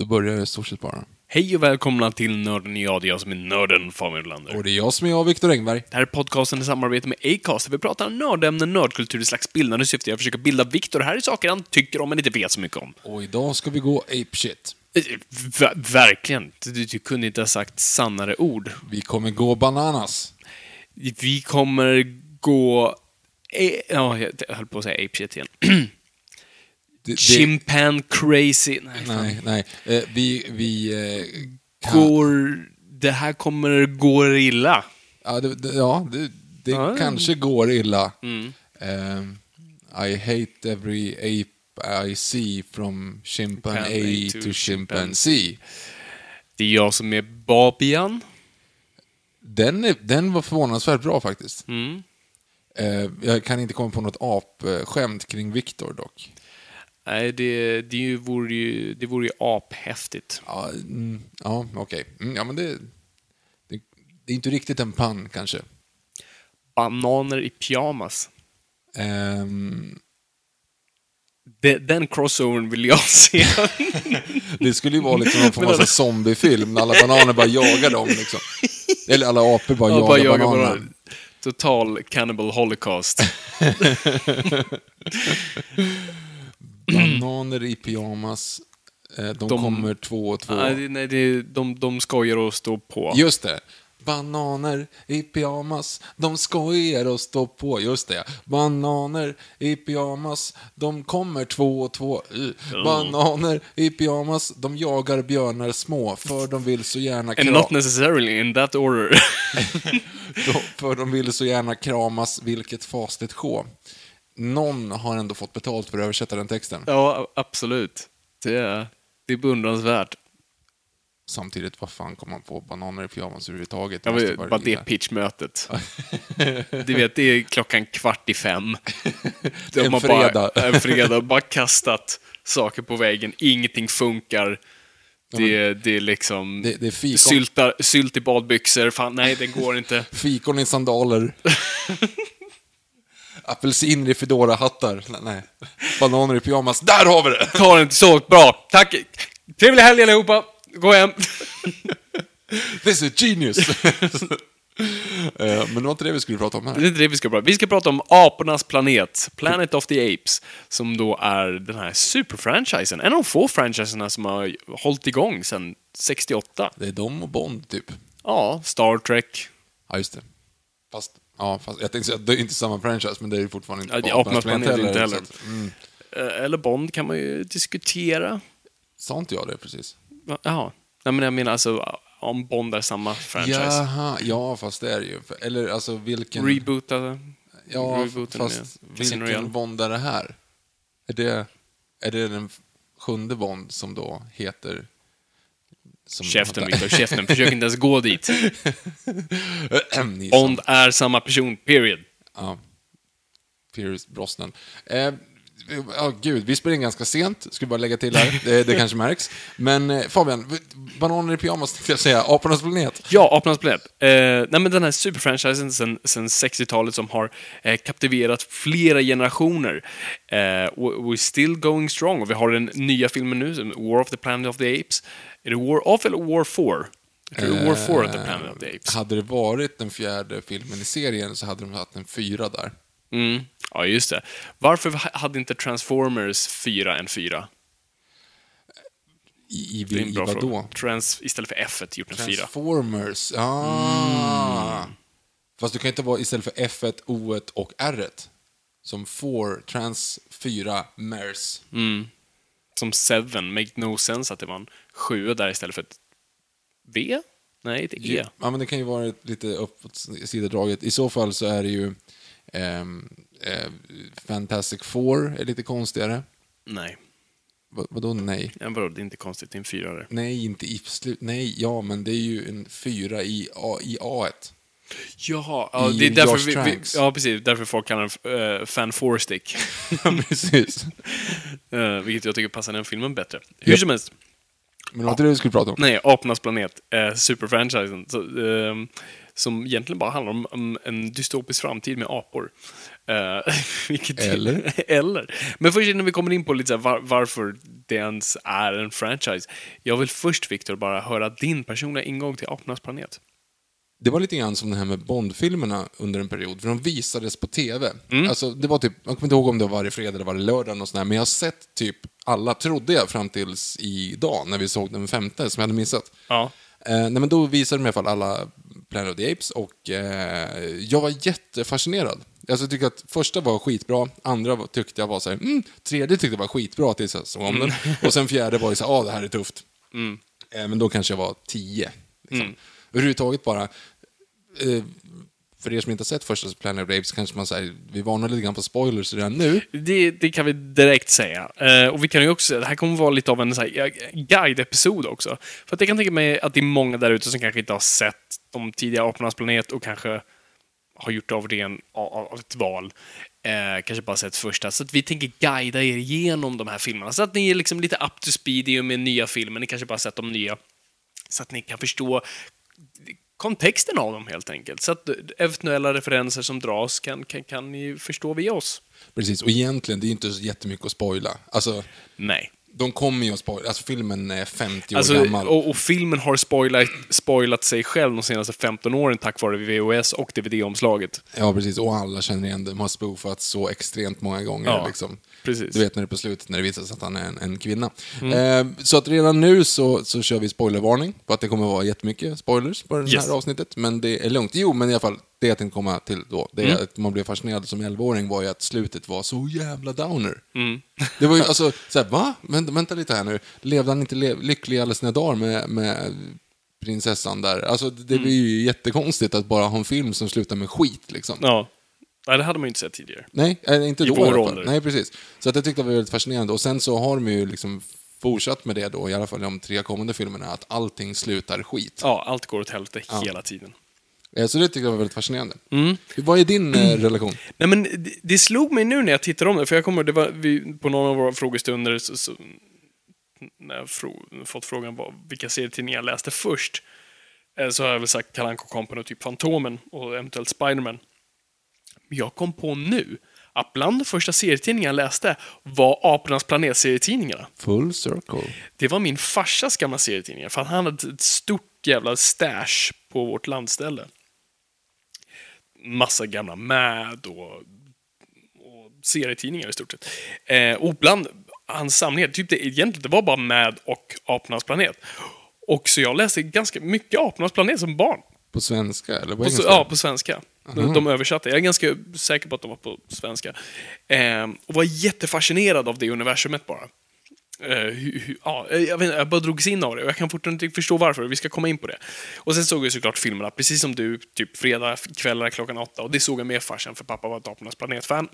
Då börjar jag i stort sett bara. Hej och välkomna till Nörden jag, det är jag som är nörden, Fabian Lander. Och det är jag som är jag, Viktor Engberg. Det här är podcasten i samarbete med Acast, där vi pratar nördämnen, nördkultur i slags bildande syfte. Jag försöker bilda Viktor. Här är saker han tycker om men inte vet så mycket om. Och idag ska vi gå ape shit. Eh, ver- verkligen. Du, du kunde inte ha sagt sannare ord. Vi kommer gå bananas. Vi kommer gå... Ja, jag höll på att säga ape shit igen. Det, Chimpan crazy. Nej, nej, nej. Eh, vi, vi eh, kan... Går... Det här kommer gå illa. Ja, det, det, ja, det, det Ja. kanske går illa. Mm. Ehm, I hate every ape I see from chimpanzee to to chimpanzee. Det är jag som är Babian. Den, är, den var förvånansvärt bra faktiskt. Mm. Eh, jag kan inte komma på något apskämt kring Viktor dock. Nej, det, det, vore ju, det vore ju aphäftigt. Ja, mm, ja okej. Mm, ja, men det, det, det är inte riktigt en pann kanske. Bananer i pyjamas. Ehm, De, den crossovern vill jag se. det skulle ju vara liksom någon form av zombiefilm när alla bananer bara jagar dem. Liksom. Eller alla apor bara Ja, jagar bara jagar bananer. Total cannibal holocaust. Bananer i pyjamas. Eh, de, De- kommer två och två. nej, nej, det, de, de skojar och står på. Just det. Bananer i pyjamas, de skojar och står på. Just det. Bananer i pyjamas, de kommer två och två. Uh. Bananer i pyjamas, de jagar björnar små, för de vill så gärna And kra- not necessarily in that order. de- för de vill så gärna kramas, vilket fasligt sjå. Någon har ändå fått betalt för att översätta den texten. ja, absolut. Det är, det är beundransvärt. Samtidigt, vad fan kom man på bananer i pyjamas överhuvudtaget? Vara bara det pitchmötet. Du vet, det är klockan kvart i fem. De En fredag. Bara, en fredag. Bara kastat saker på väggen. Ingenting funkar. Det, det är liksom... Det- det är fikon. Sylta, sylt i badbyxor. Fan, nej, det går inte. Fikon i sandaler. Apelsiner i Foodora-hattar. Nej. Bananer i pyjamas. Där har vi det! Tar inte så bra. Tack. Trevlig helg allihopa. Gå hem. This is genius! Eh, Men det var inte det vi skulle prata om Det här. är inte det vi ska prata om. Vi ska prata om apornas planet, Planet of the Apes, som då är den här superfranchisen. En av de få franchiserna som har hållit igång sedan 68. Det är de och Bond, typ. Ja, Star Trek. Ja, just det. Fast, ja, fast jag tänkte säga att det är inte samma franchise, men det är ju fortfarande inte Ja, Apornas planet inte heller. att, mm, Eh, Eller Bond kan man ju diskutera. Sa inte jag det precis? Jaha. Nej, men jag menar alltså om Bond är samma franchise. Jaha, ja, fast det är det ju. Eller alltså vilken... Reboota. Ja, rebooten fast Casino Royale. vilken Bond är det här? Är det, är det den sjunde Bond som då heter... Som Käften, Victor. Käften. Försök inte ens gå dit. Bond är samma person, period. Ja. Pierce Brosnan. Eh, Ja, gud, vi spelar in ganska sent, vi bara lägga till här. Det, det kanske märks. Men eh, Fabian, Bananer i pyjamas tänkte jag säga, Apornas planet. Ja, Apornas planet. Eh, nej, men den här superfranchisen sen, sen 60-talet som har eh, kaptiverat flera generationer. Eh, we're still going strong. Och vi har den nya filmen nu, War of the Planet of the Apes. Är det War of eller War 4? Jag tror det är War 4 of the Planet of the Apes. Hade det varit den fjärde filmen i serien så hade de haft en fyra där. Mm. Ja, just det. Varför hade inte Transformers 4 en 4? I, i, i bra vadå? Trans, istället för F1 gjort en 4. Transformers, ah. Mm. Fast du kan inte vara istället för F1, O1 och R1. Som 4, Trans 4, MERS. Mm. Som 7, make no sense att det var en 7 där istället för ett V? Nej, ett E. Ja, men det kan ju vara lite uppåt sidodraget. I så fall så är det ju ehm, eh, Fantastic Four är lite konstigare. Nej. Vad, vadå nej? Ja, vadå, det är inte konstigt, det är en 4 där. Nej, inte i slut. Nej, ja, men det är ju en fyra i, A, i A1. Ja, I det är därför vi, vi, ja, precis. Därför folk kallar den uh, Fan Four Stick. Ja, precis. Eh, vilket jag tycker passar den filmen bättre. Hur som helst. Men det var inte det vi skulle prata om. Nej, Apornas planet, eh, superfranchisen. Så, ehm, som egentligen bara handlar om, om en dystopisk framtid med apor. Eh, vilket, Eller? eller. Men först innan vi kommer in på lite var, varför det ens är en franchise. Jag vill först, Viktor, bara höra din personliga ingång till Apornas planet. Det var lite grann som det här med Bond-filmerna under en period, för de visades på TV. Mm. Alltså, det var typ, jag kommer inte ihåg om det var varje fredag eller varje lördag, och sådär, men jag har sett typ alla, trodde jag, fram tills idag, när vi såg den femte, som jag hade missat. Ja. Eh, nej, men då visade de i alla fall alla Planet of the Apes och eh, jag var jättefascinerad. Alltså, jag tycker att första var skitbra, andra tyckte jag var så här, mm, tredje tyckte jag var skitbra tills jag såg om den. Och sen fjärde var ju så här, ah, det här är tufft. Eh, men då kanske jag var tio. Liksom. Överhuvudtaget bara, eh, för er som inte har sett första Planet of the Apes kanske man säger, vi varnar lite grann på spoilers redan nu. Det, det kan vi direkt säga. Eh, och vi kan ju också, det här kommer vara lite av en guide-episod också. För att jag kan tänka mig att det är många där ute som kanske inte har sett de tidiga Apornas planet och kanske har gjort av det av, av ett val. Eh, kanske bara sett första. Så att vi tänker guida er igenom de här filmerna. Så att ni är liksom lite up to speed i och med nya filmer. Ni kanske bara sett de nya. Så att ni kan förstå kontexten av dem helt enkelt. Så att eventuella referenser som dras kan, kan, kan ni förstå via oss. Precis, och egentligen, det är inte så jättemycket att spoila. Alltså, Nej. de kommer ju att spoila, alltså filmen är 50 år Alltså, gammal. och, och filmen har spoilat, spoilat sig själv de senaste 15 åren tack vare VHS och DVD-omslaget. Ja, precis. Och alla känner igen det. De har spoofats så extremt många gånger. Ja, liksom. Precis. Du vet när det är på slutet, när det visar sig att han är en, en kvinna. Mm. Eh, så att redan nu så, så kör vi spoilervarning, på att det kommer vara jättemycket spoilers på det Yes. här avsnittet. Men det är lugnt. Jo, men i alla fall, det jag tänkte komma till då, det Mm. att man blev fascinerad som 11-åring var ju att slutet var så jävla downer. Mm. Det var ju alltså, såhär, va? Vänta, vänta lite här nu. Levde han inte le- lycklig alla sina dagar med, med prinsessan där? Alltså, det Mm. blir ju jättekonstigt att bara ha en film som slutar med skit, liksom. Ja. Nej, det hade man ju inte sett tidigare. Nej, eh, inte I då i alla fall. Nej, precis. Så att jag tyckte det var väldigt fascinerande. Och sen så har de ju liksom fortsatt med det då, i alla fall i de tre kommande filmerna, att allting slutar skit. Ja, allt går åt helvete hela tiden. Eh, Så det tyckte jag var väldigt fascinerande. Mm. Vad är din eh, relation? Nej, men det, det slog mig nu när jag tittade om det, för jag kommer, det var vi, på någon av våra frågestunder, så, så, när jag frå, fått frågan vad, vilka serietidningar jag läste först, så har jag väl sagt Kalle Anka Company och typ Fantomen och eventuellt Spiderman. Jag kom på nu att bland de första serietidningarna jag läste var Apornas planet-serietidningarna. Full circle. Det var min farsas gamla serietidningar, för han hade ett stort jävla stash på vårt landställe. Massa gamla Mad och, och serietidningar i stort sett. Eh, och bland hans samlingar, typ det, egentligen, det var bara Mad och Apornas planet. Och så jag läste ganska mycket Apornas planet som barn. På svenska eller på På, engelska? ja, på svenska. De, de översatte. Jag är ganska säker på att de var på svenska. Eh, och var jättefascinerad av det universumet bara. Eh, hu, hu, ja, jag, vet, jag bara drogs in av det och jag kan fortfarande inte förstå varför. Vi ska komma in på det. Och sen såg jag såklart filmerna, precis som du, typ fredag kvällar klockan åtta. Och det såg jag med farsan, för pappa var ett Apornas planet-fan.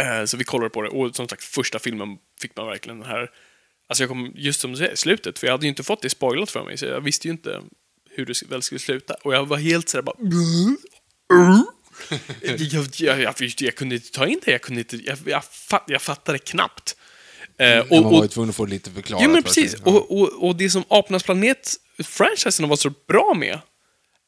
Eh, så vi kollade på det och som sagt, första filmen fick man verkligen den här... Alltså jag kom, just som du säger, slutet, för jag hade ju inte fått det spoilat för mig, så jag visste ju inte hur det väl skulle sluta. Och jag var helt sådär bara... jag, jag, jag, jag, jag kunde inte ta in det, jag, kunde inte, jag, jag, fatt, jag fattade knappt. Eh, Mm, man var ju tvungen att få lite förklarat. Ja, men precis. Och, och, och det som Apornas planet-franchisen var så bra med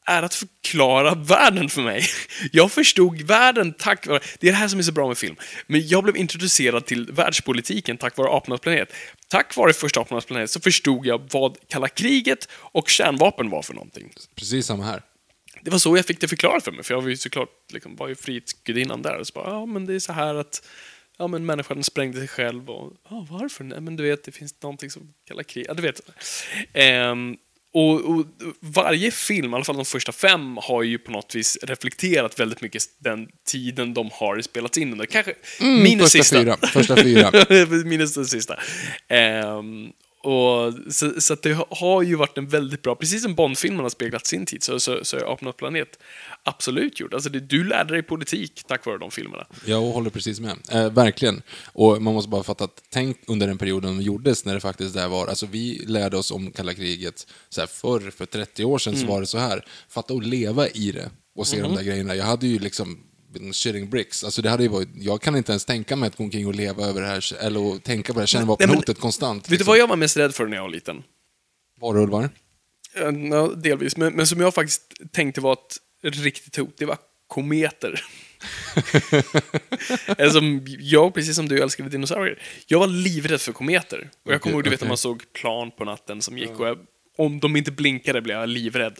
är att förklara världen för mig. Jag förstod världen tack vare... Det är det här som är så bra med film. Men jag blev introducerad till världspolitiken tack vare Apornas planet. Tack vare första Apornas planet så förstod jag vad kalla kriget och kärnvapen var för någonting. Precis samma här. Det var så jag fick det förklarat för mig, för jag var ju såklart, liksom, var ju frihetsgudinnan där. Och så bara, ja men det är så här att ja, men människan sprängde sig själv och ja, varför? Nej, men du vet, det finns någonting som kallar krig. Ja, du vet. Ehm, och, och varje film, i alla fall de första fem, har ju på något vis reflekterat väldigt mycket den tiden de har spelats in under. Kanske minus Mm, första sista. fyra. Första fyra. minus den sista. Ehm, och, så så att det har ju varit en väldigt bra, precis som Bondfilmen har speglat sin tid, så, så, så är Apornas planet absolut gjort. Alltså det, du lärde dig politik tack vare de filmerna. Jag håller precis med. Eh, verkligen. Och man måste bara fatta att tänk under den perioden de gjordes när det faktiskt där var, alltså vi lärde oss om kalla kriget så här förr, för 30 år sedan så var det så här. Fatta att leva i det och se de där grejerna. Jag hade ju liksom shitting bricks. Alltså det hade ju varit, jag kan inte ens tänka mig att gå omkring och leva över det här, eller tänka på det här kärnvapenhotet konstant. Vet du vad jag var mest rädd för när jag var liten? Varulvar? Eh, Ja, delvis, men, men som jag faktiskt tänkte var ett riktigt hot, det var kometer. Eller som jag, precis som du, älskade dinosaurier. Jag var livrädd för kometer. Och jag kommer ihåg, du vet, när man såg plan på natten som gick och jag, om de inte blinkade blev jag livrädd.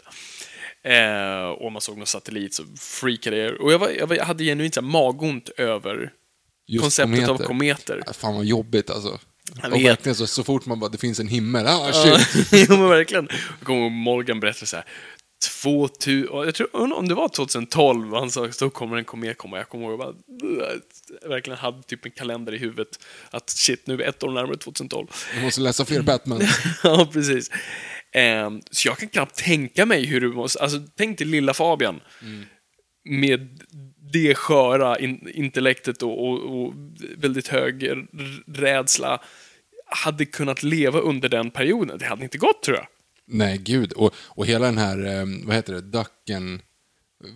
Eh, och man såg någon satellit så freakade jag. Och jag, var, jag, var, jag hade genuint så magont över Just konceptet av kometer. Ja, Fan vad jobbigt alltså. Jag Och verkligen så, så fort man bara, det finns en himmel, ah shit. jo, men verkligen. Jag kommer ihåg Morgan berättade så här. 2000, och jag tror om det var 2012, han sa så kommer en komet komma. Jag kommer ihåg jag bara, verkligen hade typ en kalender i huvudet. Att shit, nu är vi ett år närmare 2012. Jag måste läsa fler Batman. ja, precis. Ehm, så jag kan knappt tänka mig hur du måste, alltså tänk dig lilla Fabian. Med det sköra in, intellektet och, och, och väldigt hög rädsla. Hade kunnat leva under den perioden. Det hade inte gått tror jag. Nej, gud. Och, och hela den här, eh, vad heter det, ducken...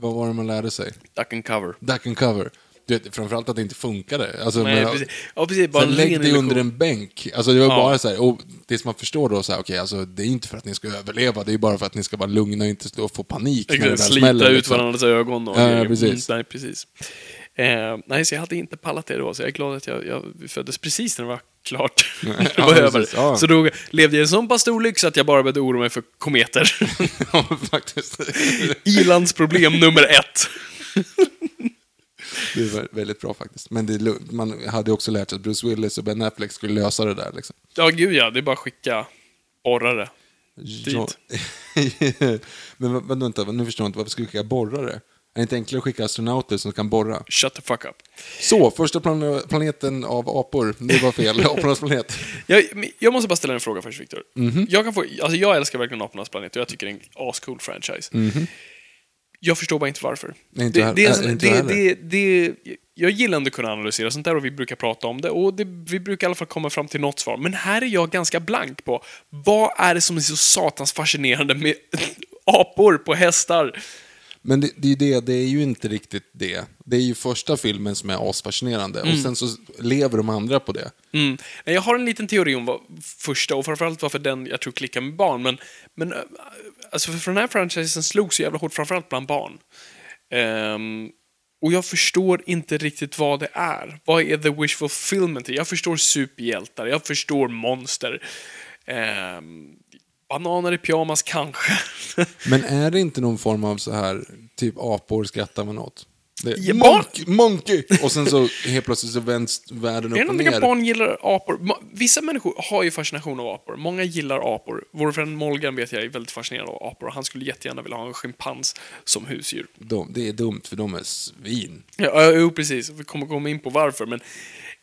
Vad var det man lärde sig? Duck and cover. Duck and cover. Du vet, framförallt att det inte funkade. Alltså, Nej, men, precis. Ja, precis. Bara här, lägg dig under en bänk. Alltså det var Ja. bara så här, och som man förstår då, så här, okej, alltså det är inte för att ni ska överleva, det är bara för att ni ska vara lugna och inte stå och få panik när det Exakt, slita smäller. ut liksom. varandras ögon och Ja, precis. Mm, nej, precis. Eh, nej, så jag hade inte pallat det då, så jag är glad att jag, jag föddes precis när det var klart. det Ja, var över. precis, ja. Så då levde jag i en sån pass stor lyx att jag bara började oroa mig för kometer. ja, faktiskt. Ilandsproblem nummer ett. Det var väldigt bra faktiskt. Men det, är man hade också lärt sig att Bruce Willis och Ben Affleck skulle lösa det där. Liksom. Ja, gud ja, det är bara att skicka borrare. Ja. Men vad- vänta, nu förstår jag inte, varför ska vi skicka borrare? Är det inte enklare att skicka astronauter som kan borra? Shut the fuck up. Så, första plan planeten av apor. Det var fel. Apornas planet. Jag, men jag måste bara ställa en fråga först, Victor. Mhm. Jag, kan få, alltså jag älskar verkligen Apornas planet och jag tycker det är en ascool franchise. Jag förstår bara inte varför. Nej, inte det, jag- det, är en sån- inte jag det, det, det, jag gillar ändå att kunna analysera sånt där och vi brukar prata om det och vi brukar i alla fall komma fram till något svar. Men här är jag ganska blank på vad är det som är så satans fascinerande med apor på hästar? Men det, det, är ju det, det är ju inte riktigt det. Det är ju första filmen som är asfascinerande. Och sen så lever de andra på det. Mm. Jag har en liten teori om vad första, och framförallt varför den jag tror klickar med barn, men, men äh, alltså för den här franchisen slog så jävla hårt, framförallt bland barn. Ehm, och jag förstår inte riktigt vad det är. Vad är the wish fulfillment? Jag förstår superhjältar, jag förstår monster. Ehm, bananer i pyjamas kanske. Men är det inte någon form av så här, typ apor skrattar man åt? Det, Ja, barn- monkey! Och sen så helt plötsligt så vänds världen Är det upp och någonting att ner. barn gillar apor? Vissa människor har ju fascination av apor. Många gillar apor. Vår vän Molgan vet jag är väldigt fascinerad av apor. Han skulle jättegärna vilja ha en schimpans som husdjur. De, det är dumt för de är svin. Ja, jo, precis. Vi kommer komma in på varför, men...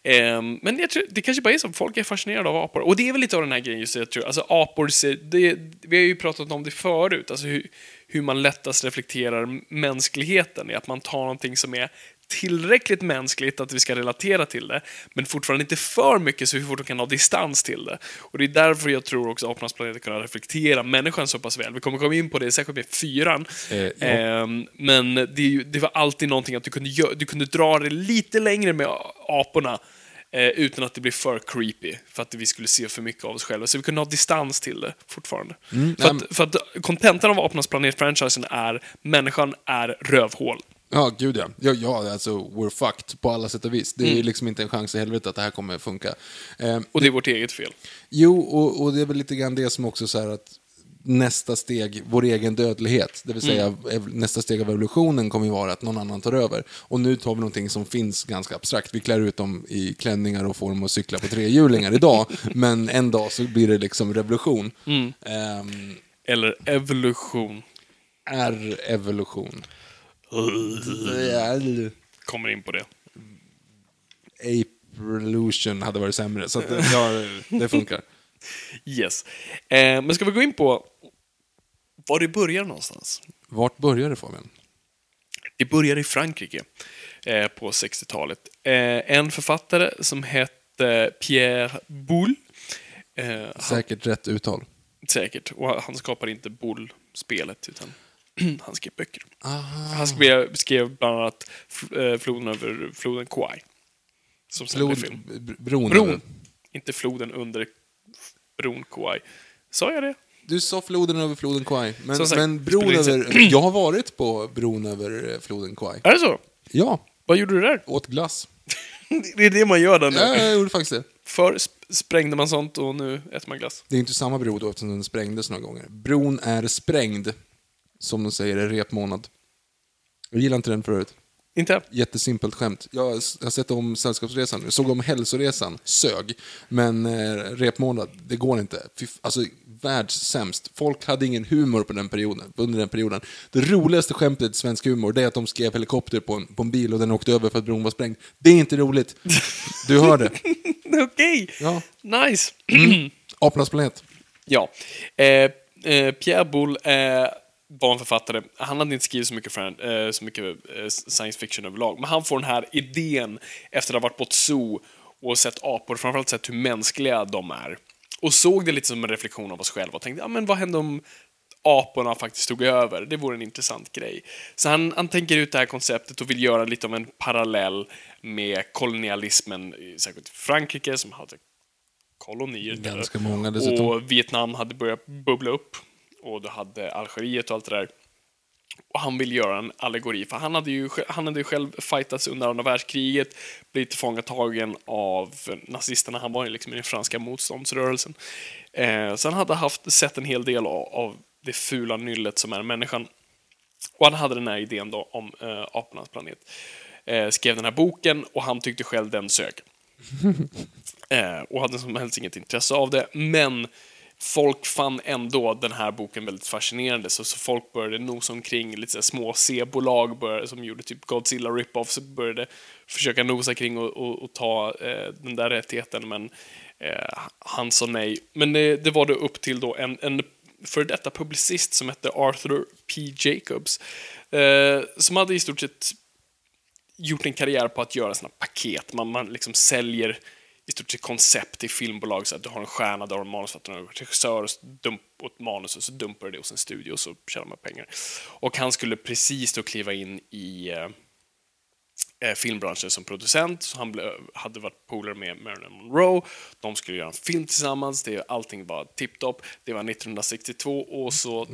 Um, men jag tror, det kanske bara är så, folk är fascinerade av apor. Och det är väl lite av den här grejen, just jag tror. Alltså apor, ser- det, vi har ju pratat om det förut, alltså hur, hur man lättast reflekterar mänskligheten, är att man tar någonting som är tillräckligt mänskligt att vi ska relatera till det, men fortfarande inte för mycket så vi fortfarande kan ha distans till det. Och det är därför jag tror också Apornas planet kan reflektera människan så pass väl. Vi kommer komma in på det särskilt med fyran. Eh, ja. Ehm, men det, det var alltid någonting att du kunde, du kunde dra det lite längre med aporna eh, utan att det blev för creepy, för att vi skulle se för mycket av oss själva. Så vi kunde ha distans till det fortfarande. för, Mm, nej, att, för att kontentan av Apornas planet-franchisen är människan är rövhål. Ja, gud ja. ja. Ja, alltså we're fucked på alla sätt och vis. Det Mm. är liksom inte en chans i helvete att det här kommer funka. Eh, Och det är vårt eget fel. Jo, och, och det är väl lite grann det som också så här att nästa steg, vår egen dödlighet, det vill säga Mm. nästa steg av evolutionen kommer ju vara att någon annan tar över. Och nu tar vi någonting som finns ganska abstrakt. Vi klär ut dem i klänningar och får dem att cykla på trehjulingar idag, men en dag så blir det liksom revolution. Mm. Ehm, Eller evolution. är evolution. Kommer in på det. Ape-revolution hade varit sämre, så att, ja, det funkar. Yes. Eh, men ska vi gå in på var det börjar någonstans? Vart börjar det Fabian? Det började i Frankrike eh, på 60-talet. Eh, en författare som hette Pierre Boulle. Eh, han, Säkert rätt uttal. säkert. Och han skapade inte Boulle-spelet, utan han skrev böcker. Han skrev, skrev bland annat eh, Floden över floden Kwai. Som sen Flod, film. br- bron. Bron. Inte floden under bron Kwai. Sa jag det? Du sa floden över floden Kwai. Men, sagt, men bron över... Jag har varit på bron över eh, floden Kwai. Är det så? Ja, Vad gjorde du där? åt glass. Det är det man gör där nu. Ja, jag gjorde faktiskt det. Förr sp- sprängde man sånt och nu äter man glass. Det är inte samma bro då eftersom den sprängdes några gånger. Bron är sprängd, som de säger i repmånad. Jag gillar inte den förut. Inte? Jättesimpelt skämt. Jag har sett om Sällskapsresan, jag såg om Hälsoresan, sög. Men eh, repmånad, det går inte. Fy, alltså, världssämst. Folk hade ingen humor på den perioden, under den perioden. Det roligaste skämtet i svensk humor, det är att de skrev helikopter på en, på en bil och den åkte över för att bron var sprängd. Det är inte roligt. Du hör det. Okej! Ja. Nice! Apornas planet. ja. Eh, eh, Pierre Boulle eh, var en författare. Han hade inte skrivit så mycket, fran- eh, så mycket eh, science fiction överlag, men han får den här idén efter att ha varit på ett zoo och sett apor, framförallt sett hur mänskliga de är. Och såg det lite som en reflektion av oss själva och tänkte, ja men vad händer om aporna faktiskt tog över? Det vore en intressant grej. Så han, han tänker ut det här konceptet och vill göra lite av en parallell med kolonialismen, särskilt i Frankrike som hade kolonier. Ganska många dessutom. Och Vietnam hade börjat bubbla upp. Och du hade Algeriet och allt det där. Och han vill göra en allegori, för han hade ju, han hade ju själv fightats under andra världskriget, blivit tillfångatagen av nazisterna. Han var ju liksom i den franska motståndsrörelsen. Eh, så han hade haft, sett en hel del av, av det fula nyllet som är människan. Och han hade den här idén då om eh, apornas planet. Eh, skrev den här boken och han tyckte själv den sög. Eh, och hade som helst inget intresse av det. Men folk fann ändå den här boken väldigt fascinerande, så, så folk började nosa omkring. Lite så här små C-bolag började, som gjorde typ Godzilla rip-offs började försöka nosa kring och, och, och ta eh, den där rättigheten, men eh, han sa nej. Men det, det var då upp till då en, en för detta publicist som hette Arthur P. Jacobs, eh, som hade i stort sett gjort en karriär på att göra såna paket. Man, man liksom säljer i stort sett koncept till filmbolag. Så att du har en stjärna, du har en manusförfattare, en regissör dump, och ett manus och så dumpar du det hos en studio och så tjänar man pengar. Och han skulle precis då kliva in i eh, eh, filmbranschen som producent. Så han blev, hade varit polare med Marilyn Monroe. De skulle göra en film tillsammans. Det, allting var tipptopp. Det var 1962 och så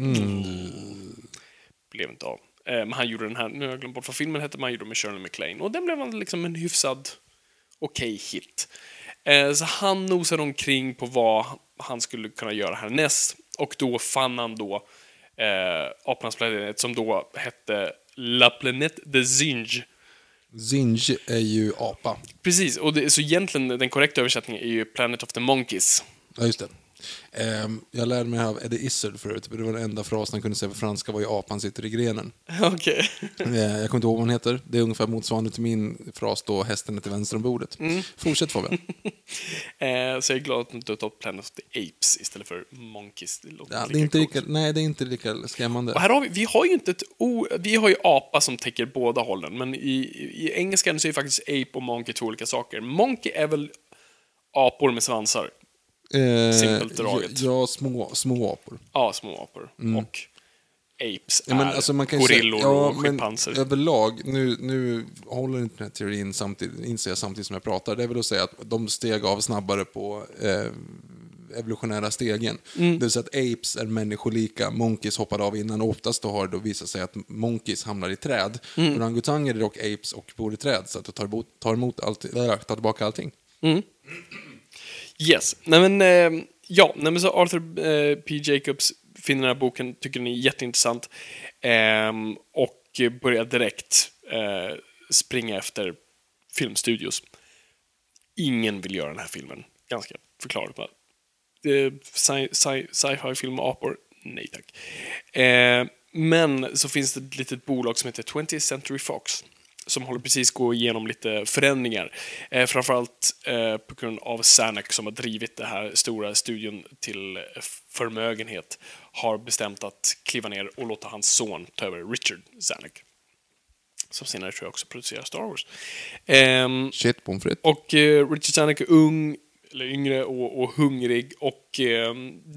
blev inte av. Eh, Men han gjorde den här, nu har jag glömt bort vad filmen hette, men han gjorde med Shirley MacLaine. Och den blev liksom en hyfsad okej hit. Eh, Så han nosade omkring på vad han skulle kunna göra härnäst. Och då fann han då eh, Apornas planet som då hette La Planète de Zinge. Zinj är ju apa. Precis, och det, så egentligen den korrekta översättningen är ju Planet of the Monkeys. Ja, just det. Ehm, jag lärde mig av Eddie Izzard förut, det var den enda frasen han kunde säga på franska var ju apan sitter i grenen. Okej. Eh, jag kommer inte ihåg vad han heter. Det är ungefär motsvarande till min fras då, hästen är till vänster om bordet. Fortsätt Fabian. Eh, så jag är glad att du inte har tagit Planet of the Apes istället för Monkeys. Det Ja, det är inte lika, nej, det är inte lika skrämmande. Och här har vi, vi har ju inte ett o, vi har ju apa som täcker båda hållen, men i, i engelskan så är faktiskt ape och monkey två olika saker. Monkey är väl apor med svansar? Eh, simpelt draget. Ja, ja, små, små apor. Ja, små apor. Och apes Ja, men är alltså man kan gorillor säga, ja, och schimpanser. Överlag, nu, nu håller inte den här teorin samtidigt, inser jag samtidigt som jag pratar, det är väl att säga att de steg av snabbare på eh, evolutionära stegen. Mm. Det vill säga att apes är människolika, monkeys hoppade av innan och oftast då har det då visat sig att monkeys hamnar i träd. Mm. Orangutanger är dock apes och bor i träd, så att de tar, emot, tar, emot allt, tar tillbaka allting. Yes. Nej men, eh, ja, nej, men så Arthur eh, P. Jacobs finner den här boken, tycker den är jätteintressant eh, och börjar direkt eh, springa efter filmstudios. Ingen vill göra den här filmen. Ganska förklarligt. bara. Eh, sci- sci- Sci-fi film med apor? Nej tack. Eh, men så finns det ett litet bolag som heter 20th Century Fox som håller precis gå igenom lite förändringar. Eh, framförallt eh, på grund av Zanuck som har drivit den här stora studion till eh, förmögenhet har bestämt att kliva ner och låta hans son ta över Richard Zanuck. Som senare tror jag också producerar Star Wars. Ehm, Shit, pommes frites. och eh, Richard Zanuck är ung, eller yngre och, och hungrig och eh,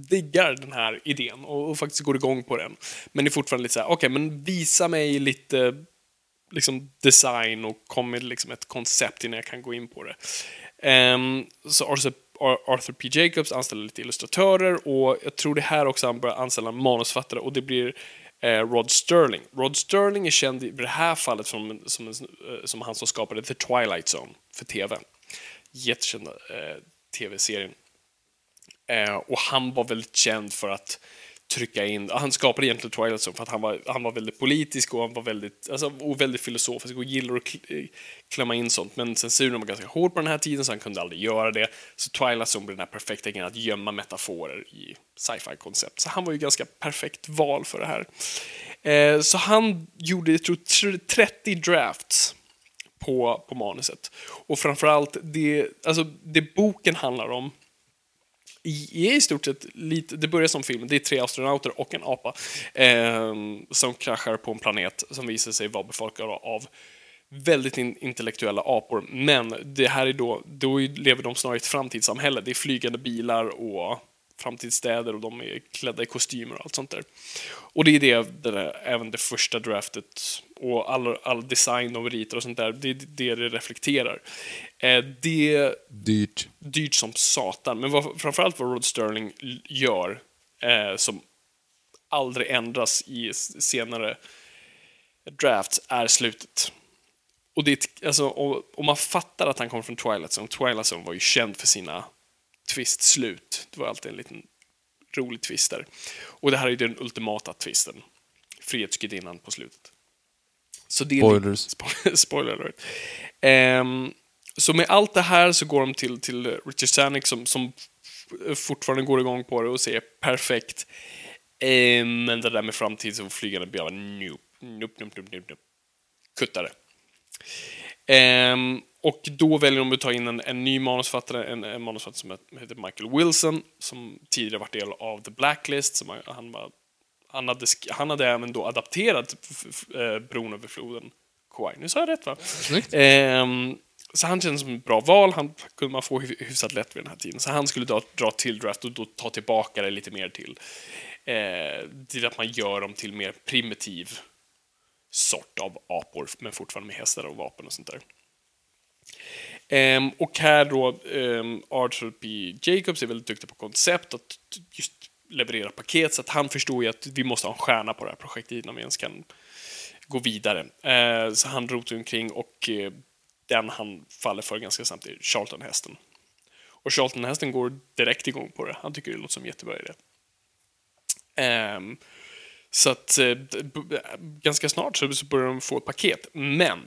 diggar den här idén och, och faktiskt går igång på den. Men är fortfarande lite så här, okej, men visa mig lite liksom design och kom med liksom ett koncept innan jag kan gå in på det. Um, så Arthur, Arthur P. Jacobs anställer lite illustratörer och jag tror det här också han börjar anställa manusfattare och det blir eh, Rod Sterling. Rod Sterling är känd i det här fallet som, som, eh, som han som skapade The Twilight Zone för TV. Jättekända eh, TV-serien. Eh, och han var väldigt känd för att trycka in, han skapade egentligen Twilight Zone för att han var, han var väldigt politisk och han var väldigt, alltså, och väldigt filosofisk och gillar att kl- eh, klämma in sånt. Men censuren var ganska hård på den här tiden så han kunde aldrig göra det. Så Twilight Zone blev den här perfekta grejen att gömma metaforer i sci-fi koncept. Så han var ju ganska perfekt val för det här. Eh, så han gjorde, jag tror, 30 drafts på, på manuset. Och framförallt, det, alltså, det boken handlar om är i stort sett lite, det börjar som film, det är tre astronauter och en apa eh, som kraschar på en planet som visar sig vara befolkad av väldigt in, intellektuella apor. Men det här är då, då lever de snarare i ett framtidssamhälle. Det är flygande bilar och framtidsstäder och de är klädda i kostymer och allt sånt där. Och det är det, det där, även det första draftet och all, all design de ritar och sånt där, det är det det reflekterar. Eh, det Dyrt. dyrt som satan. Men vad, framförallt vad Rod Sterling gör, eh, som aldrig ändras i senare drafts, är slutet. Och det, är alltså, och man fattar att han kommer från Twilight Zone. Twilight Zone var ju känd för sina twist-slut. Det var alltid en liten rolig twist där. Och det här är den ultimata twisten. Frihetsgudinnan på slutet. Så det Spoilers. Spoiler, spoiler alert. Ehm, så med allt det här så går de till, till Richard Zanuck som, som fortfarande går igång på det och säger perfekt. Ehm, men det där med framtids och flygande bilar, nope, nope, nope, nope, nope, nope. Kutta det. Och då väljer de att ta in en, en ny manusfattare, en, en manusfattare som heter Michael Wilson, som tidigare varit del av The Blacklist, som han- var han hade, han hade även då adapterat eh, Bron över floden Kwai. Nu sa jag rätt va? Ehm, så han kändes som ett bra val. Han kunde man få hy- hyfsat lätt vid den här tiden. Så han skulle dra, dra till draft och då ta tillbaka det lite mer till, eh, till att man gör dem till mer primitiv sort av apor, men fortfarande med hästar och vapen och sånt där. Um, och här då, um, Arthur P. Jacobs är väldigt duktig på koncept, att just leverera paket, så att han förstår ju att vi måste ha en stjärna på det här projektet innan vi ens kan gå vidare. Uh, så han rotar omkring och uh, den han faller för ganska snabbt är Charlton-hästen. Och Charlton-hästen går direkt igång på det. Han tycker det låter som en jättebra idé. Um, så att uh, ganska snart så börjar de få ett paket. Men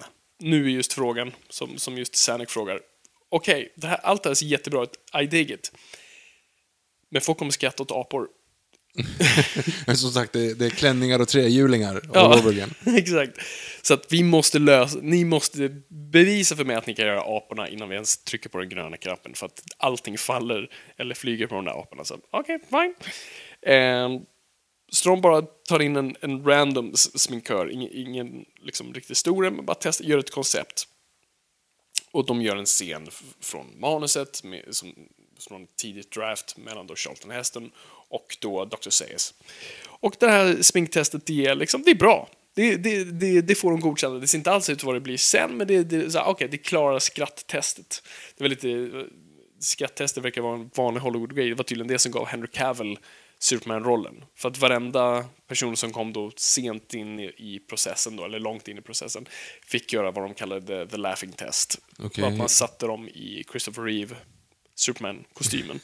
nu är just frågan, som, som just Zanuck frågar. Okej, det här, allt det här ser jättebra ut. I dig it. Men folk kommer skratta åt apor. Men som sagt, det, det är klänningar och trehjulingar all over again. exakt. Så att vi måste lösa, ni måste bevisa för mig att ni kan göra aporna innan vi ens trycker på den gröna knappen för att allting faller eller flyger på de där aporna. Så okej, fine. Eh, så de bara tar in en, en random sminkör, ingen, ingen liksom riktigt stor, men bara testar, gör ett koncept. Och de gör en scen från manuset, med, som, från ett tidigt draft mellan då Charlton Heston och då Dr. Sayers. Och det här sminktestet, det är, liksom, det är bra. Det, det, det, det får de godkända. Det ser inte alls ut vad det blir sen, men det, det, så här, okay, det klarar skratttestet. Det var lite, eh, skratttestet verkar vara en vanlig Hollywood-grej. Det var tydligen det som gav Henry Cavill Superman-rollen. För att varenda person som kom då sent in i, processen, då, eller långt in i processen, fick göra vad de kallade the, laughing test. Okej. Att man satte dem i Christopher Reeve Superman-kostymen.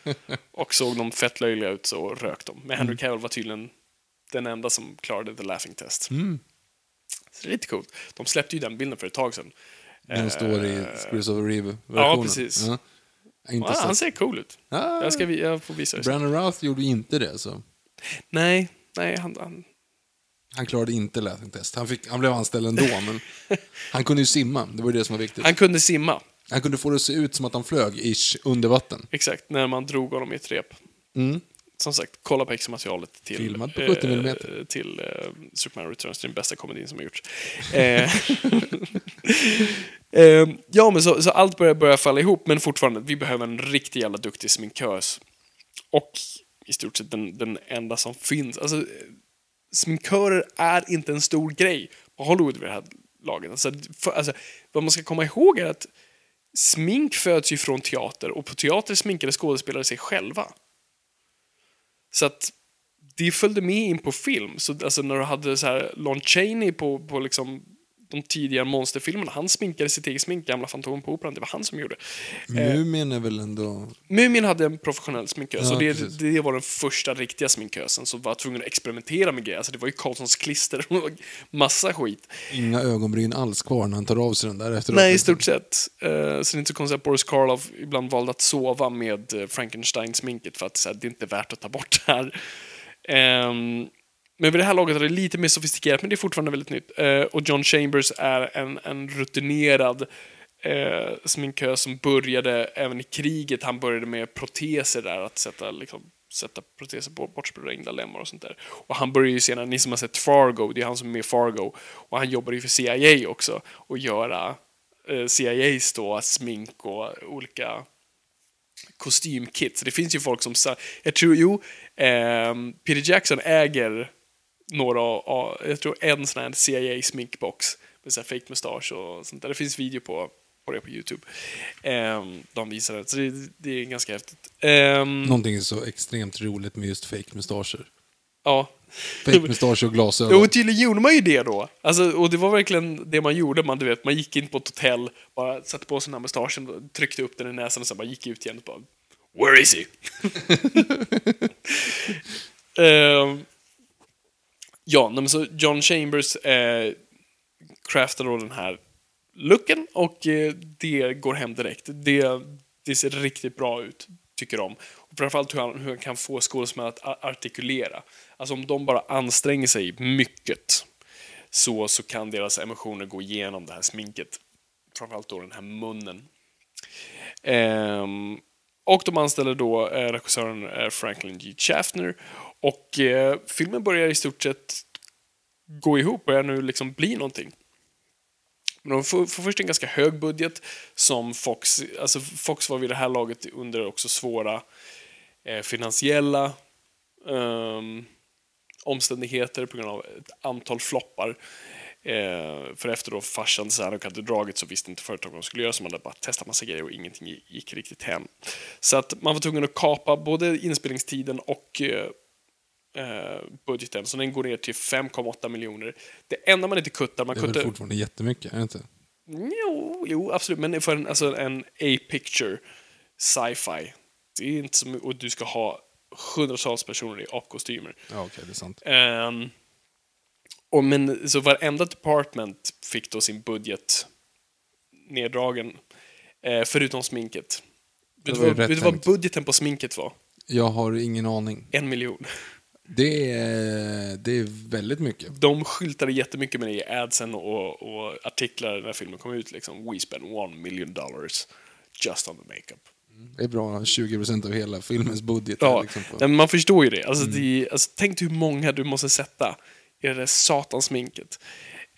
och såg de fett löjliga ut så rök de. Men Henry Cavill var tydligen den enda som klarade the laughing test. Så det är lite coolt. De släppte ju den bilden för ett tag sedan. Den står i Christopher Reeve-versionen. Ja, precis. Har Inte Ja, han ser cool ut. Ah. Jag, ska, jag får visa det. Brandon Routh gjorde inte det, så. Nej, nej, han, han, Han klarade inte laughing test. Han, fick, han blev anställd ändå, men han kunde ju simma. Det var det som var viktigt. han kunde simma. Han kunde få det att se ut som att han flög, ish, under vatten. Exakt, när man drog honom i ett rep. Mm. Som sagt, kolla på extra-materialet till, Filmad på 70 mm. eh, till eh, Superman Returns, det är den bästa komedin som har gjorts. Eh, eh, ja, men så, så allt börjar, börjar falla ihop, men fortfarande, vi behöver en riktigt jävla duktig sminkös. Och i stort sett den, den enda som finns. Alltså, sminkörer är inte en stor grej på Hollywood vid det här laget. Alltså, för, alltså, vad man ska komma ihåg är att smink föds ju från teater och på teater sminkade skådespelare sig själva. Så att det följde med in på film. Så alltså när du hade så här Lon Chaney på, på liksom de tidigare monsterfilmerna, han sminkade sitt eget smink, gamla Fantomen på Operan, det var han som gjorde. Mumien är väl ändå... Mumin hade en professionell sminkös Ja, och precis. det, det var den första riktiga sminkösen som var tvungen att experimentera med grejer. Alltså det var ju Karlssons klister och massa skit. Inga ögonbryn alls kvar när han tar av sig den där efteråt. Nej, i stort sett. Eh, så det är inte så konstigt att Boris Karloff ibland valde att sova med uh, Frankenstein-sminket för att här, det är inte värt att ta bort det här. Ehm, men vid det här laget är det lite mer sofistikerat, men det är fortfarande väldigt nytt. Eh, och John Chambers är en, en rutinerad eh, sminkös som började även i kriget. Han började med proteser där, att sätta, liksom, sätta proteser på bortsprängda lemmar och sånt där. Och han började ju senare, ni som har sett Fargo, det är han som är med i Fargo, och han jobbade ju för CIA också, och göra eh, CIAs då smink och olika kostymkit. Så det finns ju folk som... Jag tror, jo, eh, Peter Jackson äger några av, jag tror en sån här CIA-sminkbox med så här fake mustasch och sånt där. Det finns video på, på det på YouTube. Ehm, de visar det, så det, det är ganska häftigt. Ehm, Någonting så extremt roligt med just fake mustascher. ja. Fake mustascher och glasögon. Jo, tydligen gjorde man ju det då. Alltså, och det var verkligen det man gjorde. Man, du vet, man gick in på ett hotell, bara satte på sig den här mustaschen, tryckte upp den i näsan och sen bara gick ut igen och bara Where is he? Ehm, ja, men så John Chambers eh, craftar då den här looken och eh, det går hem direkt. Det, det ser riktigt bra ut, tycker de. Och framförallt hur han, hur han kan få skådespelare att artikulera. Alltså om de bara anstränger sig mycket så, så kan deras emotioner gå igenom det här sminket. Framförallt då den här munnen. Eh, och de anställer då eh, regissören eh, Franklin G. Schaffner. Och eh, filmen börjar i stort sett gå ihop, börjar nu liksom bli någonting. Men de får, får först en ganska hög budget som Fox, alltså Fox var vid det här laget under också svåra eh, finansiella ehm, omständigheter på grund av ett antal floppar. Eh, för efter då farsan Zanuck hade dragit så visste inte företaget vad de skulle göra så man hade bara testat massa grejer och ingenting gick riktigt hem. Så att man var tvungen att kapa både inspelningstiden och eh, eh, budgeten, så den går ner till 5,8 miljoner. Det enda man inte kuttar, man Det är väl kuttar... fortfarande jättemycket, är det inte? Jo, jo, absolut. Men för en, alltså en A-picture sci-fi, det är inte som, och du ska ha hundratals personer i apkostymer. Ja, okej, det är sant. Ehm, och men, så varenda department fick då sin budget neddragen, eh, förutom sminket. Vet du vad, vet vad budgeten på sminket var? Jag har ingen aning. En miljon. Det är, det är väldigt mycket. De skyltade jättemycket med det i adsen och, och artiklar när filmen kom ut. Liksom, We spent one million dollars just on the makeup. Det är bra, 20% av hela filmens budget. Ja, liksom på- man förstår ju det. Alltså, det alltså, tänk dig hur många du måste sätta i det där satans sminket.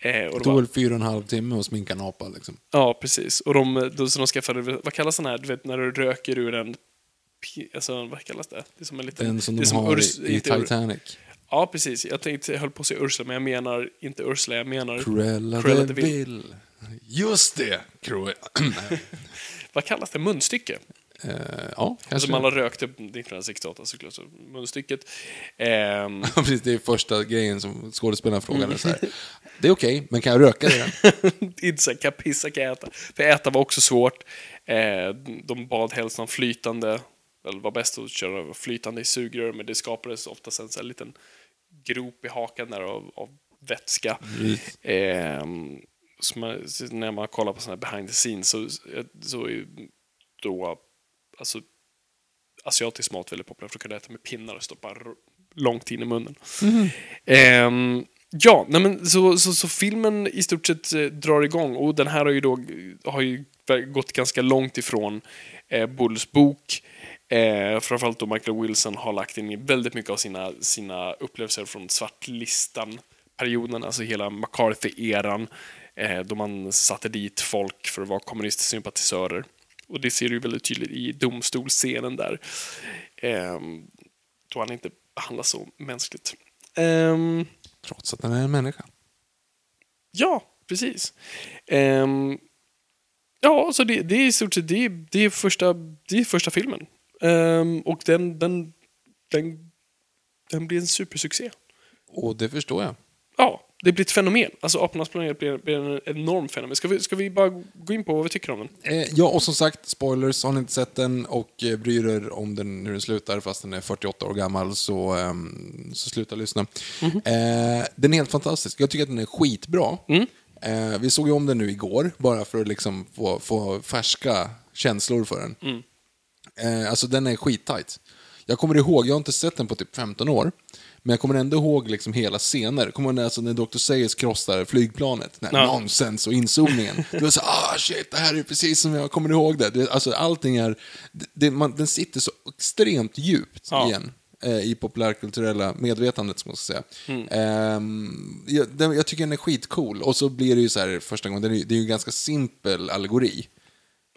Eh, Det de tog väl fyra och en halv timme att sminka en apa liksom. ja, precis. Och de, de, så de skaffade, vad kallas den här, du vet när du röker ur en, alltså vad kallas det? Det är som en liten... Den som det de har Urs- i, i Ur- Titanic. Ja, precis. Jag tänkte, jag höll på att säga Ursula, men jag menar inte Ursula, jag menar... Cruella, Cruella de Vil. Just det! Cruella. Vad kallas det? Munstycke? Eh, ja, kanske. Som alla rökte 1968 såklart, så munstycket. Ja, Precis, det är första grejen som skådespelaren frågade. Så här. Det är okej, men kan jag röka det? då?" inte så här, kan jag pissa, kan jag äta? För äta var också svårt. Eh, de bad helst om flytande, eller var bäst att köra flytande i sugrör, men det skapades oftast en så här liten grop i hakan där av, av vätska. Eh, så man, när man kollar på sådana här behind the scenes så, så är då alltså, asiatisk mat väldigt populär för att kunna äta med pinnar och stoppa långt in i munnen. Ehm, ja, nej men, så, så, så filmen i stort sett eh, drar igång och den här har ju då har ju gått ganska långt ifrån eh, Bulls bok. Eh, framförallt då Michael Wilson har lagt in väldigt mycket av sina, sina upplevelser från svartlistan-perioden, alltså hela McCarthy-eran, eh, då man satte dit folk för att vara kommunistsympatisörer. Och det ser du väldigt tydligt i domstolscenen där. Eh, då han inte behandlas så mänskligt. Ehm, Trots att den är en människa. Ja, precis. Ehm, ja, så det, det är i stort sett det, det, är första, det är första filmen. Ehm, och den, den, den, den blir en supersuccé. Och det förstår jag. Ja, det blir ett fenomen. Alltså Apornas planet blir, blir en enorm fenomen. Ska vi, ska vi bara gå in på vad vi tycker om den? Eh, ja, och som sagt, spoilers, har ni inte sett den och eh, bryr er om den hur den slutar, fast den är 48 år gammal, så, ehm, så sluta lyssna. Eh, den är helt fantastisk. Jag tycker att den är skitbra. Eh, vi såg ju om den nu igår, bara för att liksom få, få färska känslor för den. Eh, alltså den är skittight. Jag kommer ihåg, jag har inte sett den på typ 15 år, men jag kommer ändå ihåg liksom hela scener. Kommer ihåg när, alltså, när Dr. Sayers krossar flygplanet, den här Ja. nonsens och inzoomningen. Det var så ah shit, det här är precis som jag kommer ihåg det. det alltså allting är, det, det, man, den sitter så extremt djupt Ja. igen. eh, I populärkulturella medvetandet, som man ska säga. Mm. Ehm, jag, den, jag tycker den är skitcool. Och så blir det ju så här första gången, det är, ju- det är ju en ganska simpel allegori.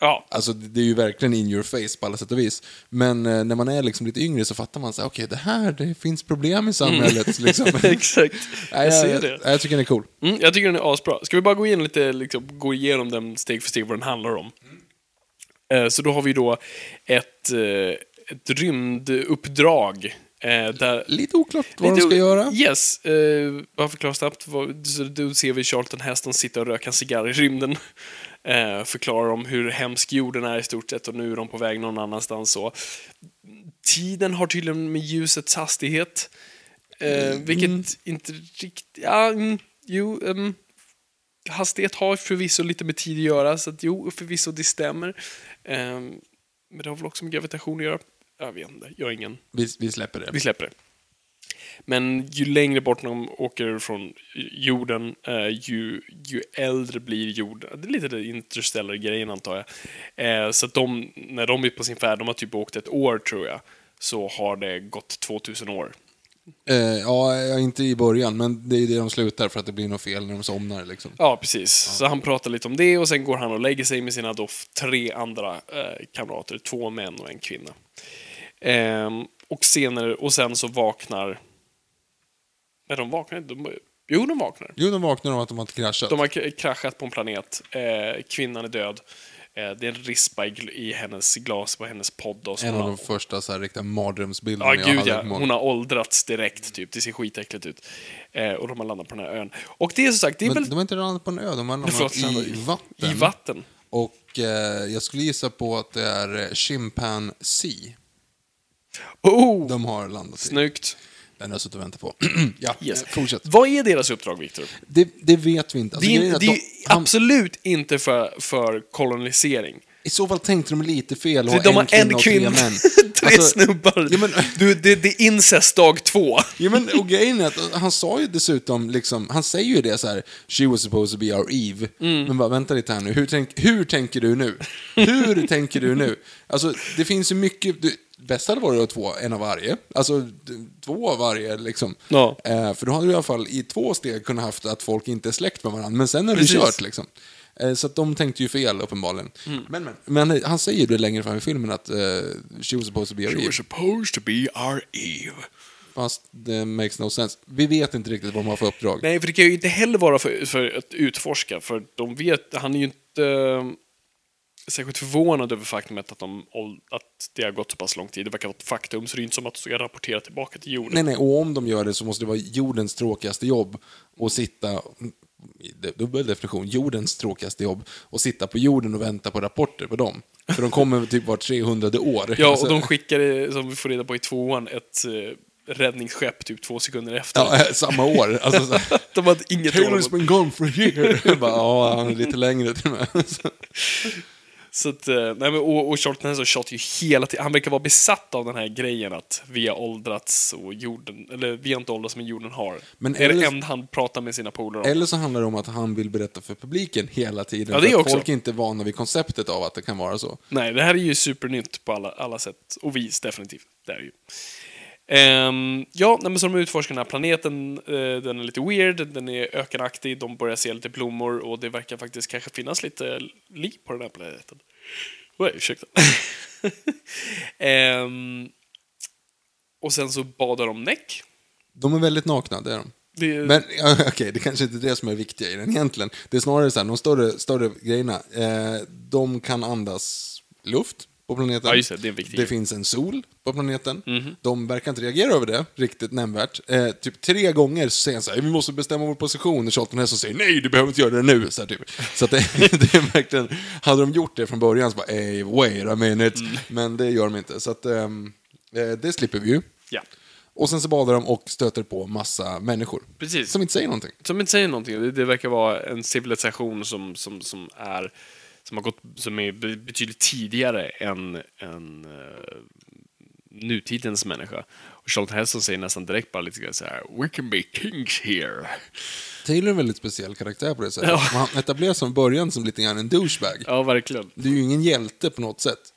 Ja, Alltså det är ju verkligen in your face på alla sätt och vis. Men eh, när man är liksom lite yngre så fattar man så okej det här, det finns problem i samhället. Liksom. exakt. Nej, Jag ser jag, det. jag, jag tycker den är cool. Mm, jag tycker den är asbra. Ska vi bara gå igenom lite, liksom, gå igenom den steg för steg vad den handlar om? Eh, så då har vi då ett, eh, ett rymduppdrag. Eh, där Lite oklart vad de Lite ska o- göra. Yes. Uh, bara förklara snabbt. Vad- Då ser vi Charlton Heston sitta och röka en cigarr i rymden. Uh, förklarar om hur hemsk jorden är i stort sett och nu är de på väg någon annanstans. Så. Tiden har tydligen med ljusets hastighet. eh, vilket inte riktigt... Ja, mm, jo. ehm, hastighet har förvisso lite med tid att göra, så att jo, förvisso det stämmer. Ehm, men det har väl också med gravitation att göra. Jag vet inte, jag har ingen Vi, vi släpper det. vi släpper det. Men ju längre bort de åker från jorden, eh, ju, ju äldre blir jorden. Det är lite det interstellar-grejen antar jag. Eh, så att de, när de är på sin färd, de har typ åkt ett år tror jag, så har det gått 2000 år. Eh, ja, ja, inte i början, men det är det de slutar för att det blir något fel när de somnar. Liksom. Ja, precis. Så han pratar lite om det och sen går han och lägger sig med sina då tre andra eh, kamrater, två män och en kvinna. Ehm, och, senare, och sen så vaknar... Nej, de vaknar inte. De, jo, de vaknar. Jo, de vaknar av att de har kraschat. De har kraschat på en planet. Eh, kvinnan är död. Eh, det är en rispa i, i hennes glas på hennes podd. Och En av de första så här, riktiga mardrömsbilderna Ja, jag gud ja. Hon har åldrats direkt, typ. Det ser skitäckligt ut. Eh, och de har landat på den här ön. Och det är som sagt, det är Men väl... de har inte landat på en ö, de har landat Förlåt, i vatten. I vatten. Och eh, jag skulle gissa på att det är eh, Chimpanzee Oh! de har landat i. Snyggt. Den har jag suttit och väntat på. ja, Yes. fortsätt. Vad är deras uppdrag, Victor? Det, det vet vi inte. Alltså, det är, det är de- han- absolut inte för, för kolonisering. I så fall tänkte de lite fel ha de har en en kvinna och tre kvinna, män. tre Alltså, snubbar. Ja, men, du, det, det är incest dag två. ja, men, och grejen är att han sa ju dessutom, liksom, han säger ju det så här, she was supposed to be our Eve. Mm. Men bara, vänta lite här nu, hur, tänk, hur tänker du nu? Hur tänker du nu? Alltså, det finns ju mycket, du, bäst hade varit att två, en av varje. Alltså, två av varje liksom. Ja. Eh, för då hade du i alla fall i två steg kunnat haft att folk inte är släkt med varandra, men sen är det Precis. kört liksom. Eh, Så att de tänkte ju fel uppenbarligen. Mm. Men, men, men han säger ju det längre fram i filmen att eh, she was supposed to be our Eve. supposed to be our Eve. Fast det makes no sense. Vi vet inte riktigt vad de har för uppdrag. Nej, för det kan ju inte heller vara för, för att utforska, för de vet, han är ju inte särskilt förvånad över faktumet att, de, att det har gått så pass lång tid. Det verkar vara ett faktum, så det är inte som att de ska rapportera tillbaka till jorden. Nej, nej, och om de gör det så måste det vara jordens tråkigaste jobb att sitta, dubbel definition, jordens tråkigaste jobb, och sitta på jorden och vänta på rapporter på dem. För de kommer typ var 300 år. Ja, Alltså, och de skickade, som vi får reda på i tvåan, ett eh, räddningsskepp typ två sekunder efter. ja, samma år. Alltså, så här, De hade inget Taylor's been gone for a year. Bara, ja, han är lite längre till och med. Så- att, eh, nej men, och, och Charlton Heston tjatar ju hela tiden. Han verkar vara besatt av den här grejen att vi har åldrats och jorden, eller vi har inte åldrats men jorden har. Men det är det eller- enda han pratar med sina polare om. Eller så handlar det om att han vill berätta för publiken hela tiden. Ja, det för att också. folk är inte vana vid konceptet av att det kan vara så. Nej, det här är ju supernytt på alla, alla sätt och vis, definitivt. Det är ju. Ehm, ja, nej, men så de utforskar den här planeten. eh, den är lite weird, den är ökenaktig, de börjar se lite blommor och det verkar faktiskt kanske finnas lite liv på den här planeten. Oj, ursäkta. Ehm, och sen så badar de näck. De är väldigt nakna, det är de. Det, Men okej, det kanske inte är det som är viktiga i den egentligen. Det är snarare så här, de större, större grejerna, eh, de kan andas luft på planeten. Ja, just det, det är en viktig Det grej. finns en sol på planeten. Mhm. De verkar inte reagera över det riktigt nämnvärt. Eh, typ tre gånger så säger han så här, vi måste bestämma vår position. Och Charlton Heston säger, nej, du behöver inte göra det nu. Så, här, typ. så att det, det är verkligen, hade de gjort det från början så bara, hey, wait a minute. Mm. Men det gör de inte. Så att, ehm, eh, det slipper vi ju. ja, Och sen så badar de och stöter på massa människor. precis. Som inte säger någonting. Som inte säger någonting. Det, det verkar vara en civilisation som, som, som är som har gått, som är be- betydligt tidigare än, än eh, nutidens människa. Och Charlton Heston säger nästan direkt bara lite så här We can be kings here. Taylor är en väldigt speciell karaktär på det sättet. Ja. Han etableras från början som lite grann en douchebag. Ja, verkligen. Det är ju ingen hjälte på något sätt.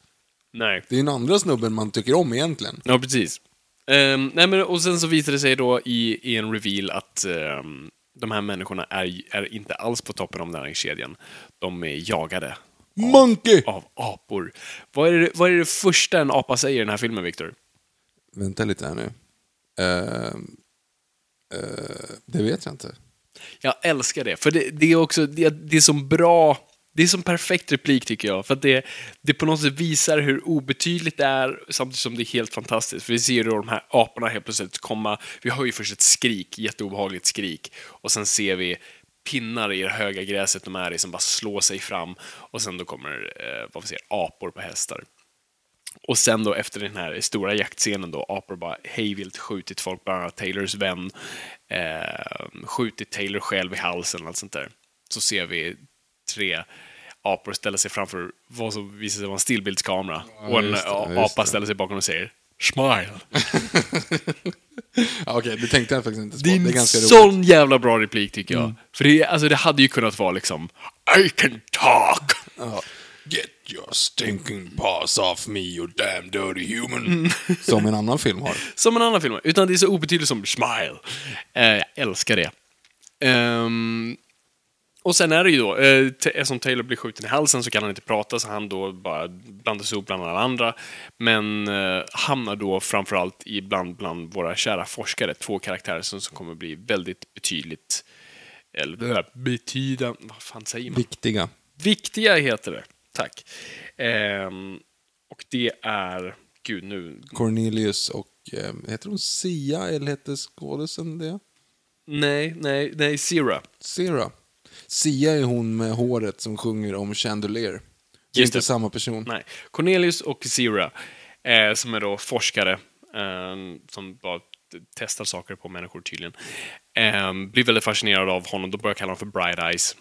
Nej. Det är den andra snubben man tycker om egentligen. Ja, precis. Ehm, nej, men, och sen så visar det sig då i, i en reveal att ehm, de här människorna är, är inte alls på toppen av näringskedjan. De är jagade Monkey! av apor. Vad är, det, vad är det första en apa säger i den här filmen, Victor? Vänta lite här nu. Eh, eh, det vet jag inte. Jag älskar det, för det, det är också det, det är som bra, det är som perfekt replik tycker jag, för att det, det på något sätt visar hur obetydligt det är samtidigt som det är helt fantastiskt. För vi ser ju då de här aporna helt plötsligt komma, vi hör ju först ett skrik, jätteobehagligt skrik, och sen ser vi pinnar i det höga gräset de är i som bara slår sig fram och sen då kommer, eh, vad vi ser, apor på hästar. Och sen då efter den här stora jaktscenen då, apor bara hejvilt skjutit folk, bland annat Taylors vän, eh, skjutit Taylor själv i halsen och allt sånt där. Så ser vi tre apor ställa sig framför vad som visar sig vara en stillbildskamera. och en det, ja, apa ställer sig bakom och säger Smile. Ja, Okej, det tänkte jag faktiskt inte på. Det är Det är en ganska roligt. sån jävla bra replik tycker jag. För det, alltså, det hade ju kunnat vara liksom I can talk. Ja. Get your stinking paws off me, you damn dirty human. Mm. Som en annan film har. Som en annan film. Utan det är så obetydligt som smile. Eh, jag älskar det. Ehm, och sen är det ju då, eh, eftersom Taylor blir skjuten i halsen så kan han inte prata så han då bara blandas ihop bland alla andra. Men eh, hamnar då framförallt i bland, bland våra kära forskare, två karaktärer som, som kommer bli väldigt betydligt, eller betydande, vad fan säger man? Viktiga. Viktiga heter det. Tack. Ehm, och det är, gud nu, Cornelius och, eh, heter hon Sia eller hette skådisen det? nej, nej, nej, Zira. Sera. Sia är hon med håret som sjunger om Chandelier. Det är Just inte det. samma person. Nej. Cornelius och Zira, eh, som är då forskare eh, som bara testar saker på människor tydligen, eh, blir väldigt fascinerade av honom. De börjar kalla honom för Bright Eyes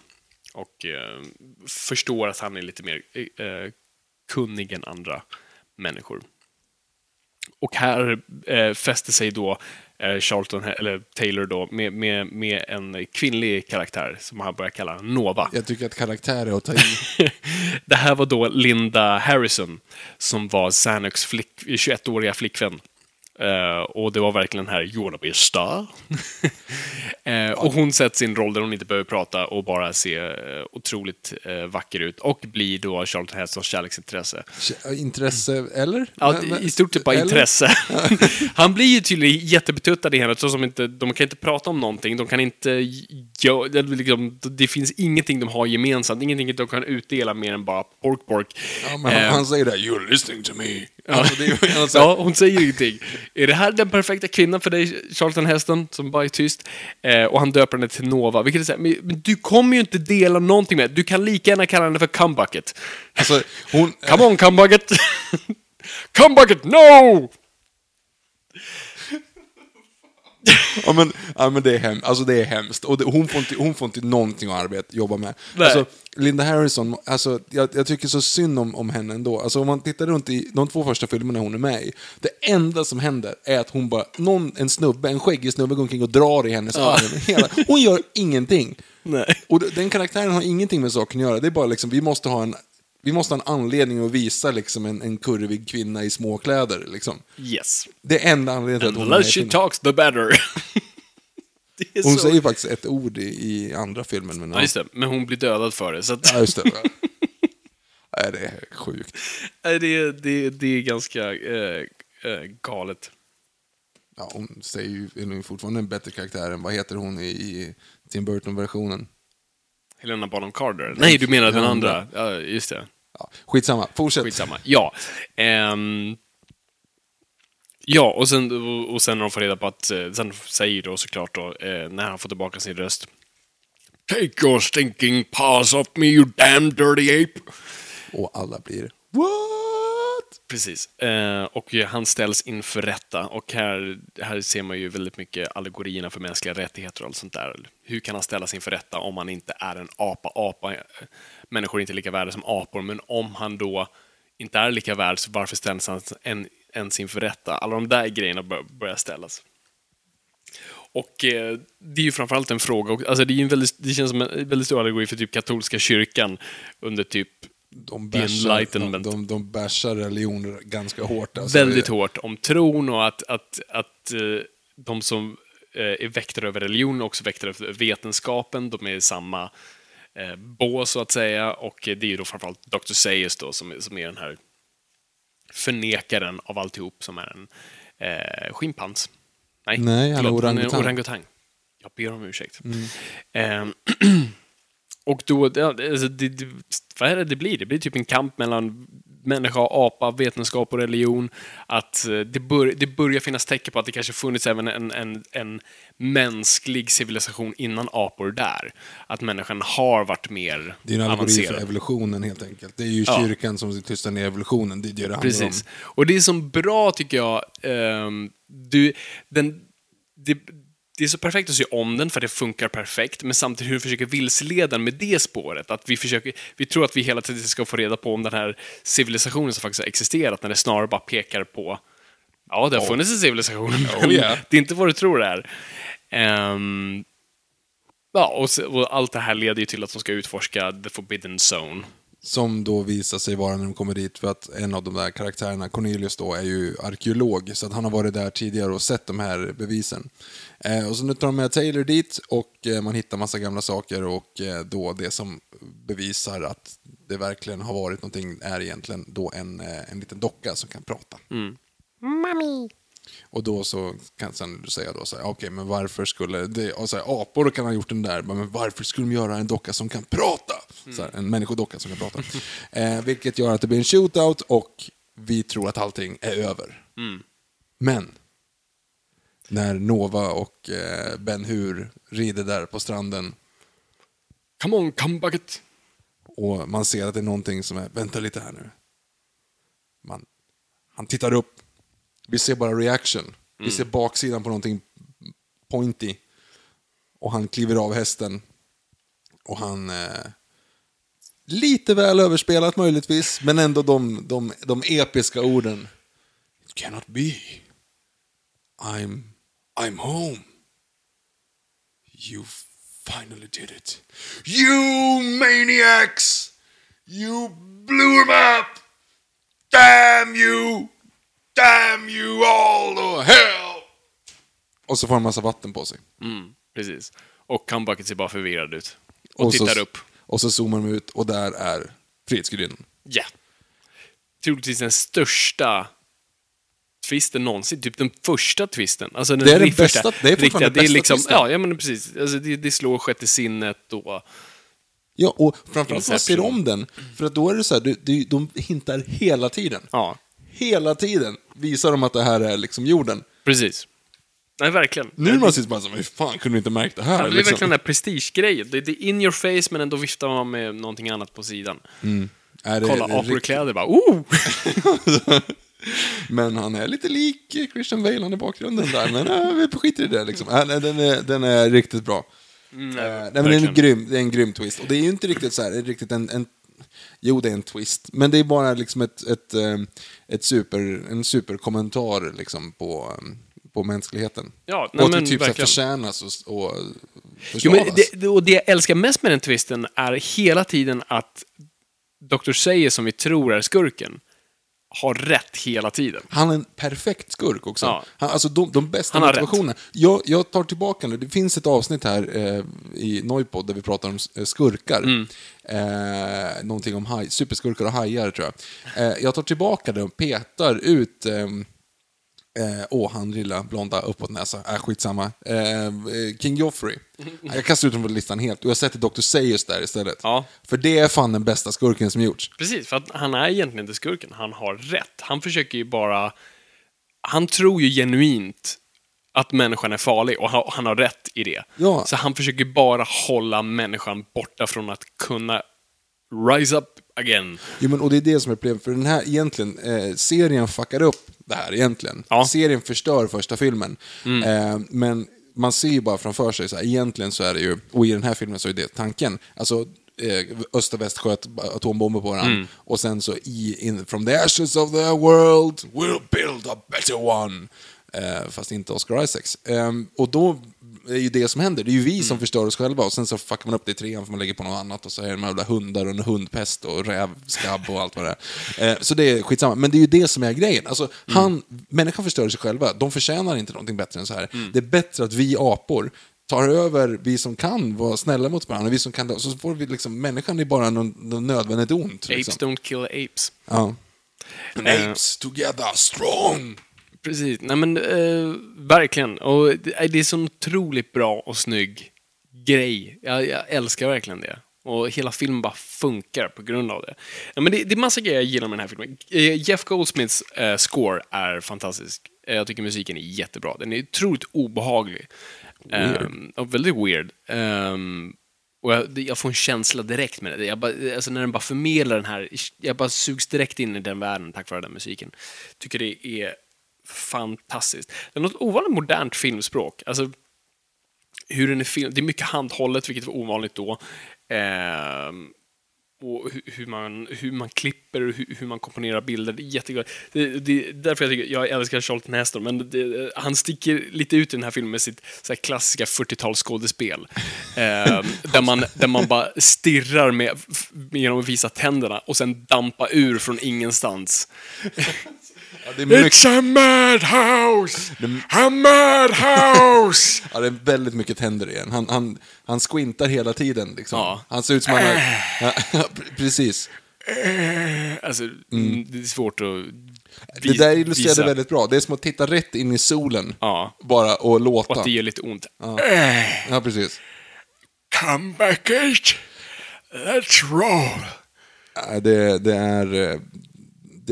och eh, förstår att han är lite mer eh, kunnig än andra människor. Och här eh, fäster sig då eh, Charlton, eller Taylor då, med, med, med en kvinnlig karaktär som han börjar kalla Nova. Jag tycker att karaktär är att ta i. det här var då Linda Harrison, som var Zanucks flick, 21-åriga flickvän. Eh, och det var verkligen här You wanna be a star? Eh, och hon sätter sin roll där hon inte behöver prata och bara se eh, otroligt vacker ut. Och blir då Charlotte Hestons kärleksintresse. Intresse, eller? Ja, Men- i stort sett bara eller? intresse. Han blir ju tydligen jättebetuttad i henne, så som inte, de kan inte prata om någonting, de kan inte... det liksom, det finns ingenting de har gemensamt, ingenting de kan utdela mer än bara pork pork. Ja, men han, han säger det, you're listening to me. Ja. Alltså, det alltså, ja, hon säger ingenting. Är det här den perfekta kvinnan för dig, Charlton Heston, som bara är tyst? Eh, och han döper henne till Nova, vilket är så här, men, men du kommer ju inte dela någonting med Du kan lika gärna kalla henne för Cumbucket. alltså, hon, Come on, Cumbucket! Cumbucket, no! Ja men, ja, men det är hemskt. Alltså det är hemskt. Och det, hon, får inte, hon får inte någonting att arbeta, jobba med. Nej. Alltså, Linda Harrison, alltså, jag, jag tycker så synd om, om henne ändå. Alltså, om man tittar runt i de två första filmerna hon är med i, det enda som händer är att hon bara, någon, en snubbe, en skäggig snubbe går omkring och drar i hennes arm. Hela, hon gör ingenting. Nej. Och den karaktären har ingenting med saken att göra. Det är bara liksom, vi måste ha en vi måste ha en anledning att visa liksom en, en kurvig kvinna i småkläder. Liksom. Yes. Det är enda anledningen till att hon är she filmen. talks, the better. Hon så... säger faktiskt ett ord i, i andra filmen. Men Ja, just det. Men hon blir dödad för det. Så att, Ja, just det. Nej, det är sjukt. Nej, det, det, det är ganska eh, eh, galet. Ja, hon säger ju, är fortfarande en bättre karaktär än, vad heter hon i, i Tim Burton-versionen? Helena Bonham Carter. Nej, du menar den andra. Ja, just det. Ja, skitsamma, fortsätt. Skitsamma. Ja. Ehm, ja, och sen, och, och sen när de får reda på att... eh, Sen säger då såklart då, eh, när han får tillbaka sin röst. Take your stinking paws off me, you damn dirty ape! Och alla blir What? Precis. Eh, och han ställs inför rätta. Och här, här ser man ju väldigt mycket allegorierna för mänskliga rättigheter och allt sånt där. Hur kan han ställas inför rätta om han inte är en apa? apa eh, människor är inte lika värda som apor, men om han då inte är lika värd, så varför ställs han en, ens inför rätta? Alla de där grejerna bör, börjar ställas. Och eh, det är ju framförallt en fråga, och, alltså det, är en väldigt, det känns som en väldigt stor allegori för typ katolska kyrkan under typ de bashar, de, de, de bashar religioner ganska hårt. Alltså. väldigt hårt om tron och att, att, att eh, de som eh, är väktare över religion också väktare över vetenskapen. De är i samma eh, bås, så att säga. Och eh, det är ju då framförallt Dr. Seuss då, som, som är den här förnekaren av alltihop, som är en eh, schimpans. Nej, Nej, han är orangutang. Mm. orangutang. Jag ber om ursäkt. Ehm, och då, alltså, det, det, vad är det det blir? Det blir typ en kamp mellan människa apa, vetenskap och religion. Att eh, det, bör, det börjar finnas tecken på att det kanske funnits även en, en, en mänsklig civilisation innan apor där. Att människan har varit mer Det är en allegori för avancerad. evolutionen helt enkelt. Det är ju Ja. kyrkan som tystar ner evolutionen. Det är det det handlar Precis. om. Och det är så bra, tycker jag. ehm, du, den, det, det är så perfekt att se om den, för det funkar perfekt, men samtidigt hur du försöker vilseleda med det spåret. Att vi, försöker, vi tror att vi hela tiden ska få reda på om den här civilisationen som faktiskt har existerat, när det snarare bara pekar på Ja, det har funnits en civilisation, men yeah. det är inte vad du tror det är. Ehm, ja, och, och allt det här leder ju till att de ska utforska the forbidden zone. Som då visar sig vara när de kommer dit, för att en av de där karaktärerna, Cornelius då, är ju arkeolog, så att han har varit där tidigare och sett de här bevisen. Eh, och så nu tar de med Taylor dit och eh, man hittar massa gamla saker och eh, då det som bevisar att det verkligen har varit någonting är egentligen då en, eh, en liten docka som kan prata. Och då så kan sen du säga då så här, okej men varför skulle det, och så här, apor kan ha gjort den där, men varför skulle de göra en docka som kan prata? Så här, en människodocka som kan prata. eh, vilket gör att det blir en shootout och vi tror att allting är över. Men, när Nova och eh, Ben Hur rider där på stranden Come on, come bucket! och man ser att det är någonting som är, vänta lite här nu. Man, han tittar upp, vi ser bara reaction. Vi ser baksidan på någonting pointy. Och han kliver av hästen. Och han... Eh, lite väl överspelat möjligtvis, men ändå de, de, de episka orden. It cannot be. I'm, I'm home. You finally did it. You maniacs! You blew him up! Damn you! Damn you all to hell! Och så får han massa vatten på sig. Mm, precis. Och comebacket ser bara förvirrad ut. Och, Och tittar så, upp. Och så zoomar de ut och där är Frihetsgudinnan. Ja. Troligtvis den största twisten någonsin. Typ den första twisten. Alltså den Det är den bästa- det är fortfarande riktiga, det är bästa liksom, twisten. Ja, ja men precis. Alltså, det, det slår sjätte sinnet och... Ja, och framförallt när man ser om den, för att då är det så här, du, du, de hintar hela tiden. Ja, Hela tiden visar de att det här är liksom jorden. precis. Nej, verkligen. Nu är man sitter bara så, hur fan kunde vi inte märkt det här? Ja, det är liksom? verkligen den här prestigegrejen. Det, det är in your face, men ändå viftar man med någonting annat på sidan. Är det- Kolla, det är apor i kläder bara, oh! Men han är lite lik Christian Bale i bakgrunden där, men äh, vi skiter i det liksom. Äh, nej, den, är, den är riktigt bra. Mm, Eh, nej, men det, är en grym, det är en grym twist. Och det är ju inte riktigt så här, riktigt en, en Jo, det är en twist, men det är bara liksom ett, ett, eh, ett super, en superkommentar liksom på, eh, på mänskligheten. Ja, nej, och att det typ verkligen. förtjänas och, och Jo, men det, och det jag älskar mest med den twisten är hela tiden att Dr. Sayer, som vi tror är skurken, har rätt hela tiden. Han är en perfekt skurk också. Ja. Han, alltså de, de bästa motivationerna. Jag, jag tar tillbaka nu, det finns ett avsnitt här eh, i Noipod där vi pratar om eh, skurkar. Mm. Eh, någonting om haj, superskurkar och hajar tror jag. Eh, jag tar tillbaka det och petar ut ehm, Eh, åh, han lilla blonda uppåtnäsa. Äh, skitsamma. Eh, eh, King Joffrey. Jag kastar ut honom på listan helt och jag sätter Dr. Sayers där istället. Ja. För det är fan den bästa skurken som gjorts. Precis, för att han är egentligen inte skurken. Han har rätt. Han försöker ju bara... Han tror ju genuint att människan är farlig och han- han har rätt i det. Ja. Så han försöker bara hålla människan borta från att kunna rise up again. Jo, men, och det är det som är problemet, för den här egentligen, eh, serien fuckar upp det här egentligen. Ja. Serien förstör första filmen. Eh, men man ser ju bara framför sig, så här, egentligen så är det ju, och i den här filmen så är det tanken, alltså eh, öst och väst sköt atombomber på varandra, och sen så i, in, from the ashes of the world we'll build a better one. Eh, fast inte Oscar Isaacs. Eh, och då är ju det som händer. Det är ju vi som förstör oss själva och sen så fuckar man upp det i trean för man lägger på något annat och så är det de jävla hundar och en hundpest och rävskabb och allt vad det är. Eh, så det är skitsamma. Men det är ju det som är grejen. Alltså, han, människan förstör sig själva. De förtjänar inte någonting bättre än så här. Det är bättre att vi apor tar över, vi som kan vara snälla mot varandra, vi som kan, så får vi liksom, människan är bara någon, någon nödvändigt ont. Apes Liksom. don't kill apes. Ja. Eh. Apes together strong! Precis. Nej men, eh, verkligen. Och det det är så otroligt bra och snygg grej. Jag, jag älskar verkligen det. Och hela filmen bara funkar på grund av det. Ja, men det, det är massa grejer jag gillar med den här filmen. Eh, Jeff Goldsmiths eh, score är fantastisk. Eh, jag tycker musiken är jättebra. Den är otroligt obehaglig. Ehm, och väldigt weird. Ehm, och jag, jag får en känsla direkt med det. Jag bara, alltså när den bara förmedlar den här, jag bara sugs direkt in i den världen tack vare den musiken. Tycker det är fantastiskt. Det är något ovanligt modernt filmspråk. Alltså, hur den är film, det är mycket handhållet, vilket var ovanligt då. Eh, och hur, hur, man, hur man klipper och hur, hur man komponerar bilder. Det är jättegott. Det, det därför jag tycker, jag älskar Charlton Heston, men det, han sticker lite ut i den här filmen med sitt så här klassiska 40-talsskådespel. eh, där, man, där man bara stirrar med, genom att visa tänderna och sen dampa ur från ingenstans. Ja, det, It's a madhouse! A madhouse! ja, det är väldigt mycket tänder igen. Han, han, han squintar hela tiden. Liksom. Ja. Han ser ut som han har... Ja, pre- precis. Alltså, det är svårt att Det där illustrerade visa. väldigt bra. Det är som att titta rätt in i solen. Ja. Bara och låta. Och att det gör lite ont. Ja, precis. Come back eight. Let's roll. Ja, Det, det är...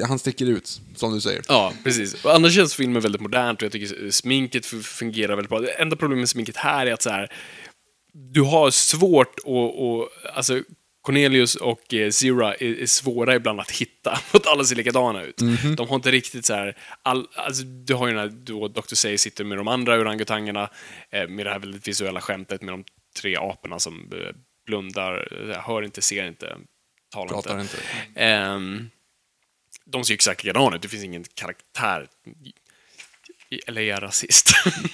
han sticker ut, som du säger. Ja, precis. Och annars känns filmen väldigt modernt och jag tycker sminket fungerar väldigt bra. Det enda problemet med sminket här är att så här, du har svårt att... alltså, Cornelius och eh, Zira är, är svåra ibland att hitta, för att alla ser likadana ut. De har inte riktigt så här, all, alltså, du har ju den här, då Dr. Say sitter med de andra orangutangerna, eh, med det här väldigt visuella skämtet med de tre aporna som eh, blundar, eh, hör inte, ser inte, talar Pratar inte. inte. Ehm, de ser ju exakt likadana ut, det finns ingen karaktär. Eller är jag rasist?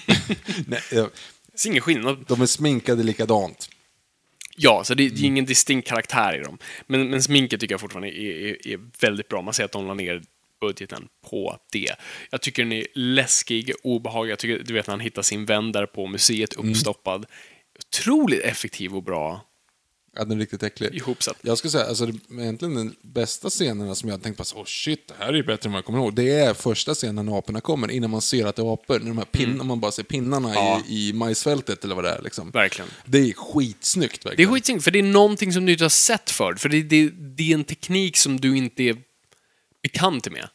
Nej, ja, det är ingen skillnad. de är sminkade likadant. Ja, så det, det är ingen distinkt karaktär i dem. Men, men sminket tycker jag fortfarande är, är, är väldigt bra. Man ser att de la ner budgeten på det. Jag tycker den är läskig, obehaglig. Jag tycker, du vet när han hittar sin vän där på museet uppstoppad. Otroligt effektiv och bra Ja, den är riktigt äcklig. ihopsatt. Jag skulle säga, alltså, det- egentligen den bästa scenerna som jag tänkt på, så, oh shit, det här är ju bättre än vad jag kommer ihåg. Det är första scenen när aporna kommer, innan man ser att det är apor. När de här pin, man bara ser pinnarna Mm. Ja. i, i majsfältet eller vad det är. Liksom. Verkligen. Det är skitsnyggt Det är verkligen. skitsnyggt, för det är någonting som du inte har sett förr. För det, det, det är en teknik som du inte är bekant med.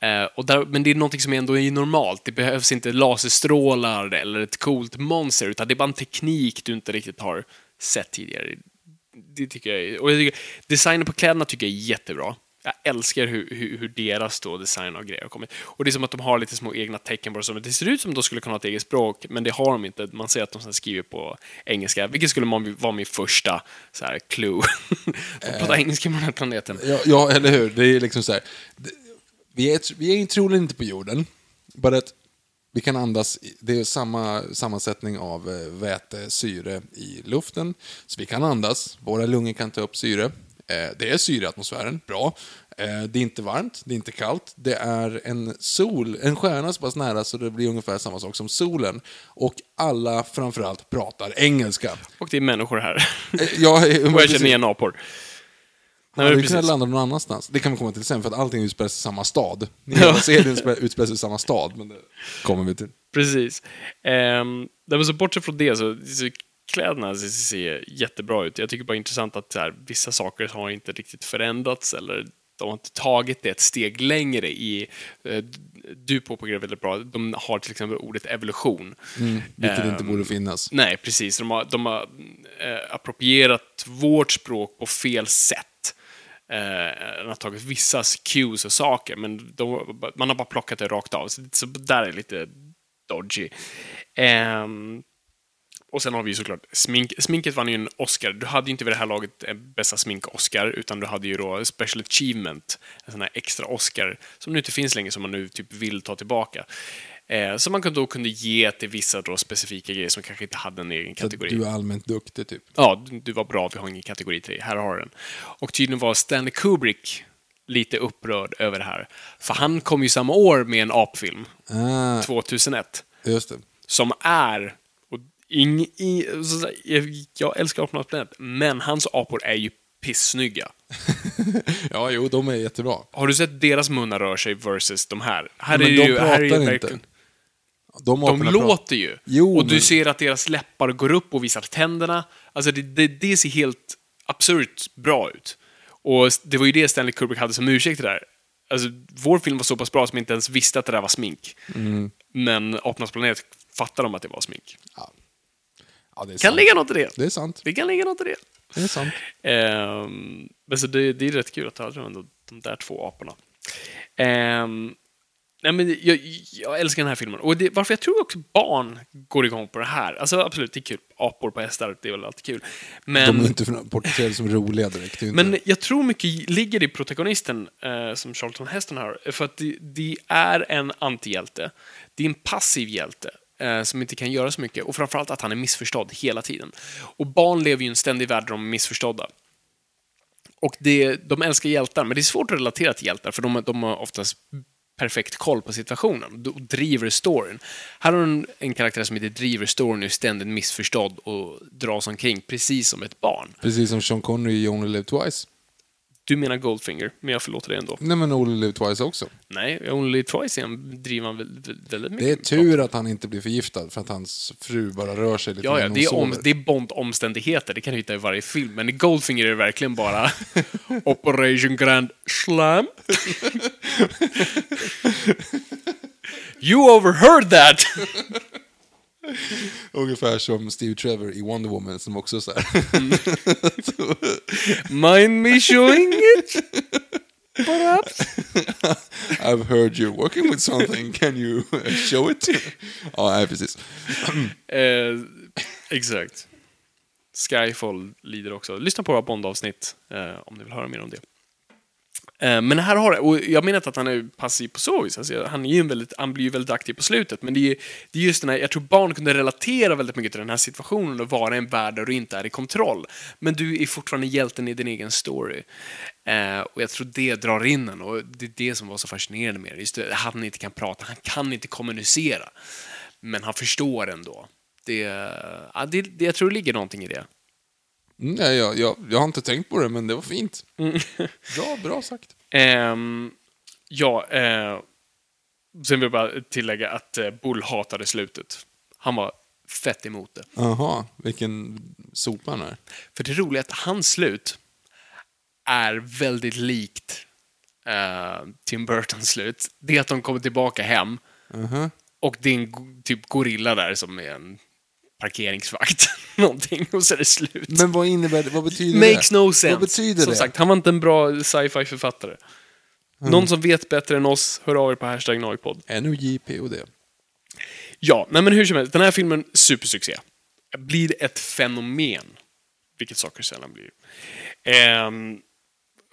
Eh, och där, men det är någonting som ändå är normalt. Det behövs inte laserstrålar eller ett coolt monster, utan det är bara en teknik du inte riktigt har sett tidigare. Det tycker jag är, och jag tycker, designen på kläderna tycker jag är jättebra. Jag älskar hur, hur, hur deras då design och grejer har kommit. Och det är som att de har lite små egna tecken på det. som- Det ser ut som att de skulle kunna ha ett eget språk, men det har de inte. Man ser att de skriver på engelska, vilket skulle vara min första så här, clue. de pratar engelska på den här planeten. Ja, ja, eller hur? Det är liksom så här. Vi är, vi är troligen inte på jorden, bara att vi kan andas, det är samma sammansättning av eh, väte, syre i luften, så vi kan andas, våra lungor kan ta upp syre. Eh, Det är syre i atmosfären, bra. Eh, Det är inte varmt, det är inte kallt. Det är en sol, en stjärna så pass nära så det blir ungefär samma sak som solen. Och alla framförallt pratar engelska. Och det är människor här. Jag, och jag känner igen apor. Nej, hade kunnat landa någon annanstans. Det kan vi komma till sen, för att allting utspelar sig i samma stad. Hela serien utspelar- sig i samma stad, men det kommer vi till. Precis. Um, så bortsett från det så, så kläderna ser- jättebra ut. Jag tycker bara det är intressant att här, vissa saker har inte riktigt förändrats eller de har inte tagit det ett steg längre i... eh, du påpekar det väldigt bra. De har till exempel ordet evolution. Vilket Ehm, inte borde finnas. Nej, precis. De har, de har eh, approprierat vårt språk på fel sätt. Eh, den har tagit vissa cues och saker, men de, man har bara plockat det rakt av. Så, så där är det lite dodgy. Eh, och sen har vi ju såklart smink. Sminket vann ju en Oscar. Du hade ju inte vid det här laget eh, bästa smink-Oscar, utan du hade ju då Special Achievement, en sån här extra Oscar, som nu inte finns längre, som man nu typ vill ta tillbaka. Eh, som man då kunde ge till vissa då specifika grejer som kanske inte hade en egen Så kategori. du är allmänt duktig, typ. Ja, du- du var bra, vi har ingen kategori till dig. Här har du den. Och tydligen var Stanley Kubrick lite upprörd över det här. För han kom ju samma år med en apfilm, Ah, 2001, just det. som är... Och ing, i, jag, älskar Apornas planet, men hans apor är ju pissnygga. Ja, jo, de är jättebra. Har du sett deras munnar rör sig versus de här? Här Men är de ju, här är ju pratar inte. De, De låter ju. Jo, och du men- ser att deras läppar går upp och visar tänderna. Alltså det, det, det ser helt absurt bra ut. Och det var ju det Stanley Kubrick hade som ursäkt det där. Alltså, vår film var så pass bra som inte ens visste att det där var smink. Mm. Men Apornas planet fattade de att det var smink. Ja, det är Kan sant. ligga något i det. Det är sant. Det kan ligga något i det. Det är sant. Ehm, men så det, det är rätt kul att ha de, de där två aporna. Ehm, nej men jag, jag älskar den här filmen. Och det, varför jag tror också barn går igång på det här. Alltså absolut, det är kul. Apor på hästar, det är väl alltid kul. Men, De är inte porträtterade som roliga direkt. inte- men jag tror mycket ligger i protagonisten eh, som Charlton Heston har. För att det, det är en antihjälte. Det är en passiv hjälte eh, som inte kan göra så mycket. Och framförallt att han är missförstådd hela tiden. Och barn lever ju i en ständig värld där de är missförstådda. Och det, de älskar hjältar, men det är svårt att relatera till hjältar för de, de har oftast perfekt koll på situationen och driver storyn. Här har du en, en karaktär som inte driver storyn är ständigt missförstådd och dras omkring precis som ett barn. Precis som Sean Connery i Only Live Twice. Du menar Goldfinger, men jag förlåter dig ändå. Nej, men Only Live Twice också. Nej, Only Twice igen driver han väl- väl- väldigt Det är mycket. tur att han inte blir förgiftad för att hans fru bara rör sig lite Ja, ja, när det är, hon om, sover. det är Bond-omständigheter, det kan du hitta i varje film. Men i Goldfinger är det verkligen bara Operation Grand Slam. you overheard that! Ungefär som Steve Trevor i Wonder Woman som också så här. Mind me showing it? Perhaps? I've heard you're working with something, can you uh, show it? ja, nej, precis. Eh, exakt. Skyfall lider också. Lyssna på våra Bond-avsnitt eh, om ni vill höra mer om det. Eh, men här har och jag menar inte att han är passiv på så vis, alltså, han, är ju en väldigt, han blir ju väldigt aktiv på slutet, men det är, det är just den här, jag tror barn kunde relatera väldigt mycket till den här situationen och vara i en värld där du inte är i kontroll. Men du är fortfarande hjälten i din egen story. Eh, och jag tror det drar in en och det är det som var så fascinerande med det. Just det, han inte kan prata, han kan inte kommunicera. Men han förstår ändå. Det, ja, det, det, jag tror det ligger någonting i det. Nej, jag, jag, jag har inte tänkt på det, men det var fint. Mm. Bra, sagt. Ehm, ja, eh, sen vill jag bara tillägga att eh, Bull hatade slutet. Han var fett emot det. Jaha, vilken sopa han är. För det roliga är att hans slut är väldigt likt eh, Tim Burtons slut. Det är att de kommer tillbaka hem Mhm. och det är en go- typ gorilla där som är en parkeringsvakt. Någonting, och så är det slut. Men vad innebär det? Vad betyder Makes det? no sense. Vad betyder som det? sagt, han var inte en bra sci-fi författare. Någon som vet bättre än oss, hör av er på hashtag Noipod. NOJPOD. Ja, nej men hur som helst, den här filmen, supersuccé. Blir ett fenomen. Vilket saker sällan blir. Ehm,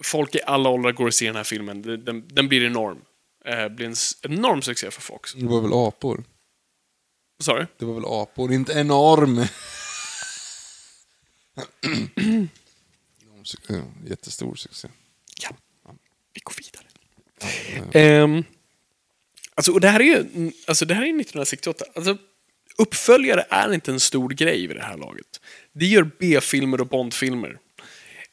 folk i alla åldrar går och ser den här filmen. Den, den, blir enorm. Eh, blir en s- enorm succé för Fox. Det var väl apor? Vad sa du? Det var väl apor, inte enorm. Jättestor succé. Ja, vi går vidare. Ehm, alltså, och det här är ju mm, alltså, det här är 1968. Alltså, uppföljare är inte en stor grej vid det här laget. Det gör B-filmer och Bond-filmer.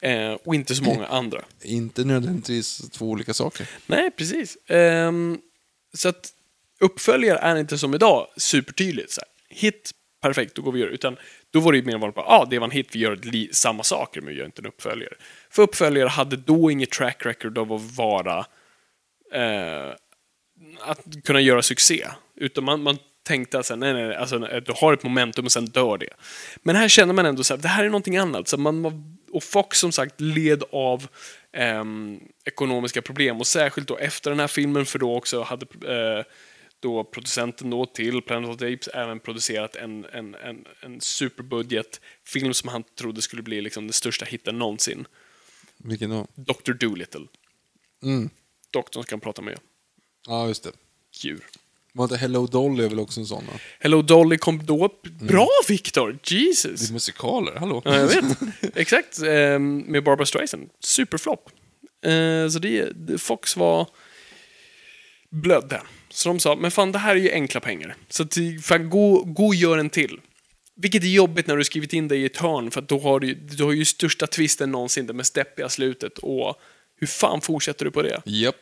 Eh, och inte så många andra. Inte nödvändigtvis två olika saker. Nej, precis. Ehm, så att uppföljare är inte som idag supertydligt. Så här, hit, perfekt, då går vi och gör det. Utan då var det ju mer vanligt, ja, ah, det var en hit, vi gör samma saker, men vi gör inte en uppföljare. För uppföljare hade då inget track record av att vara eh, att kunna göra succé. Utan man, man tänkte att nej, nej, alltså, eh, du har ett momentum och sen dör det. Men här känner man ändå att det här är någonting annat. Så man, och Fox som sagt led av eh, ekonomiska problem och särskilt då efter den här filmen för då också hade eh, då producenten då till Planet of the Apes även producerat en, en, en, en superbudget film som han trodde skulle bli liksom den största hitten någonsin. Vilken då? Dr. Dolittle. Mm. Doktorn ska prata med Ja, just det. djur. Var inte Hello Dolly är väl också en sån? va? Hello Dolly kom då upp. Bra Victor! Jesus! Det är musikaler, hallå? Ja, jag vet. Exakt. ehm, med Barbara Streisand. Superflopp. Eh, så det, det, Fox var blödde. Så de sa, men fan det här är ju enkla pengar. Så fan, gå, gå och gör en till. Vilket är jobbigt när du skrivit in dig i ett hörn, för att då har du, du har ju största twisten någonsin, det mest deppiga slutet. Och hur fan fortsätter du på det? Japp.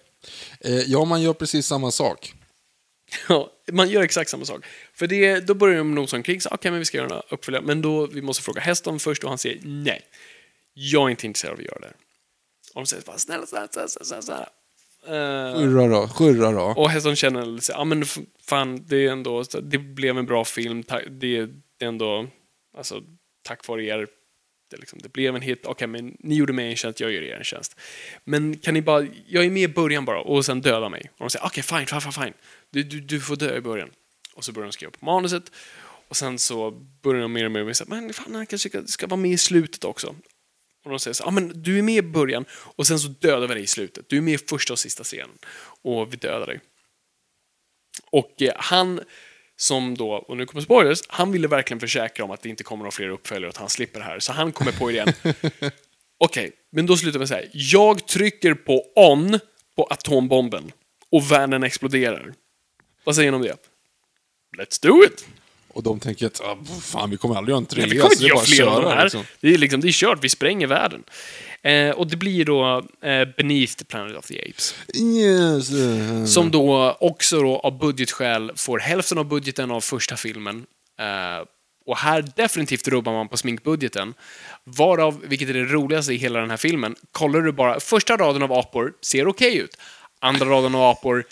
Eh, ja, man gör precis samma sak. Ja, man gör exakt samma sak. För det, då börjar de nosa omkring, okej, men vi ska göra en uppföljare. Men då, vi måste fråga Heston först och han säger nej. Jag är inte intresserad av att göra det. Och de säger bara, snälla, snälla, snälla, snälla, snälla. Eh, Skyrra då, skyrra då. och Heston känner ja men fan, det är ändå, det blev en bra film, det, det är ändå, alltså, tack vare er, det, liksom, det blev en hit, okej men ni gjorde mig en tjänst, jag gör er en tjänst. Men kan ni bara, jag är med i början bara, och sen döda mig. Och de säger, okej fine, fine, fine, fine. Du, du, du får dö i början. Och så börjar de skriva på manuset, och sen så börjar de mer och mer med att men fan han kanske ska, ska vara med i slutet också. Och de säger så ja men du är med i början och sen så dödar vi dig i slutet. Du är med i första och sista scenen. Och vi dödar dig. Och eh, han som då, och nu kommer spoilers, han ville verkligen försäkra om att det inte kommer några fler uppföljare och att han slipper det här. Så han kommer på idén. Okej, men då slutar vi så här. Jag trycker på on på atombomben och världen exploderar. Vad säger ni om det? Let's do it! Och de tänker att, ah, fan, vi kommer aldrig göra en trea. Nej, vi kommer inte göra fler att av de här. liksom. Det, är liksom, det är kört, vi spränger världen. Eh, och det blir då eh, Beneath the Planet of the Apes. Yes. Som då också då, av budgetskäl får hälften av budgeten av första filmen. Eh, och här definitivt rubbar man på sminkbudgeten. Varav, vilket är det roligaste i hela den här filmen, kollar du bara, första raden av apor ser okej ut. Andra raden av apor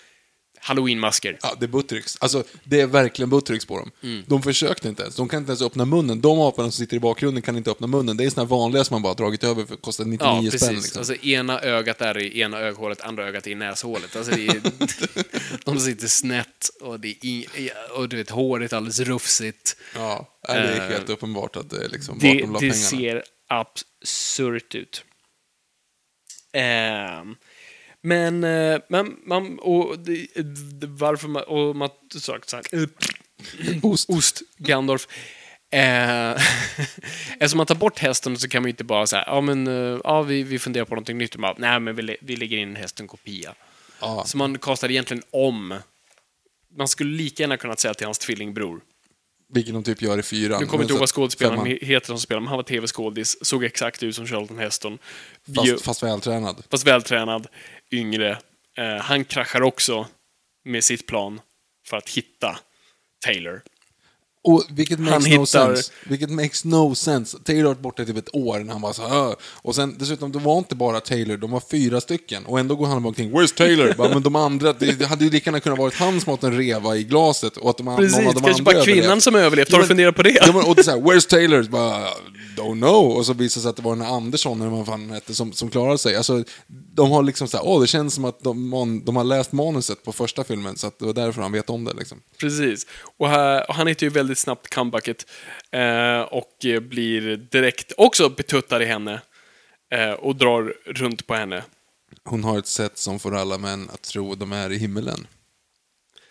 halloween-masker. Ja, det är Buttericks. Alltså, det är verkligen Buttericks på dem. Mm. De försökte inte ens. De kan inte ens öppna munnen. De aporna som sitter i bakgrunden kan inte öppna munnen. Det är här vanliga som man bara dragit över för kostar 99 Ja, precis. spänn. Liksom. Alltså ena ögat är i ena öghålet, andra ögat är i näshålet. Alltså, det är, de sitter snett och, det är och du vet, håret är alldeles rufsigt. ja, det är Eh, helt uppenbart att det är liksom vart Det, de la det pengarna. ser absurt ut. Ehm, men, eh, men man, och det, det, varför man, och man sagt så här, eh, Ost. ost, Gandalf. Eh, eftersom man tar bort hästen så kan man ju inte bara säga, ja men, ja vi, vi funderar på någonting nytt. Nej men vi, vi lägger in hästen kopia. Ja. Så man kastar egentligen om. Man skulle lika gärna kunnat säga till hans tvillingbror. Vilket de typ gör i fyran. Nu kommer inte ihåg vad skådespelaren heter som spelar, men han var tv-skådis, såg exakt ut som Charlton Heston. Bio- Fast, fast vältränad. fast vältränad, yngre. Eh, han kraschar också med sitt plan för att hitta Taylor. Och vilket makes Han no hittar- sense. Vilket makes no sense. Taylor har varit borta i typ ett år när han bara så här. Och sen dessutom, det var inte bara Taylor, de var fyra stycken. Och ändå går han omkring, Where's Taylor? bara, men de andra, det, hade ju lika gärna kunnat varit han som åt en reva i glaset och att de, någon Precis, av de kanske bara kvinnan överlevt. som överlevt. Har Ja, du funderat på det? Ja, men, och så här, Where's Taylor? Bara, don't know. Och så visar det sig att det var den här Andersson, eller vad fan han hette, som, som klarade sig. Alltså, de har liksom så här, åh, det känns som att de, man, de har läst manuset på första filmen, så att det var därför han vet om det. Liksom. Precis. Och, här, och han hittar ju väldigt snabbt comebacket eh, och blir direkt också betuttad i henne eh, och drar runt på henne. Hon har ett sätt som får alla män att tro de är i himmelen.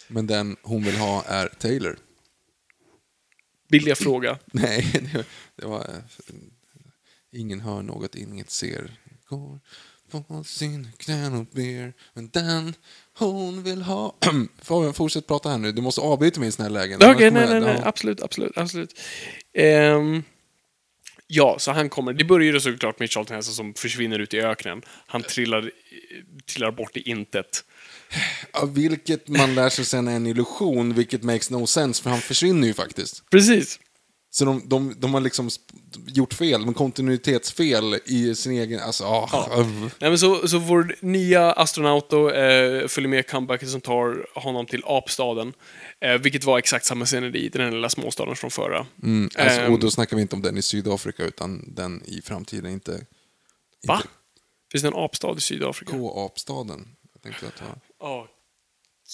Men den hon vill ha är Taylor. Vill jag fråga. Nej, det, det var... Ingen hör något, inget ser. Går på sin knän och ber. Men den hon vill ha... Fabian, fortsätt prata här nu. Du måste avbryta mig i såna här lägen. Okej, kommer nej, nej, nej, absolut, absolut, absolut. Ehm, ja, så han kommer. Det börjar ju såklart med Charlton Heston som försvinner ut i öknen. Han trillar, trillar bort i intet. Ja, vilket man lär sig sen är en illusion, vilket makes no sense, för han försvinner ju faktiskt. Precis. Så de, de, de har liksom gjort fel, men kontinuitetsfel i sin egen... Alltså, ah, öv. Nej, men så, så vår nya astronaut då, eh, följer med comebacket som tar honom till apstaden. Eh, vilket var exakt samma sceneri i den lilla småstaden från förra. Mm, alltså, Ehm, och då snackar vi inte om den i Sydafrika, utan den i framtiden, inte... Va? inte Finns det en apstad i Sydafrika? K-apstaden. Jag tänkte att det var... Ja.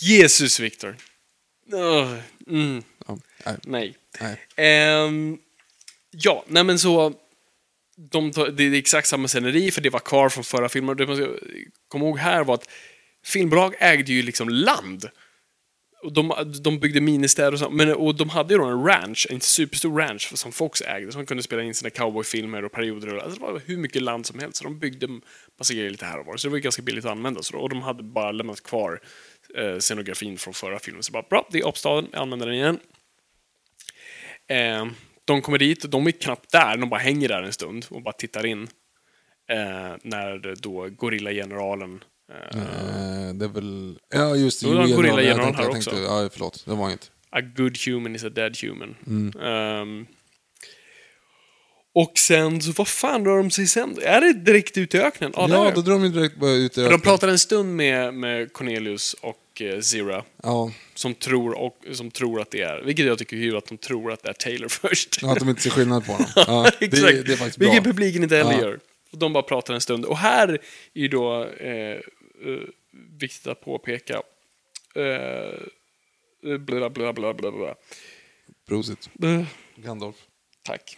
Jesus, Viktor. Ugh, mm, Ja, nej, nej. nej. Ehm, ja, nej men så... De tar, det är exakt samma sceneri, för det var kvar från förra filmen. Det man ska komma ihåg här var att filmbolag ägde ju liksom land. Och de, de byggde ministäder och så, men och de hade ju då en ranch, en superstor ranch som Fox ägde, som kunde spela in sina cowboyfilmer och perioder. Och, alltså det var hur mycket land som helst, så de byggde massa grejer lite här och var. Så det var ju ganska billigt att använda. Så då, och de hade bara lämnat kvar eh, scenografin från förra filmen. Så bara, bra, det är apstaden, jag använder den igen. Eh, de kommer dit, de är knappt där, de bara hänger där en stund och bara tittar in. Eh, när då gorillageneralen Eh, det är väl... Ja, just det. Gorilla general tänkte- här jag också. tänkte- Ja, förlåt. Det var inget. A good human is a dead human. Mm. Ehm, och sen, så vad fan rör de sig sen? Är det direkt ut i öknen? Ja, Ja, då drar de ju direkt bara ut i För de öknen. pratar en stund med, med Cornelius och eh, Zira. Ja, Som tror, och, som tror att det är, vilket jag tycker är kul, att de tror att det är Taylor först. ja, att de inte ser skillnad på honom. Ja, det, Exakt. det är faktiskt bra. Vilket publiken inte heller Ja. gör. Och de bara pratar en stund. Och här är ju då eh, eh, viktigt att påpeka eh, bla bla bla bla bla. Prosit. Eh, Gandalf. tack.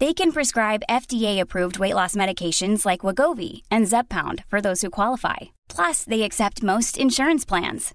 They can prescribe FDA-approved weight loss medications like Wagovi and Zepbound for those who qualify. Plus, they accept most insurance plans.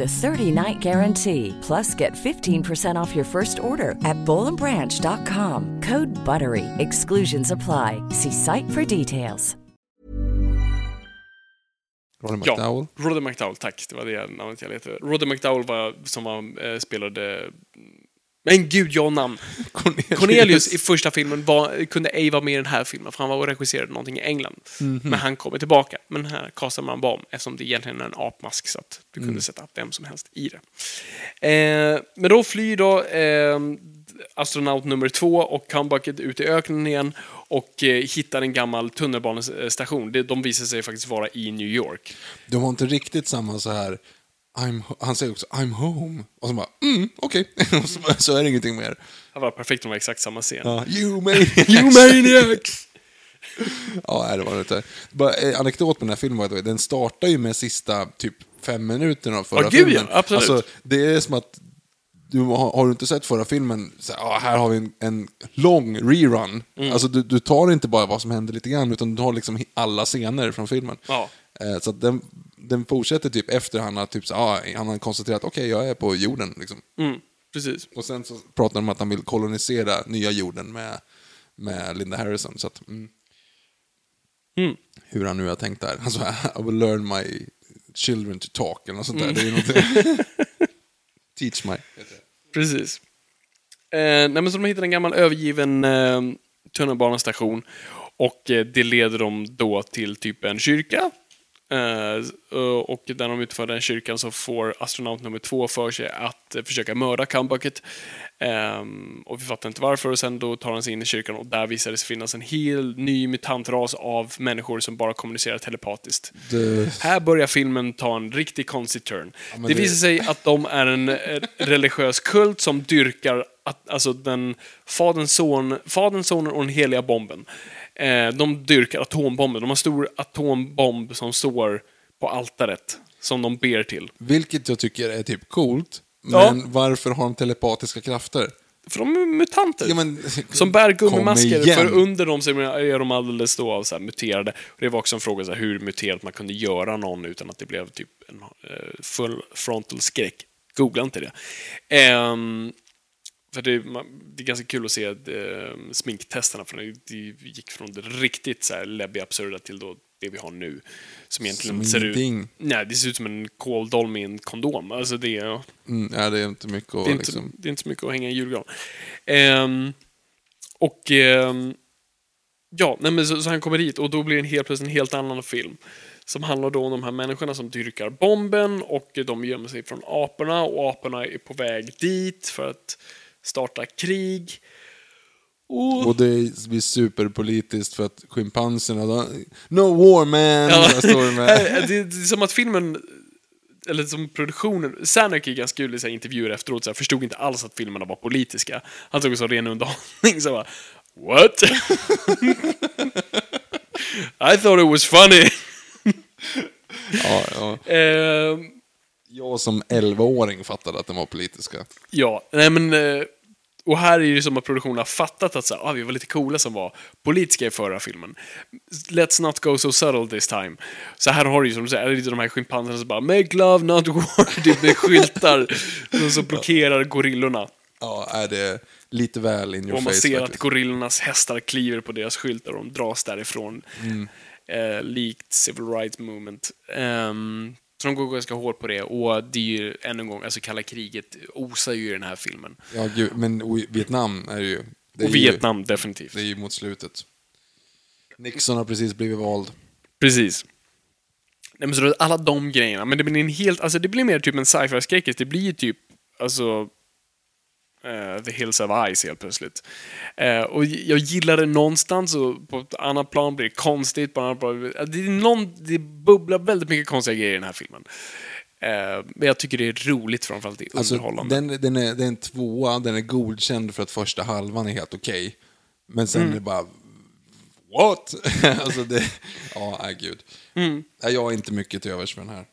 a 30-night guarantee. Plus, get 15% off your first order at bowlandbranch.com. Code BUTTERY. Exclusions apply. See site for details. Ja, McDowell. Roddy McDowell, tack. Det var det namnet jag letade. Roddy McDowell var, som var, eh, spelade... Men gud, jag har namn! Cornelius. Cornelius i första filmen var, kunde ej vara med i den här filmen, för han var och regisserade någonting i England. Mhm. Men han kommer tillbaka. Men här kastar man bara om, eftersom det egentligen är en apmask, så att du Mm. kunde sätta vem som helst i det. Eh, men då flyr då eh, astronaut nummer två och comebacket ut i öknen igen och eh, hittar en gammal tunnelbanestation. Det- De visar sig faktiskt vara i New York. De har inte riktigt samma så här... I'm, han säger också I'm home. Och så bara, mm, okej. Och så, så är det ingenting mer. Det var perfekt, de var exakt samma scen. Ja, you maniacs! You maniacs! Ja, det var det inte. Bara, eh, anekdot med den här filmen var att den startar ju med sista typ fem minuterna av förra Ja, gud, ja, filmen. absolut. Alltså, det är som att du har, har du inte sett förra filmen, så här, ah, här har vi en, en lång rerun. Mm. Alltså, du, du tar inte bara vad som händer lite grann, utan du har liksom alla scener från filmen. Ja. Eh, så att den, den fortsätter typ efter han har, typ, så, ah, han har konstaterat okej, jag är på jorden. Liksom. Mm, precis. Och sen så pratar de om att han vill kolonisera nya jorden med, med Linda Harrison. Så att, mm. Mm. Hur han nu har tänkt där. Sa, I will learn my children to talk, eller något sånt där. Det är Mm. någonting. Teach my. Precis. Eh, nej, men så de hittar en gammal övergiven eh, tunnelbanestation och eh, det leder dem då till typ en kyrka. Eh, och när de utför den kyrkan så får astronaut nummer två för sig att eh, försöka mörda Comebucket. Ehm, och vi fattar inte varför och sen då tar han sig in i kyrkan och där visar det sig finnas en hel ny mutantras av människor som bara kommunicerar telepatiskt. Det- Här börjar filmen ta en riktigt konstig turn. men det det- visar sig att de är en eh, religiös kult som dyrkar att, alltså den fadern, son, fadern, sonen och den heliga bomben. Eh, de dyrkar atombomben. De har en stor atombomb som står på altaret som de ber till. Vilket jag tycker är typ coolt. Ja. Men varför har de telepatiska krafter? För de är mutanter. Ja, men- som bär gummimasker. För under dem så är de alldeles då så muterade. Och det var också en fråga så här, hur muterat man kunde göra någon utan att det blev typ en eh, full frontal skräck. Googla inte det. Ehm, för det, det är ganska kul att se eh, sminktesterna. För det, gick från det riktigt så här läbbiga absurda till då det vi har nu. Som egentligen Som ser ut... Nej, det ser ut som en kåldoll med en kondom. Alltså det är... Mm, ja, det är inte mycket att Det är, inte, liksom... det är inte så mycket att hänga i julgran. Ehm, och... ehm, ja, nej, men så, så han kommer dit och då blir det en helt plötsligt en helt annan film. Som handlar då om de här människorna som dyrkar bomben och de gömmer sig från aporna och aporna är på väg dit för att starta krig. Och, Och det blir superpolitiskt för att schimpanserna, No war man! Ja. Det det, det är som att filmen, eller som produktionen, Sanek är ganska kul i så intervjuer efteråt, så jag förstod inte alls att filmerna var politiska. Han såg det som ren underhållning, så bara, What? I thought it was funny. Ja, ja. Ehm, Jag som 11-åring fattade att de var politiska. ja, nej men... eh, och här är det som att produktionen har fattat att så här, ah, vi var lite coola som var politiska i förra filmen. Let's not go so subtle this time. Så här har du ju som du säger, lite de här schimpanserna som bara Make love not war, det med skyltar som så blockerar gorillorna. Ja, är det lite väl in your Och man face ser att faktiskt. gorillornas hästar kliver på deras skyltar och de dras därifrån. Mm. Eh, likt Civil Rights Movement. Ehm, så de går ganska hårt på det. Och det är ju, än en gång, alltså kalla kriget osar ju i den här filmen. Ja, gud, men och Vietnam är det ju. Det är Och Vietnam, definitivt. Ju, det är ju mot slutet. Nixon har precis blivit vald. Precis. Nej, men så alla de grejerna. Men det blir en helt, alltså det blir mer typ en sci-fi skräckis. Det blir ju typ, alltså... eh, The Hills of Ice helt plötsligt. Eh, och jag gillar det någonstans och på ett annat plan blir det konstigt. På annat plan, det, är någon, det bubblar väldigt mycket konstiga grejer i den här filmen. Eh, men jag tycker det är roligt framförallt. Det är Alltså, underhållande. den, den, är, den är en tvåa, den är godkänd för att första halvan är helt okej. Men sen är det bara... What? alltså det... Ja, nej gud. Nej, Jag har inte mycket till övers för den här.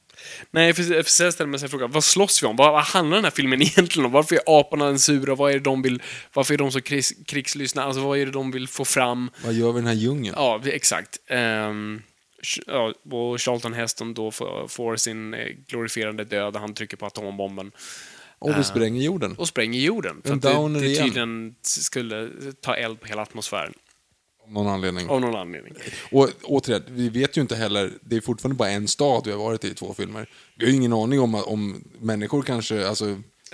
Nej, för, för sen ställer man sig frågan, vad slåss vi om? Vad, vad handlar den här filmen egentligen om? Varför är aporna en sura? Vad är det de vill, varför är de så krigs, krigslystna? Alltså, vad är det de vill få fram? Vad gör vi i den här djungeln? Ja, exakt. Um, ja, och Charlton Heston då får, får sin eh, glorifierande död. Han trycker på atombomben Och vi spränger jorden. och spränger jorden. För att det, det igen. tydligen skulle ta eld på hela atmosfären. Av någon anledning. Av någon anledning. Och återigen, vi vet ju inte heller, det är fortfarande bara en stad vi har varit i i två filmer. Vi har ju ingen aning om, om människor kanske, alltså...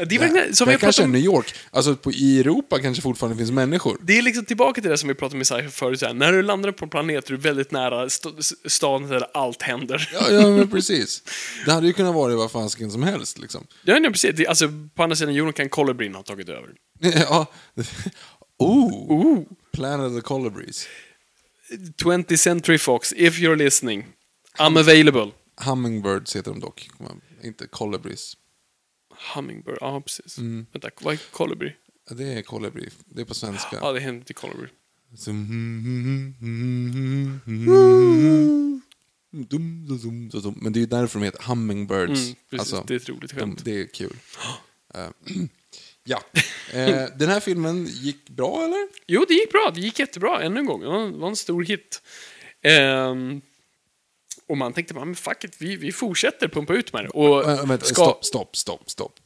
Det är verkligen- som det här kanske pratade är om- New York. Alltså på, i Europa kanske fortfarande finns människor. Det är liksom tillbaka till det som vi pratade om i sci förut. Här, när du landar på en planet är du väldigt nära st staden där allt händer. Ja, ja men precis. Det hade ju kunnat vara vad fansken som helst liksom. Ja, nej, precis. Det, alltså, på andra sidan jorden kan kolibrin ha tagit över. Ja. Oh. Planet of the Colibris. 20th Century Fox, if you're listening, I'm available. Hummingbirds heter de dock, inte Colibris. Hummingbird, ja precis. Mm. Vänta, vad är kolibri? Ja, Det är kolibri, det är på svenska. Ja, det händer till kolibri. Så- Men det är ju därför de heter hummingbirds. Mm, precis, Alltså, det är ett roligt de, skämt. det är kul. Eh, ja. Eh, den här filmen gick bra, eller? Jo, det gick bra. Det gick jättebra, ännu en gång. Det var, det var en stor hit. Ehm, och man tänkte men fuck it, vi, vi fortsätter pumpa ut med det. Och Äh, vänta, ska- Stopp, stopp, stopp, stopp.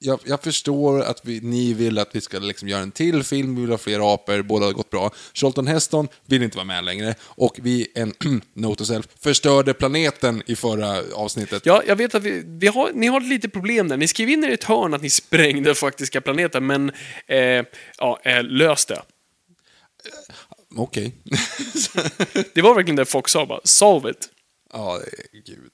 Jag, jag förstår att vi, ni vill att vi ska liksom göra en till film, vi vill ha fler apor, båda har gått bra. Charlton Heston vill inte vara med längre och vi, en note self, förstörde planeten i förra avsnittet. Ja, jag vet att vi, vi har, ni har lite problem där. Ni skrev in i ett hörn att ni sprängde faktiska planeten, men eh, ja, eh, lös det. Okej. Det var verkligen det Fox sa, bara solve it. ja, gud.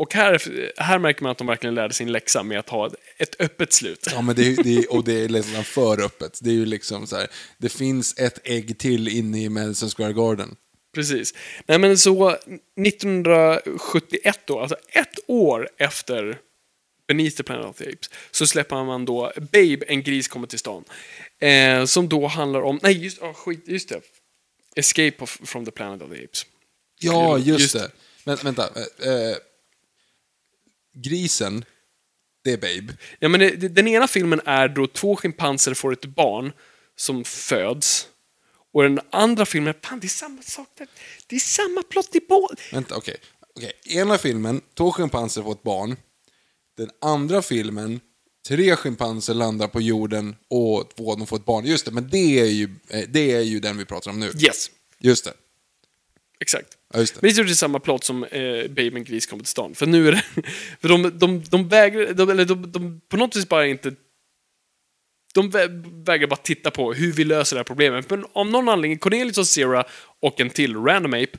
Och här, här märker man att de verkligen lärde sin läxa med att ha ett, öppet slut. Ja, men det, det, och det är liksom för öppet. Det är ju liksom så här, det finns ett ägg till inne i Madison Square Garden. Precis. Nej men så 1971 då, alltså ett år efter Beneath the Planet of the Apes, så släpper man då Babe, en gris kommer till stan. Eh, som då handlar om, nej just, oh, skit, just det. Escape of, from the Planet of the Apes. Ja, just, Just det. Men, vänta. Eh, eh, grisen, det är Babe. Ja, men det, den ena filmen är då två schimpanser får ett barn som föds. Och den andra filmen, fan det är samma sak där. Det är samma plott i båda. Vänta, okej. Okej, Ena filmen, två schimpanser får ett barn. Den andra filmen, tre schimpanser landar på jorden och två av dem får ett barn. Just det, men det är ju, eh, det är ju den vi pratar om nu. Yes, Just det. exakt. Ja, just det. Men det är samma plott som eh, Baby and Gris kommer till stan. För nu är det... För de, de, de vägrar... De, eller de, de på något vis bara inte... De vä- vägrar bara titta på hur vi löser det här problemet. Men om någon anledning, Cornelius och Zera och en till, Random Ape,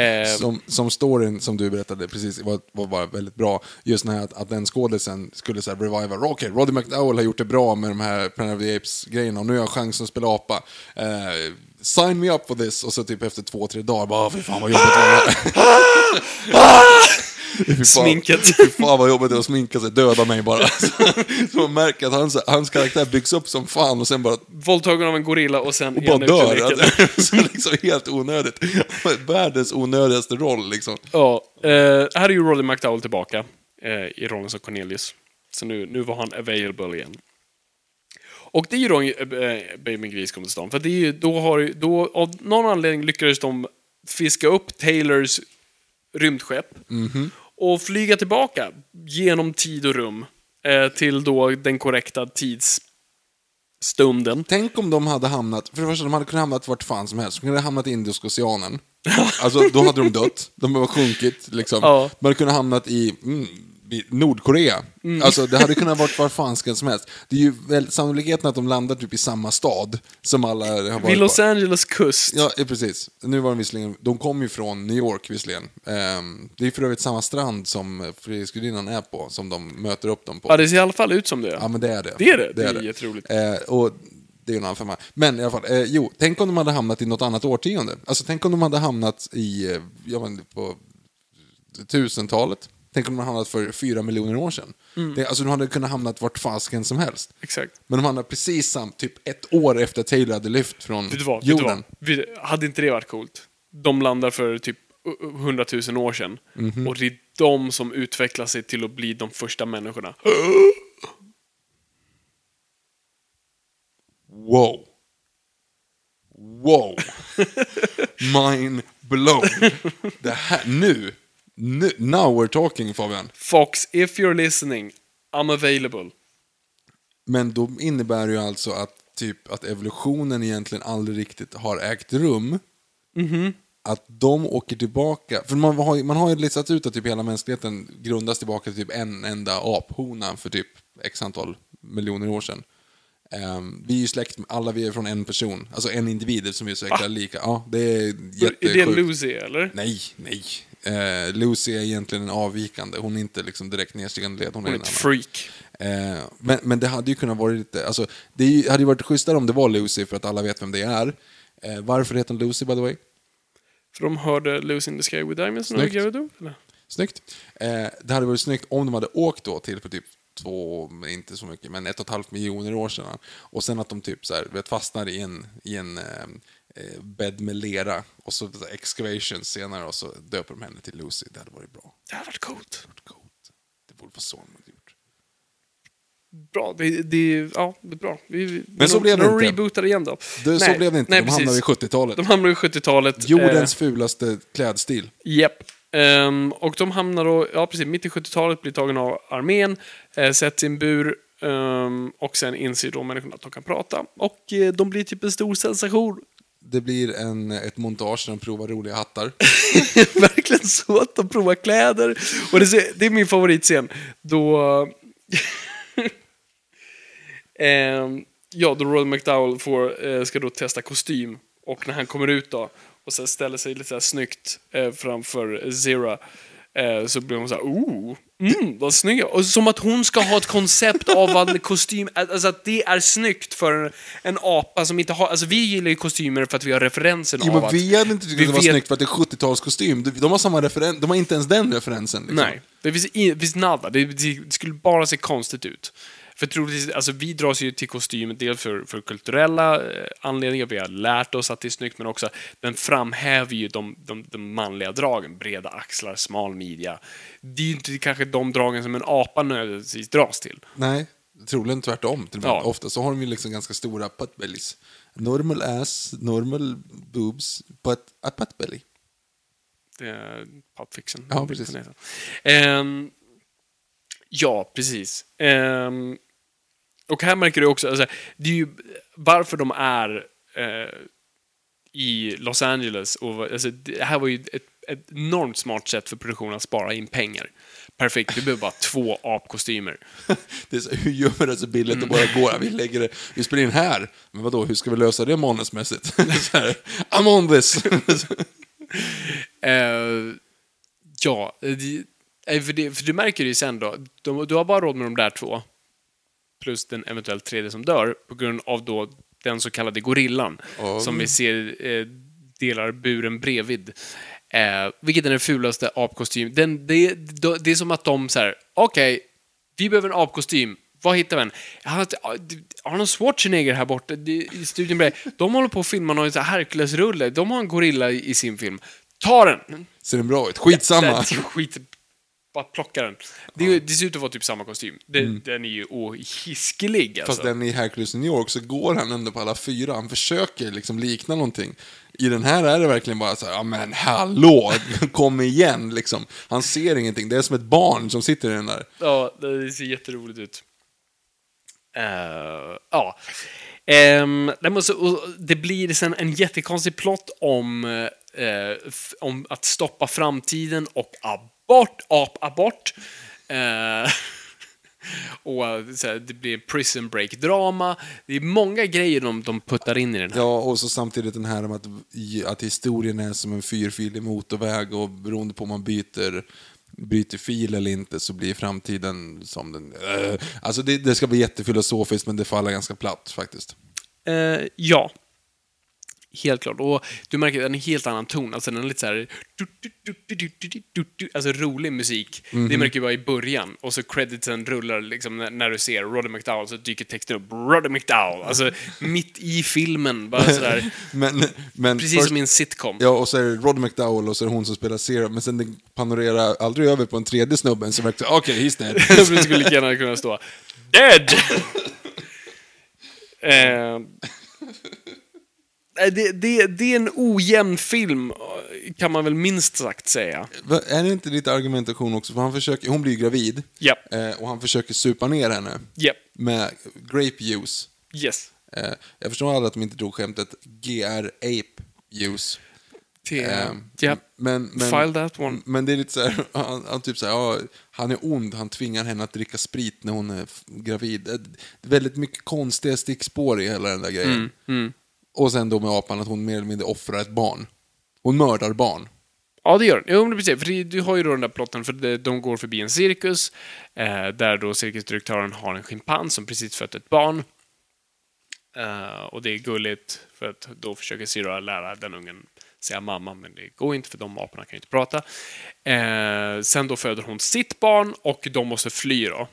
eh, Som, som storyn som du berättade precis var, var bara väldigt bra. Just när att, att den skådisen skulle så här reviva. Okej, Roddy McDowell har gjort det bra med de här Planet of the Apes-grejerna och nu har jag chansen att spela apa. Eh, sign me up for this. Och så typ efter två, tre dagar bara, "Åh, fy fan vad jobbigt det var. Sminket. Fy fan vad jobbigt det är att sminka sig, döda mig bara. Så, man märker att hans, hans karaktär byggs upp som fan och sen bara våldtagen av en gorilla och sen och bara dör. så liksom helt onödigt. Världens onödigaste roll liksom. Ja, eh, här är ju Roddy McDowell tillbaka eh, i rollen som Cornelius. Så nu, nu var han available igen. Och det är ju då eh, Baby Gris kommer till stan. För det är ju, då har då, av någon anledning lyckades de fiska upp Taylors rymdskepp och flyga tillbaka genom tid och rum eh, till då den korrekta tidsstunden. Tänk om de hade hamnat, för det första, de hade kunnat hamnat vart fan som helst. De kunde ha hamnat i Indiska oceanen. Alltså, då hade de dött. De hade sjunkit, liksom. Ja. De hade kunnat hamnat i mm, i Nordkorea. Mm. Alltså, det hade kunnat varit var fan som helst. Det är ju väl sannolikheten att de landar typ i samma stad som alla har varit Vid Los på. Angeles kust. Ja, eh, precis. Nu var de visserligen, de kom ju från New York visserligen. Ehm, det är för övrigt samma strand som Frihetsgudinnan är på, som de möter upp dem på. Ja, det ser i alla fall ut som det. Ja, men det är det. Det är det. Det är jätteroligt. Eh, och det är ju en annan femma. Men i alla fall, eh, jo, tänk om de hade hamnat i något annat årtionde. Alltså tänk om de hade hamnat i, eh, jag vet inte, på tusentalet. Tänk om de hade hamnat för fyra miljoner år sedan. Mm. Det, alltså de hade kunnat hamnat vart fasken som helst. Exakt. Men de hamnade precis samt, typ ett år efter att Taylor hade lyft från Vet du vad? Vet du jorden. vad? Hade inte det varit coolt? De landar för typ 100 000 år sedan. Mhm. Och det är de som utvecklar sig till att bli de första människorna. Wow. Wow. Mind blown. Det här, nu, now we're talking Fabian. Fox, if you're listening, I'm available. Men då innebär det ju alltså att, typ, att evolutionen egentligen aldrig riktigt har ägt rum. Att de åker tillbaka, för man har, man har ju listat ut att typ hela mänskligheten grundas tillbaka till typ en enda aphona för typ x antal miljoner år sedan. Ehm, vi är ju släkt, alla vi är från en person, alltså en individ som är så jäkla lika. Ja, det är Är jättesjukt. det Lucy, eller? Nej, nej. Eh, Lucy är egentligen en avvikande, hon är inte liksom direkt nedstigande led, hon är Hon är en ett freak. Eh, men, men det hade ju kunnat vara lite, alltså, det hade ju varit schysstare om det var Lucy för att alla vet vem det är. Eh, varför heter hon Lucy by the way? För de hörde Lucy in the Sky with Diamonds när de grävde upp, eller? Snyggt. Eh, det hade varit snyggt om de hade åkt då till för typ två, inte så mycket, men ett och ett halvt miljoner år sedan. Och sen att de typ så här, vet, fastnar i en, i en eh, eh, bädd med lera och så, så här, excavations senare och så döper de henne till Lucy. Det hade varit bra. Det hade varit coolt. Det hade varit coolt. Det borde vara så de hade gjort. Bra, det, det, ja, det är bra. Vi, Men så de, blev det de inte. rebootar igen då. Det, så Nej, blev det inte. nej, de hamnade i precis. 70-talet. De hamnar i 70-talet. Jordens Eh, fulaste klädstil. Japp. Ehm, och de hamnar då, ja precis, mitt i 70-talet, blir tagen av armén, uh, sätts i en bur ehm, och sen inser då människorna att de kan prata. Och eh, de blir typ en stor sensation. Det blir en, ett montage där de provar roliga hattar. Verkligen så att de provar kläder. Och det, det är min favoritscen. Då... eh, ja, då Roy McDowell får, eh, ska då testa kostym. Och när han kommer ut då och sen ställer sig lite så här snyggt eh, framför Zira eh, så blir hon så här, oh, mm, vad snygga. Och som att hon ska ha ett koncept av vad en kostym alltså att det är snyggt för en apa som inte har, alltså vi gillar ju kostymer för att vi har referensen Jo, av men att vi hade inte tyckt att det var vet- snyggt för att det är 70-talskostym. De- De har samma referen- de har inte ens den referensen. Liksom. Nej, det finns, i, det finns nada. Det, det skulle bara se konstigt ut. För troligtvis, alltså vi dras ju till kostymen dels för, för kulturella eh, anledningar, vi har lärt oss att det är snyggt, men också den framhäver ju de, de, de manliga dragen. Breda axlar, smal midja. Det är ju inte kanske de dragen som en apa nödvändigtvis dras till. Nej, troligen tvärtom. Till. Ja. Ofta så har de ju liksom ganska stora buttbellies. Normal ass, normal boobs, but a buttbelly. Det är Pulp Fiction. Ja, precis. Ehm, ja, precis. Ehm, och här märker du också, alltså, det är ju varför de är eh, i Los Angeles. Och, alltså, det här var ju ett, ett enormt smart sätt för produktionen att spara in pengar. Perfekt, vi behöver bara två apkostymer. Det är så, hur gör vi det så billigt och bara går? Vi lägger det, vi spelar in här. Men vadå, hur ska vi lösa det manusmässigt? här, I'm on this! Eh, ja, det, eh, för, det, för du märker ju sen då, de, du har bara råd med de där två, plus den eventuellt tredje som dör, på grund av då den så kallade gorillan, Ja. som vi ser eh, delar buren bredvid. Eh, vilket är den fulaste apkostym. Den, det, det, är som att de så här, okej, vi behöver en apkostym. Vad hittar vi en? Arnold Schwarzenegger här borta i studion bredvid, de håller på att filma någon Hercules-rulle. De har en gorilla i, i sin film. Ta den! Ser den bra ut? Skitsamma! Nej, Skit, bara plocka den. Det, ju- det ser ut att vara typ samma kostym. Den, den är ju ohiskelig alltså. Fast den i Hercules New York så går han ändå på alla fyra. Han försöker liksom likna någonting. I den här är det verkligen bara så här, ja men hallå, kom igen liksom. Han ser ingenting, det är som ett barn som sitter i den där. Ja, det ser jätteroligt ut. Eh, ja. Ehm, det, måste, det blir sen en jättekonstig plott om, f- om att stoppa framtiden och abort, apabort. Eh, och så här, det blir prison break-drama. Det är många grejer de, de puttar in i den här. Ja, och så samtidigt den här om att, att historien är som en fyrfilig motorväg och beroende på om man byter, byter fil eller inte så blir framtiden som den... Äh. Alltså det, det ska bli jättefilosofiskt men det faller ganska platt faktiskt. Eh, ja. Helt klart. Och du märker att den är en helt annan ton. Alltså den är lite så här... Alltså rolig musik. Det märker du bara i början. Och så creditsen rullar liksom när, när du ser Roddy McDowell så dyker texten upp. Roddy McDowell. Alltså mitt i filmen. Bara sådär. Men, men Precis först- som i en sitcom. Ja, och så är det Rod McDowell och så är det hon som spelar Sarah, men sen det panorerar aldrig över på en tredje snubben som verkar okej, he's dead. Det skulle lika gärna kunna stå Dead! eh, det, det, det är en ojämn film, kan man väl minst sagt säga. Va, är det inte lite argumentation också? För han försöker, hon blir gravid, Ja. eh, och han försöker supa ner henne Japp. med grape juice. Yes. Eh, jag förstår aldrig att de inte drog skämtet GR Ape Juice. Det, Eh, japp. men, men, File that one. Men det är lite så här, han, han typ så här, ja, han är ond, han tvingar henne att dricka sprit när hon är f- gravid. Det är väldigt mycket konstiga stickspår i hela den där grejen. Och sen då med apan, att hon mer eller mindre offrar ett barn. Hon mördar barn. Ja, det gör den. Jo, men precis. För det- du har ju då den där plotten, för de går förbi en cirkus, eh, där då cirkusdirektören har en schimpans som precis fött ett barn. Eh, och det är gulligt, för att då försöker syrran lära den ungen säga mamma, men det går inte för de aporna kan ju inte prata. Eh, sen då föder hon sitt barn och de måste fly då.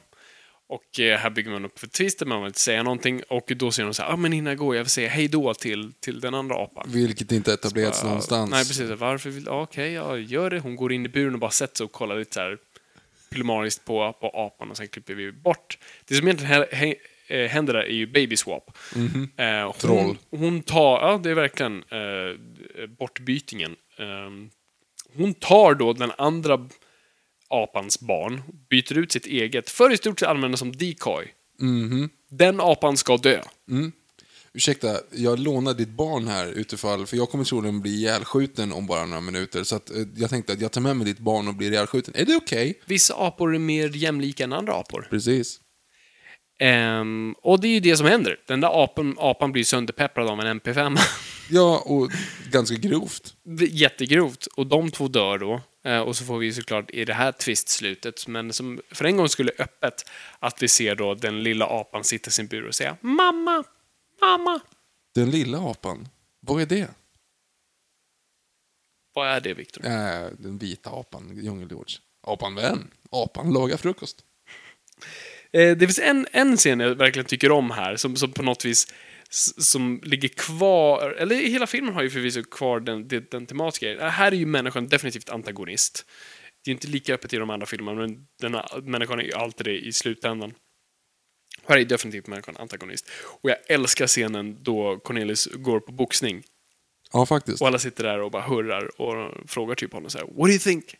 Och eh, här bygger man upp för twisten, man vill inte säga någonting. Och då säger de så här, ah, men innan jag går, jag vill säga hej då till, till den andra apan. Vilket inte etablerats Ja, någonstans. Nej, precis. Varför vill... ja, Okej, ja, gör det. Hon går in i buren och bara sätter sig och kollar lite så här pillemariskt på, på apan och sen klipper vi bort. Det som egentligen eh, händer där är ju baby swap. Eh, hon. Troll. Hon tar, ja det är verkligen eh, bortbytingen. Eh, hon tar då den andra apans barn, byter ut sitt eget, för i stort sett använder som decoy. Mhm. Den apan ska dö. Ursäkta, jag lånar ditt barn här utifall, för jag kommer troligen bli ihjälskjuten om bara några minuter. Så att, eh, jag tänkte att jag tar med mig ditt barn och blir ihjälskjuten. Är det okej? Vissa apor är mer jämlika än andra apor. Precis. Ehm, och det är ju det som händer. Den där apan, apan blir sönderpepprad av en MP5. Ja, och ganska grovt. Jättegrovt. Och de två dör då. Eh, och så får vi såklart i det här twistslutet, men som för en gång skulle öppet, att vi ser då den lilla apan sitta i sin bur och säga Mamma! Mamma! Den lilla apan, vad är det? Vad är det, Viktor? Äh, den vita apan, Djungelgeorge. Apan vän. Apan lagar frukost. Eh, det finns en, en scen jag verkligen tycker om här, som, som på något vis som ligger kvar, eller hela filmen har ju förvisso kvar den, den, den tematiska grejen. Här är ju människan definitivt antagonist. Det är inte lika öppet i de andra filmerna, men den här, människan är ju alltid det i slutändan. Här är definitivt människan antagonist. Och jag älskar scenen då Cornelius går på boxning. Ja, faktiskt. Och alla sitter där och bara hurrar och frågar typ honom så här, What do you think?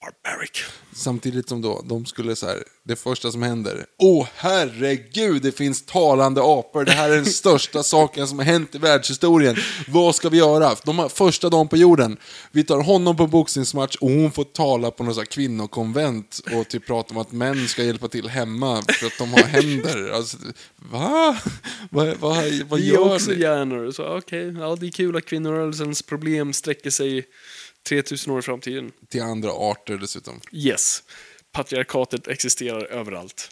Barbaric. Samtidigt som då, de skulle så här, det första som händer, åh herregud, det finns talande apor, det här är den största saken som har hänt i världshistorien. Vad ska vi göra? De har första dagen på jorden, vi tar honom på boxningsmatch och hon får tala på något så här kvinnokonvent och typ prata om att män ska hjälpa till hemma för att de har händer. Alltså, va? Vad, vad, vad Vi är gör också ni? hjärnor. Så okej, ja, det är kul att kvinnorörelsens problem sträcker sig 3000 år i framtiden. Till andra arter dessutom. Yes. Patriarkatet existerar överallt.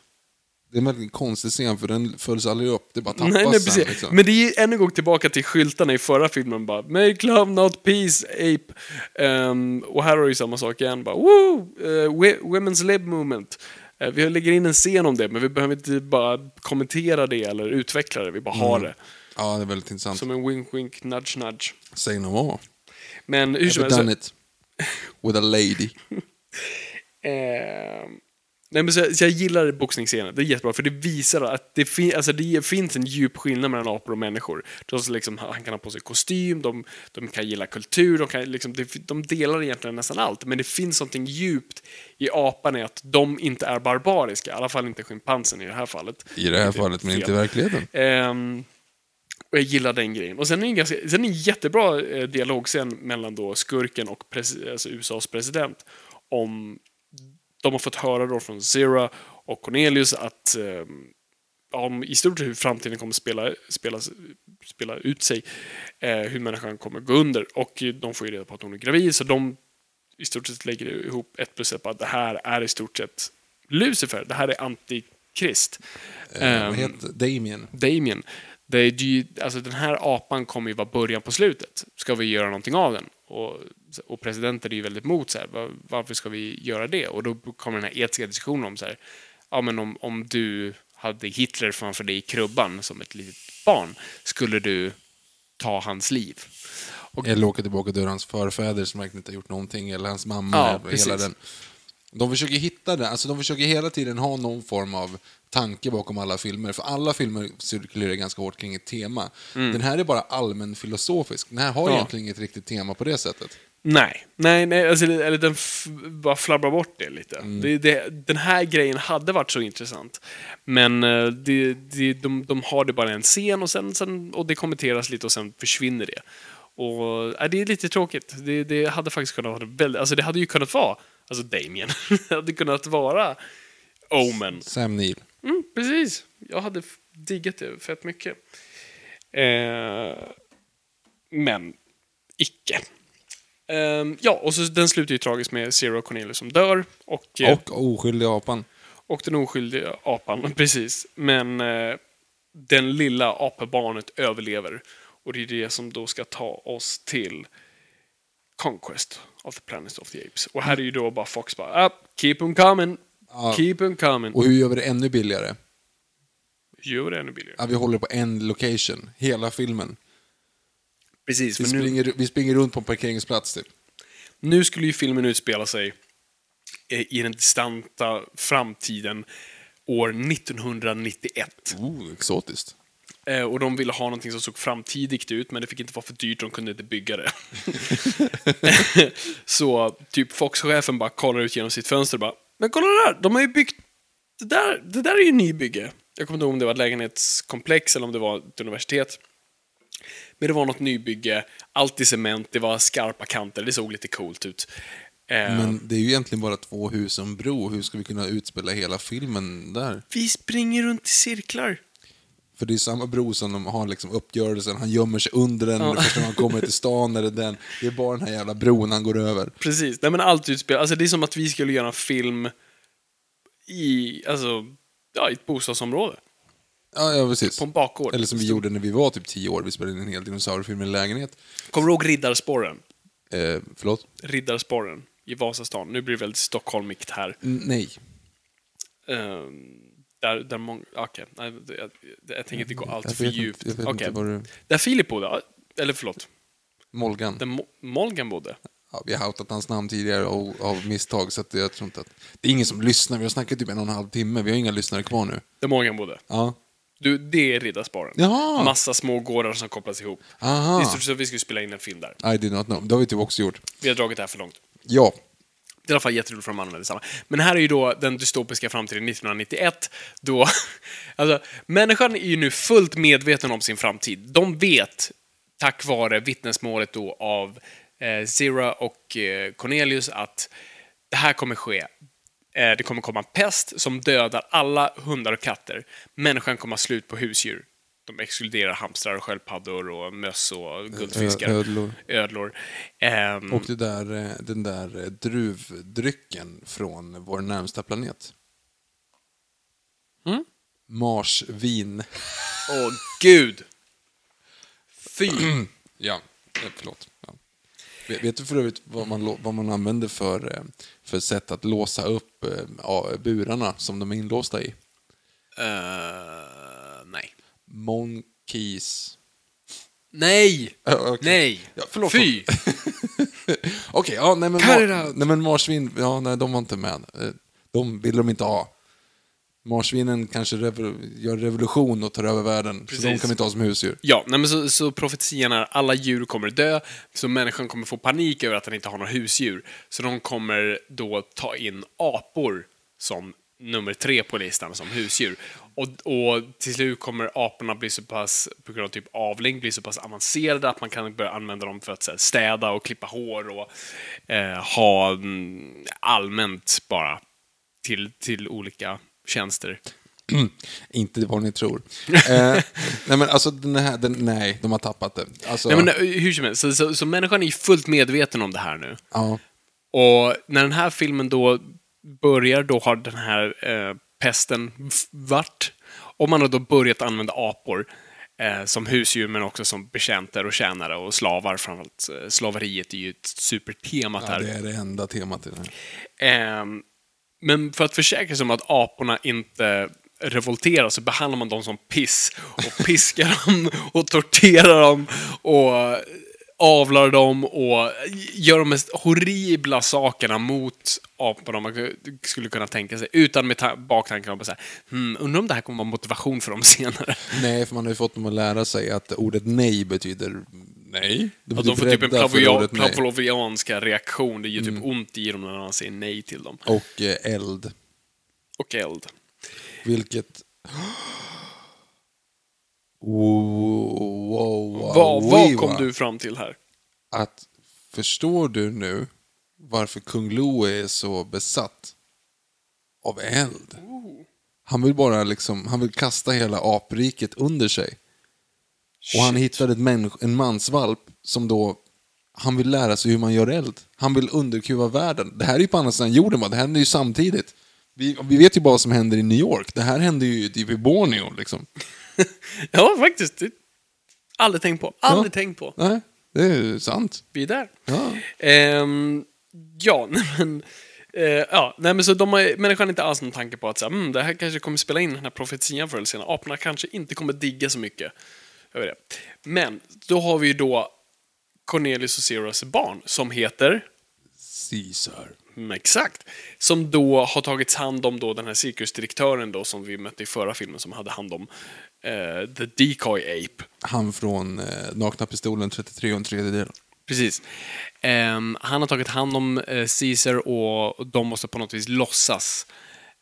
Det är en väldigt konstig scen för den följs aldrig upp, det bara tappas Nej, nej, sen. Liksom. Men det är ännu en gång tillbaka till skyltarna i förra filmen bara Make love not peace, ape. Ehm, och här har du ju samma sak igen bara Woo! Uh, women's lib movement. Eh, vi lägger in en scen om det, men vi behöver inte bara kommentera det eller utveckla det, vi bara har det. Ja, det är väldigt intressant. Som en wink wink, nudge nudge. Say no more. Men hur som helst... done it with a lady. Eh, nej, men så, så jag gillar boxningsscenen, det är jättebra för det visar att det, fin, alltså det finns en djup skillnad mellan apor och människor. De, som liksom, han kan ha på sig kostym, de, de kan gilla kultur, de, kan, liksom, de, de delar egentligen nästan allt. Men det finns någonting djupt i apan i att de inte är barbariska, i alla fall inte schimpansen i det här fallet. I det här fallet, men fel. inte i verkligen. Ehm, och jag gillar den grejen. Och sen är det en, ganska, sen är en jättebra eh, dialogscen mellan då skurken och pres, alltså USAs president om de har fått höra då från Zera och Cornelius att eh, om i stort sett hur framtiden kommer spela, spela, spela ut sig. Eh, hur människan kommer gå under. Och de får ju reda på att hon är gravid, så de i stort sett lägger ihop ett plus ett på att det här är i stort sett Lucifer. Det här är antikrist. Eh, vad Ehm, heter Damien? Damien. Det är ju, alltså den här apan kommer ju vara början på slutet. Ska vi göra någonting av den? Och, och presidenten är ju väldigt emot så här, var, varför ska vi göra det? Och då kommer den här etiska diskussionen om så här, ja men om, om du hade Hitler framför dig i krubban som ett litet barn, skulle du ta hans liv? Och, Eller åka tillbaka till hans förfäder som verkligen inte har gjort någonting, eller hans mamma. Ja, eller hela den. De försöker hitta det, alltså de försöker hela tiden ha någon form av tanke bakom alla filmer, för alla filmer cirkulerar ganska hårt kring ett tema. Den här är bara allmän filosofisk, den här har Mm. Ja. egentligen inget riktigt tema på det sättet. Nej, nej, nej alltså, eller den bara flabbrar bort det lite. Det, det, den här grejen hade varit så intressant. Men eh, det, det, de, de har det bara en scen och, sen, sen, och det kommenteras lite och sen försvinner det. Och äh, Det är lite tråkigt. Det, det hade faktiskt kunnat vara väldigt, alltså det hade ju kunnat vara, alltså Damien, hade kunnat vara Omen. Sam Neill. Mm, precis. Jag hade diggat det fett mycket. Eh, men icke. Ehm, ja, och så den slutar ju tragiskt med Zero Cornelius som dör. Och, eh, Och oskyldiga apan. och den oskyldiga apan, precis. Men eh, den lilla apabarnet överlever. Och det är det som då ska ta oss till Conquest of the Planet of the Apes. Och här är ju då bara Fox bara, ah, keep them coming, Ja. keep them coming. Och hur gör vi det ännu billigare? Gör det ännu billigare. Ja, vi håller på en location, hela filmen. Precis, Vi för nu, springer, vi springer runt på en parkeringsplats typ. nu skulle ju filmen utspela sig eh, i den distanta framtiden år 1991. Oh, exotiskt. Eh, Och de ville ha någonting som såg framtidigt ut, men det fick inte vara för dyrt, de kunde inte bygga det. så typ Fox-chefen bara kollar ut genom sitt fönster och bara Men kolla där, de har ju byggt... Det där, det där är ju nybygge. Jag kommer inte ihåg om det var ett lägenhetskomplex eller om det var ett universitet. Men det var något nybygge, allt i cement, det var skarpa kanter, det såg lite coolt ut. Eh, Men det är ju egentligen bara två hus och en bro. Hur ska vi kunna utspela hela filmen där? Vi springer runt i cirklar. För det är samma bro som de har liksom uppgörelsen. Han gömmer sig under den Ja. det första han kommer till stan. Eller den. Det är bara den här jävla bron han går över. Precis. Nej, men allt utspelar Alltså det är som att vi skulle göra en film i, alltså, ja, i ett bostadsområde. Ja, ja precis. På en bakgård. Eller som vi gjorde när vi var typ tio år. Vi spelade in en hel dinosauriefilm i en lägenhet. Kommer du ihåg Riddarspåren? Eh, förlåt? Riddarspåren i Vasastan. Nu blir det väldigt stockholmigt här. N- nej. Ehm, där, där många... Okej, det- jag, jag tänker inte gå allt Jag för djupt. Inte, jag vad du... Där Filip bodde, eller förlåt, Molgan. där Mo- Molgan bodde. Ja, vi har outat hans namn tidigare av, av misstag. Så jag tror inte att... Det är ingen som lyssnar. Vi har snackat typ en och en halv timme. Vi har inga lyssnare kvar nu. Där Molgan bodde. Ja. Du, det är Riddarspåren. Jaha! Massa små gårdar som kopplas ihop. Aha. Det är stort sett att vi skulle spela in en film där. I did not know. Det har vi typ också gjort. Vi har dragit det här för långt. Ja. Det är i alla fall jätteroligt för de använder samma. Men här är ju då den dystopiska framtiden 1991, då... Alltså, människan är ju nu fullt medveten om sin framtid. De vet, tack vare vittnesmålet då av eh, Zira och eh, Cornelius, att det här kommer ske. Eh, det kommer komma en pest som dödar alla hundar och katter. Människan kommer ha slut på husdjur. De exkluderar hamstrar och sköldpaddor och möss och guldfiskar. Ödlor. Ödlor. Ehm, Och det där, eh, den där eh, druvdrycken från vår närmsta planet. Mm? Marsvin. Åh, gud! Fy! Ja, eh, förlåt. Ja. Vet, du för övrigt vad man, vad man använder för, för sätt att låsa upp ja, burarna som de är inlåsta i? Nej. Monkeys. Nej! Ja, okej. Nej! Ja, förlåt. Fy! Okej, ja, nej men, Cut it mar- out. nej men marsvin, ja, nej, de var inte med. Eh, De vill de inte ha. Marsvinen kanske revo- gör revolution och tar över världen, så de Precis. kan vi inte ha som husdjur. Ja, nej, men så, så profetian är alla djur kommer dö, så människan kommer få panik över att han inte har några husdjur. Så de kommer då ta in apor som nummer tre på listan som husdjur. Och, och till slut kommer aporna bli så pass, på grund av typ avling, bli så pass avancerade att man kan börja använda dem för att så här, städa och klippa hår och eh, ha mm, allmänt bara till, till olika tjänster. Inte vad ni tror. eh, nej, men alltså, den här, den, nej, de har tappat det. Alltså, Nej, men, eh, hur som helst, så, så, så människan är ju fullt medveten om det här nu. ja, Och när den här filmen då börjar, då har den här eh, pesten varit. Och man har då börjat använda apor eh, som husdjur, men också som betjänter och tjänare och slavar. Framförallt eh, slaveriet är ju ett supertema ja, här. det är det enda temat i den här. Ehm, men för att försäkra sig om att aporna inte revolterar så behandlar man dem som piss och piskar dem och torterar dem och avlar dem och gör de mest horribla sakerna mot aporna man skulle kunna tänka sig utan med ta- baktanken om att säga hmm, undrar om det här kommer vara motivation för dem senare. Nej, för man har ju fått dem att lära sig att ordet nej betyder nej. Att de får typ en pavlovianska reaktion. Det gör typ ont i dem när man säger nej till dem. Och eh, eld. Och eld. Vilket... Wow, Vad, vad kom du fram till här? Att, förstår du nu varför kung Lo är så besatt av eld? Han vill bara liksom, han vill kasta hela apriket under sig. Och han hittade ett en mansvalp som då, han vill lära sig hur man gör eld. Han vill underkuva världen. Det här är ju på andra sidan jorden va? det händer ju samtidigt. Vi, vi vet ju bara vad som händer i New York. Det här händer ju typ i Borneo liksom. Ja, faktiskt. Aldrig tänkt på. Aldrig Ja. tänkt på. Nej, det är sant. Vi är där. Ja. Ehm, ja, men... eh, ja, nej men så de har, människan har inte alls någon tanke på att så här, mm, det här kanske kommer spela in den här profetian förr eller senare. Aporna kanske inte kommer digga så mycket över det. Men, då har vi ju då Cornelius och Zeros barn som heter Caesar. Mm, exakt. Som då har tagits hand om då den här cirkusdirektören då som vi mötte i förra filmen som hade hand om eh, The Decoy Ape. Han från eh, Nakna Pistolen 33 och en tredjedel. Precis. Ehm, han har tagit hand om eh, Caesar och de måste på något vis låtsas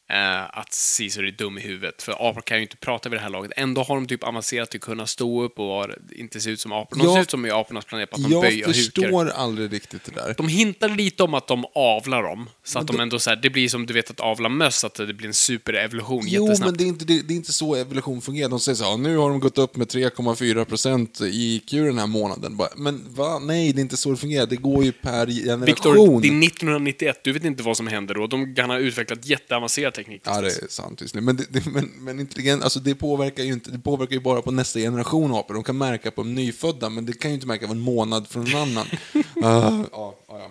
eh, att Caesar är dum i huvudet. För apor kan ju inte prata vid det här laget. Ändå har de typ avancerat till att kunna stå upp och inte se ut som apor. De Jag- ser ut som i apornas planet på att de Jag böjer och hukar. förstår aldrig riktigt det där. De hintar lite om att de avlar dem. Så att de ändå så här, det blir som du vet att avla möss, att det blir en superevolution Jo, jättesnabbt. men det är, inte, det, det är inte så evolution fungerar. De säger så här, nu har de gått upp med 3,4 procent i IQ den här månaden. Men va? Nej, det är inte så det fungerar. Det går ju per generation. Viktor, det är 1991, du vet inte vad som händer då. De kan ha utvecklat jätteavancerad teknik. Ja, det är sant. Men, det, det, men, men intelligens, alltså det påverkar ju inte, det påverkar ju bara på nästa generation apor. De kan märka på de nyfödda, men det kan ju inte märka på en månad från en annan. Ah, ja, ja, ja.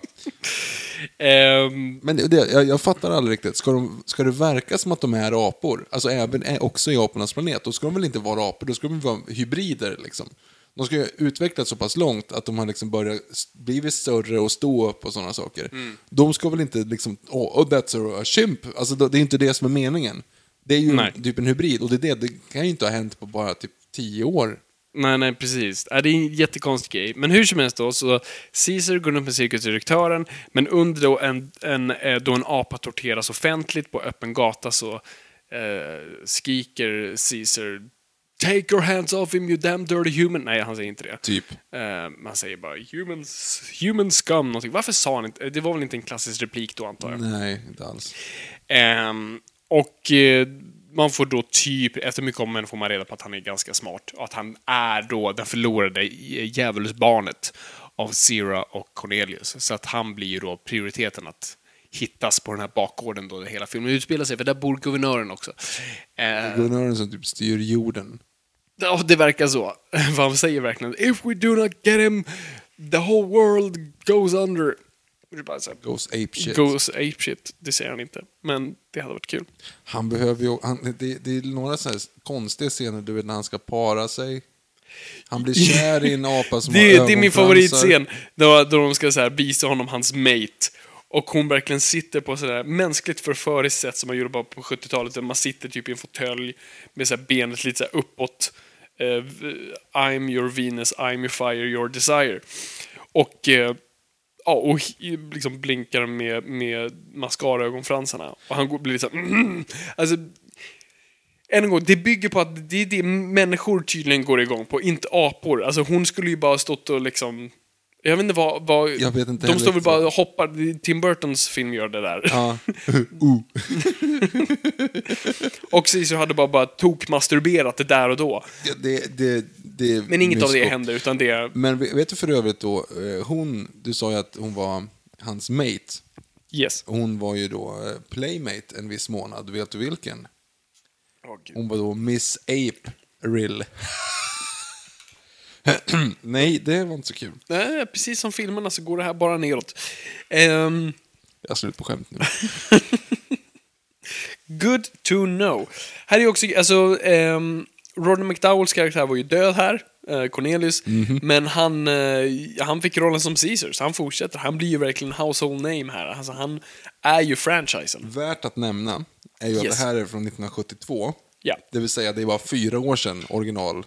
Ehm, Men det, det, jag, jag fattar aldrig riktigt. Ska, de, ska det verka som att de är apor? Alltså även är också i apornas planet. Då ska de väl inte vara apor, då ska de vara hybrider liksom. De ska ju utvecklats så pass långt att de har liksom börjat blivit större och stå upp och sådana saker. De ska väl inte liksom, oh, oh that's a, chimp. Alltså det är inte det som är meningen. Det är ju Nej. typ en hybrid och det, är det, det kan ju inte ha hänt på bara typ tio år. nej, nej, precis. Äh, det är en jättekonstig grej. Men hur som helst då, så Caesar går runt med cirkusdirektören, men under då en, en, eh, då en apa torteras offentligt på öppen gata så eh, skriker Caesar Take your hands off him you damn dirty human. Nej, han säger inte det. Typ. Eh, man säger bara humans, human scum någonting. Varför sa han inte? Det var väl inte en klassisk replik då antar jag. Nej, inte alls. Ehm, och eh, man får då typ, efter mycket om men får man reda på att han är ganska smart. Och att han är då den förlorade djävulsbarnet av Zira och Cornelius. Så att han blir ju då prioriteten att hittas på den här bakgården då hela filmen utspelar sig. För där bor guvernören också. Eh, Guvernören som typ styr jorden. Ja, det verkar så. För han säger verkligen If we do not get him, the whole world goes under. Här, Goes ape shit. Goes ape shit. Det säger han inte. Men det hade varit kul. Han behöver ju, han, det, det är några så här konstiga scener, du vet när han ska para sig. Han blir kär i en apa som Det, har är- det är min favoritscen. Då, då de ska så här, visa honom hans mate. Och hon verkligen sitter på sådär mänskligt förföriskt sätt som man gjorde bara på 70-talet. Där man sitter typ i en fåtölj med såhär benet lite såhär uppåt. Uh, I'm your Venus, I'm your fire, your desire. Och, uh, ja, och liksom blinkar med, med mascara-ögonfransarna. Och han går- blir lite såhär... mm. Alltså, än en gång, det bygger på att det är det människor tydligen går igång på, inte apor. Alltså hon skulle ju bara stått och liksom jag vet inte vad... vad Jag vet inte de står väl bara och hoppar. Tim Burtons film gör det där. Ja. uh. Och Caesar hade bara, bara tokmasturberat det där och då. Ja, det, det, det Men inget av det hände, utan det... Men vet du för övrigt då, eh, hon, du sa ju att hon var hans mate. Yes. Hon var ju då eh, playmate en viss månad, vet du vilken? Gud. Hon var då Miss Ape Rill. Nej, det var inte så kul. Nej, precis som filmerna så går det här bara neråt. Ehm, Jag har slut på skämt nu. good to know. Här är också, alltså, um, Rodney McDowells karaktär var ju död här, eh, Cornelius, Mhm. men han, eh, han fick rollen som Caesar, så han fortsätter. Han blir ju verkligen household name här. Alltså, han är ju franchisen. Värt att nämna är ju att Yes. det här är från 1972. Ja. Det vill säga, det var fyra år sedan original.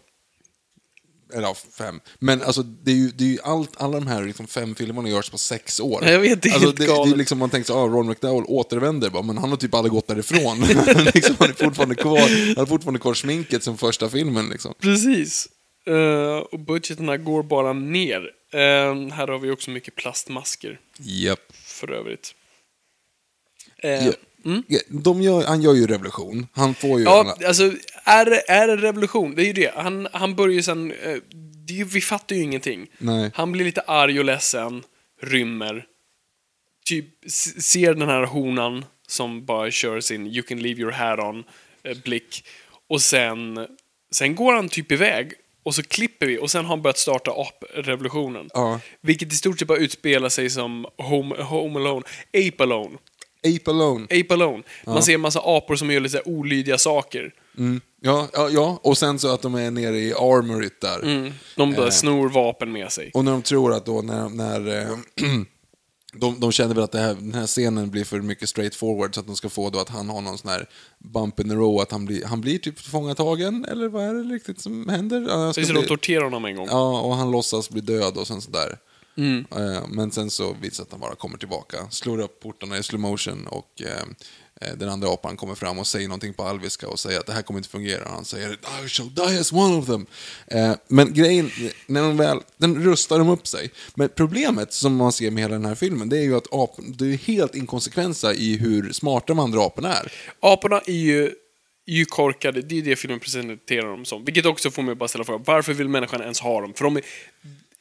Eller ja, fem. Men alltså, det är ju, det är ju allt, alla de här liksom, fem filmerna görs på sex år. Jag vet, det är alltså, det, det är liksom, Man tänker så, ah, Ron McDowell återvänder, bara, men han har typ aldrig gått därifrån. liksom, han, är fortfarande kvar, han har fortfarande kvar sminket som första filmen. Liksom. Precis. Eh, och budgeterna går bara ner. Eh, här har vi också mycket plastmasker, Japp. för övrigt. Eh, Ja. Ja, De gör, han gör ju revolution. Han får ju... Ja, alla- alltså, är, är det revolution? Det är ju det. Han, han börjar ju sen... eh, Det är ju, vi fattar ju ingenting. Nej. Han blir lite arg och ledsen, rymmer. Typ ser den här honan som bara kör sin You can leave your hat on eh, blick. Och sen, sen går han typ iväg. Och så klipper vi och sen har han börjat starta aprevolutionen. Ja. Vilket i stort sett bara utspelar sig som Home, home Alone. Ape Alone. Ape Alone. Ape Alone. Man ser en massa apor som gör lite olydiga saker. Ja, ja, ja, och sen så att de är nere i armoryt där. Mm. De där Eh. snor vapen med sig. Och när de tror att då när, när eh, de, de känner väl att här, den här scenen blir för mycket straight forward så att de ska få då att han har någon sån här bump in the row, att han blir, han blir typ tillfångatagen, eller vad är det riktigt som händer? Ja, Precis, de bli- torterar honom en gång. Ja, och han låtsas bli död och sen sådär. Mm. Eh, Men sen så visar att han bara kommer tillbaka, slår upp portarna i slow motion och eh, Eh, den andra apan kommer fram och säger någonting på alviska och säger att det här kommer inte fungera. Han säger I shall die as one of them. Eh, Men grejen, när de väl, den rustar de upp sig. Men problemet som man ser med hela den här filmen, det är ju att apen, det är helt inkonsekvensa i hur smarta de andra aporna är. Aporna är ju, är ju korkade, det är det filmen presenterar dem som. Vilket också får mig att bara ställa frågan, varför vill människan ens ha dem? För de är,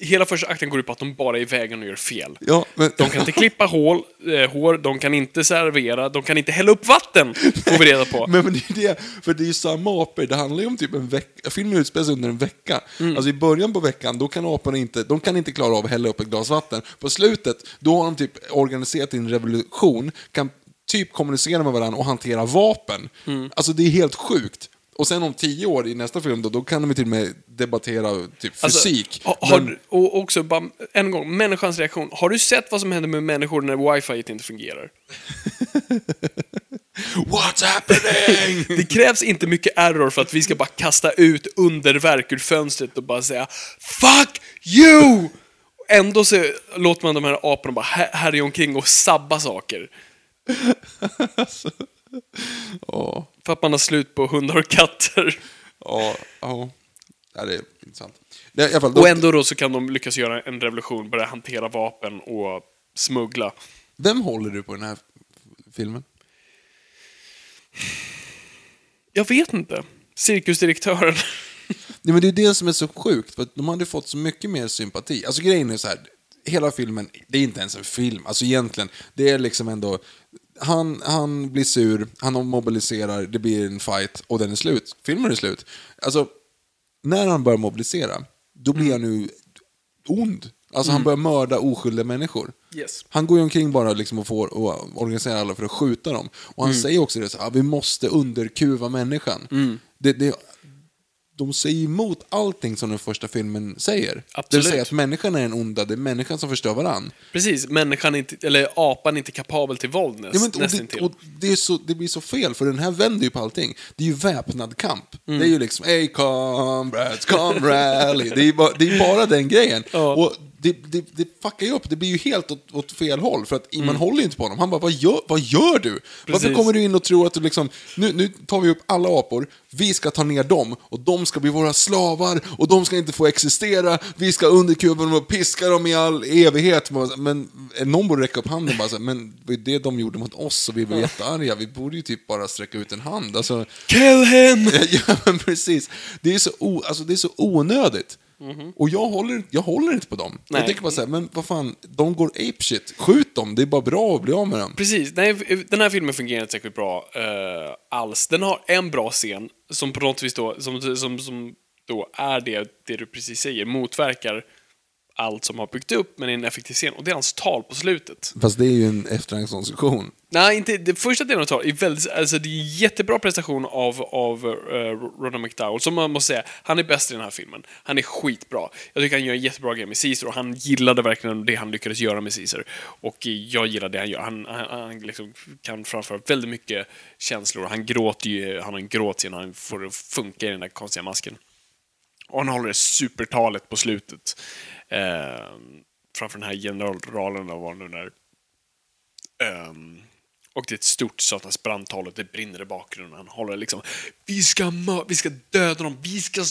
hela första akten går ut på att de bara är i vägen och gör fel. Ja, men... De kan inte klippa hål, eh, hår, de kan inte servera, de kan inte hälla upp vatten, får vi reda på. Men, men det är det, för det är ju samma apor, det handlar ju om typ en vecka, filmen utspelar sig under en vecka. Mm. Alltså i början på veckan, då kan aporna inte, de kan inte klara av att hälla upp ett glas vatten. På slutet, då har de typ organiserat en revolution, kan typ kommunicera med varandra och hantera vapen. Mm. Alltså det är helt sjukt. Och sen om tio år i nästa film, då, då kan de till och med debattera typ Alltså, fysik. ha- har, Men- Och också, bara, en gång, människans reaktion. Har du sett vad som händer med människor när wifi inte fungerar? What's happening? Det krävs inte mycket error för att vi ska bara kasta ut underverk ur fönstret och bara säga Fuck you! Ändå så låter man de här aporna bara här- härja omkring och sabba saker. Ja, För att man har slut på hundar och katter. ja, ja. Ja, det är intressant. Är i alla fall, då- Och ändå då så kan de lyckas göra en revolution, börja hantera vapen och smuggla. Vem håller du på den här filmen? Jag vet inte. Cirkusdirektören. Nej, men det är det som är så sjukt, för de hade fått så mycket mer sympati. Alltså grejen är så här, hela filmen, det är inte ens en film, alltså egentligen, det är liksom ändå, han, han blir sur, han mobiliserar, det blir en fight och den är slut. Filmen är slut. Alltså, när han börjar mobilisera, då blir han nu ond. Alltså han börjar mörda oskyldiga människor. Yes. Han går ju omkring bara liksom och får och organiserar alla för att skjuta dem. Och han säger också det så här, vi måste underkuva människan. Det, det, de säger emot allting som den första filmen säger. Det Absolut. vill säga att människan är den onda, det är människan som förstör varann. Precis, människan inte, eller apan är inte kapabel till våld näst, Ja, men, och det, och det, så, det blir så fel, för den här vänder ju på allting. Det är ju väpnad kamp. Mm. Det är ju liksom, hey comrades, come rally. Det är, bara, det är bara den grejen. Ja. Och det, det, det fuckar ju upp. Det blir ju helt åt, åt fel håll. För att man håller ju inte på honom. Han bara, vad gör, vad gör du? Varför kommer du in och tror att du liksom, nu, nu tar vi upp alla apor, vi ska ta ner dem och de ska bli våra slavar och de ska inte få existera. Vi ska underkuva dem och piska dem i all evighet. Men någon borde räcka upp handen bara så här, men det är det de gjorde mot oss och vi var jättearga. Vi borde ju typ bara sträcka ut en hand. Alltså, Kill him! ja, men precis. Det är så, o, alltså, det är så onödigt. Och jag håller, jag håller inte på dem. Nej. Jag tänker bara så här, men vad fan, de går apeshit. Skjut dem, det är bara bra att bli av med dem. Precis, nej, den här filmen fungerar inte särskilt bra eh, alls. Den har en bra scen som på något vis då, som, som, som då är det, det du precis säger, motverkar allt som har byggt upp, men är en effektiv scen. Och det är hans tal på slutet. Fast det är ju en efterhandskonstruktion. Nej, inte, det första delen av talet är väldigt, alltså det är en jättebra prestation av, av uh, Ronald McDowell, som man måste säga, han är bäst i den här filmen. Han är skitbra. Jag tycker han gör en jättebra grej med Caesar och han gillade verkligen det han lyckades göra med Caesar. Och jag gillar det han gör. Han, han, han liksom kan framföra väldigt mycket känslor. Han gråter ju, han har en gråtscen, han får det funka i den där konstiga masken. Och han håller det supertalet på slutet. Eh, framför den här generalen eller nu när. Ehm, och det är ett stort satans brandtal och det brinner i bakgrunden. Han håller liksom, vi ska, vi ska döda dem, vi ska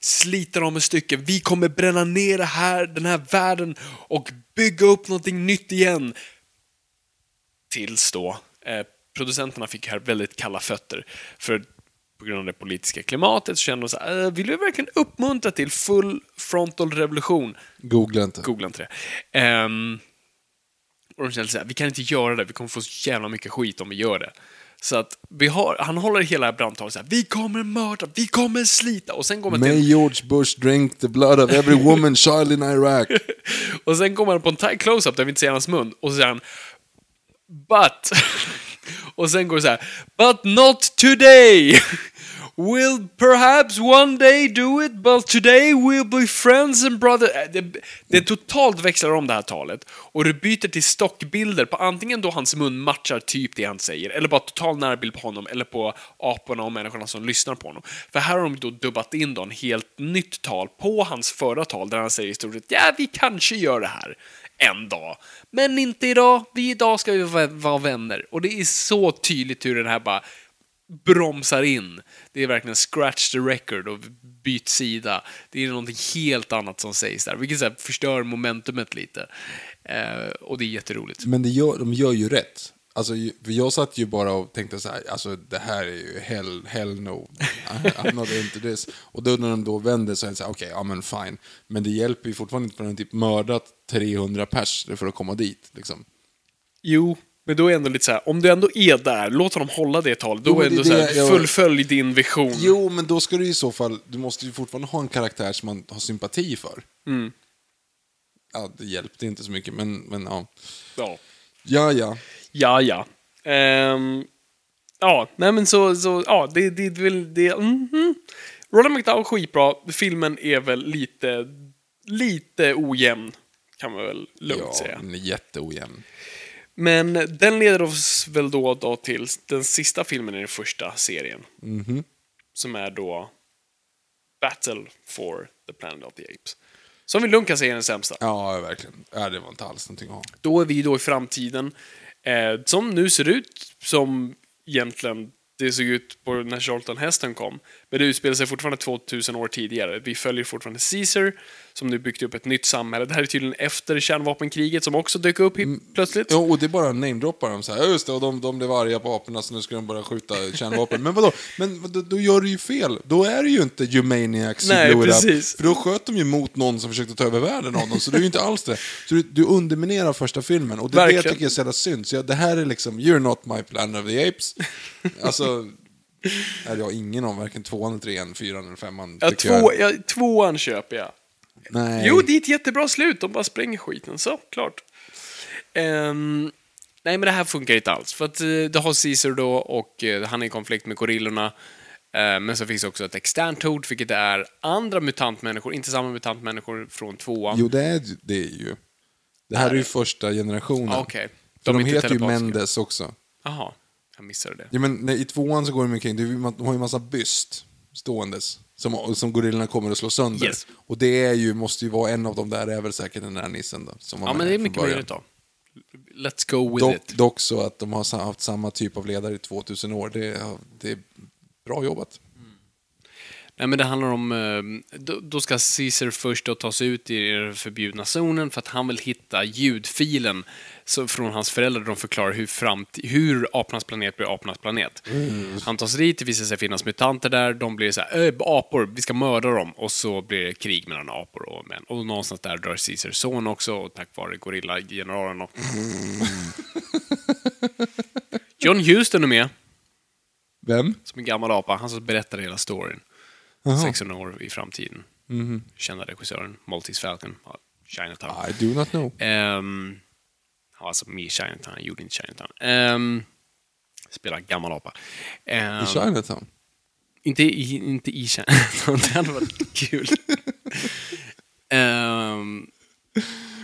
slita dem i stycken, vi kommer bränna ner det här, den här världen och bygga upp någonting nytt igen. Tills då, eh, producenterna fick här väldigt kalla fötter. För på grund av det politiska klimatet så kände de så här, eh, vill vi verkligen uppmuntra till full frontal revolution? Googla inte. Googla inte det. Ehm, och de kände så här, vi kan inte göra det, vi kommer få så jävla mycket skit om vi gör det. Så att vi har, han håller hela brandtalet så här, vi kommer mörda, vi kommer slita. Och sen kommer May till, George Bush drink the blood of every woman, child in Iraq. och sen kommer han på en tight close-up där vi inte ser hans mun. Och så säger han, but och sen går det så här, but not today! We'll perhaps one day do it, but today we'll be friends and brothers. Äh, det, det totalt växlar om det här talet och det byter till stockbilder på antingen då hans mun matchar typ det han säger, eller bara total närbild på honom, eller på aporna och människorna som lyssnar på honom. För här har de då dubbat in då en helt nytt tal på hans förra tal där han säger i stort sett ja, vi kanske gör det här en dag. Men inte idag, vi idag ska vi vara vänner. Och det är så tydligt hur den här bara bromsar in. Det är verkligen scratch the record och byt sida. Det är någonting helt annat som sägs där, vilket så här, förstör momentumet lite. Eh, och det är jätteroligt. Men det gör, de gör ju rätt. Alltså, jag satt ju bara och tänkte så här, alltså det här är ju hell, hell no. I'm not into this. Och då när de då vänder så är det så här, okej, ja men fine. Men det hjälper ju fortfarande inte för de typ mördat 300 pers för att komma dit. Liksom. Jo, men då är ändå lite så här, om du ändå är där, låt honom hålla det talet. Då Jo, är ändå det så är här, det jag- fullfölj din vision. Jo, men då ska du i så fall, du måste ju fortfarande ha en karaktär som man har sympati för. Mm. Ja, det hjälpte inte så mycket, men, men ja. Ja. Ja, ja. Ja, ja. Ehm, ja, nej men så, så ja, det, det, det, det, det mhm. Ronald McDowell skitbra, filmen är väl lite, lite ojämn, kan man väl lugnt ja, säga. är jätteojämn. Men den leder oss väl då, då till den sista filmen i den första serien. Mhm. Som är då Battle for the Planet of the Apes. Som vi lugnt kan säga är den sämsta. Ja, verkligen. Ja, det var inte alls någonting att ha. Då är vi då i framtiden, eh, som nu ser ut som egentligen det såg ut på när Charlton Heston kom. Men det utspelar sig fortfarande 2000 år tidigare. Vi följer fortfarande Caesar, som nu byggt upp ett nytt samhälle. Det här är tydligen efter kärnvapenkriget som också dök upp mm. plötsligt. Jo, och det är bara namedroppar de så här, "Ja, just det, och de, de blev arga på aporna så nu ska de börja skjuta kärnvapen. Men vadå? Men då, då gör du ju fel. Då är det ju inte Humaniacs Nej, up. precis. För då sköt de ju mot någon som försökte ta över världen av dem, så det är ju inte alls det. Så du, du underminerar första filmen, och det är det jag tycker är så jävla synd. Så jag, det här är liksom, you're not my planet of the apes. Alltså, är jag ingen om varken tvåan, trean, fyran eller femman. Ja, tycker jag. två, ja, tvåan köper jag. Nej. Jo, det är ett jättebra slut. De bara spränger skiten. Så, klart. Ehm, nej, men det här funkar inte alls. För att eh, du har Caesar då och eh, han är i konflikt med gorillorna. Eh, men så finns det också ett externt hot, vilket är andra mutantmänniskor, inte samma mutantmänniskor från tvåan. Jo, det är det är ju. Det här är ju första generationen. Ah. För de, inte heter ju. Mendes också. Jaha, jag missade det. Ja, men nej, I tvåan så går de omkring, det är ju- de har ju massa byst. ståendes. Som, som gorillorna kommer att slå sönder. Yes. Och det är ju, måste ju vara en av dem där, är väl säkert den där nissen då. Som var Ja, med men det är från mycket början. möjligt då. Let's go with Dock, it. dock så att de har sa- haft samma typ av ledare i 2000 år. Det, det är bra jobbat. Nej, men det handlar om... eh, Då, ska Caesar först då ta sig ut i den förbjudna zonen för att han vill hitta ljudfilen från hans föräldrar. De förklarar hur, hur apornas planet blir apornas planet. Han tar sig dit, det visar sig finnas mutanter där. De blir så här, "Äh, apor, vi ska mörda dem. Och så blir det krig mellan apor och män. Och någonstans där dör Caesars son också, och tack vare gorillageneralen. Och... John Huston är med, Vem? som en gammal apa. Han som berättar hela storyn. Jaha. 600 år i framtiden. Kända regissören, Maltese Falcon, Chinatown. I do not know. Ehm, var alltså med Chinatown, han gjorde inte Chinatown. Um, spelar gammal apa. Ehm, I Chinatown? inte i, inte i Chinatown, det hade varit kul. Ehm,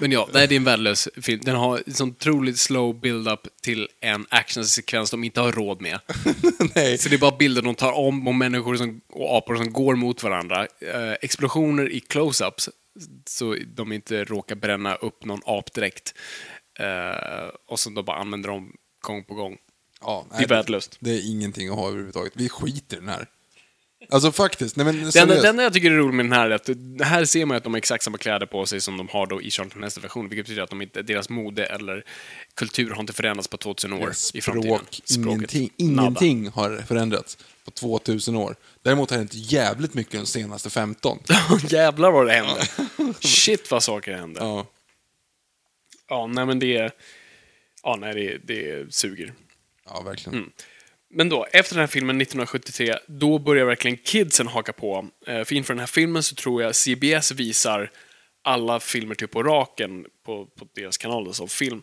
men ja, nej, det är en värdelös film. Den har en sån otroligt slow build-up till en actionsekvens de inte har råd med. Nej. Så det är bara bilder de tar om och människor som, och apor som går mot varandra. Eh, explosioner i close-ups, så de inte råkar bränna upp någon apdräkt. Eh, och som de bara använder dem gång på gång. Ja, Det är värdelöst. Det är ingenting att ha överhuvudtaget. Vi skiter i den här. Alltså faktiskt, nej men Det enda, det enda jag tycker är roligt med den här är att det- här ser man att de har exakt samma kläder på sig som de har då i Charlton nästa version, vilket betyder att de inte, deras mode eller kultur har inte förändrats på 2000 år i framtiden. Språk, ingenting, ingenting har förändrats på 2000 år. Däremot har det hänt jävligt mycket de senaste 15. Nada. Jävlar vad det hände. Shit vad saker hände. Ja, Ja, nej men det... Ja, nej, det, det suger. ja verkligen. Mm. Men då, efter den här filmen 1973, då börjar verkligen kidsen haka på. Eh, För inför den här filmen så tror jag CBS visar alla filmer typ på raken på, på deras kanal som film.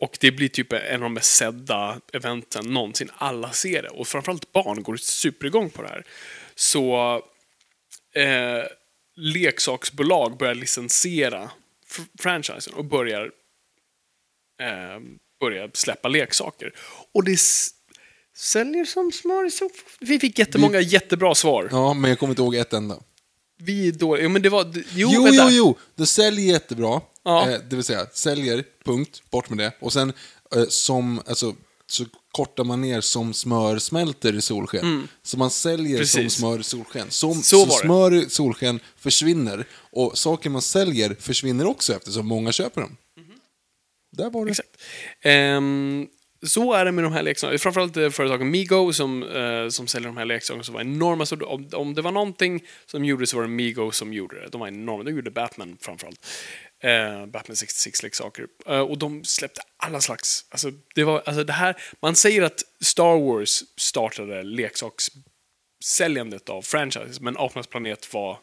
Och det blir typ en av de mest sedda eventen någonsin. Alla ser det. Och framförallt barn går superigång på det här. Så eh, leksaksbolag börjar licensiera fr- franchisen och börjar eh, börjar släppa leksaker. Och det säljer som smör i sopor. Vi fick jättemånga jättebra svar. Ja, men jag kommer inte ihåg ett enda. Vi är dåliga. Jo, men det var... Jo, Jo, jo, vänta. jo, det säljer jättebra. Ja. Eh, det vill säga, säljer, punkt, bort med det. Och sen eh, som, alltså, så kortar man ner som smör smälter i solsken. Så man säljer som Mm. Precis. smör i solsken. Som, Så så var det. smör i solsken försvinner. Och saker man säljer försvinner också eftersom många köper dem. Där var det. Exakt. Ehm, så är det med de här leksakerna. Framförallt eh, företaget Migo som, eh, som säljer de här leksakerna som var enorma. Så om, om det var någonting som gjordes så var det Migo som gjorde det. De var enorma. De gjorde Batman framförallt. Eh, Batman 66-leksaker. Eh, och de släppte alla slags... Alltså, det var, alltså det här, man säger att Star Wars startade leksakssäljandet av franchises, men Apornas planet var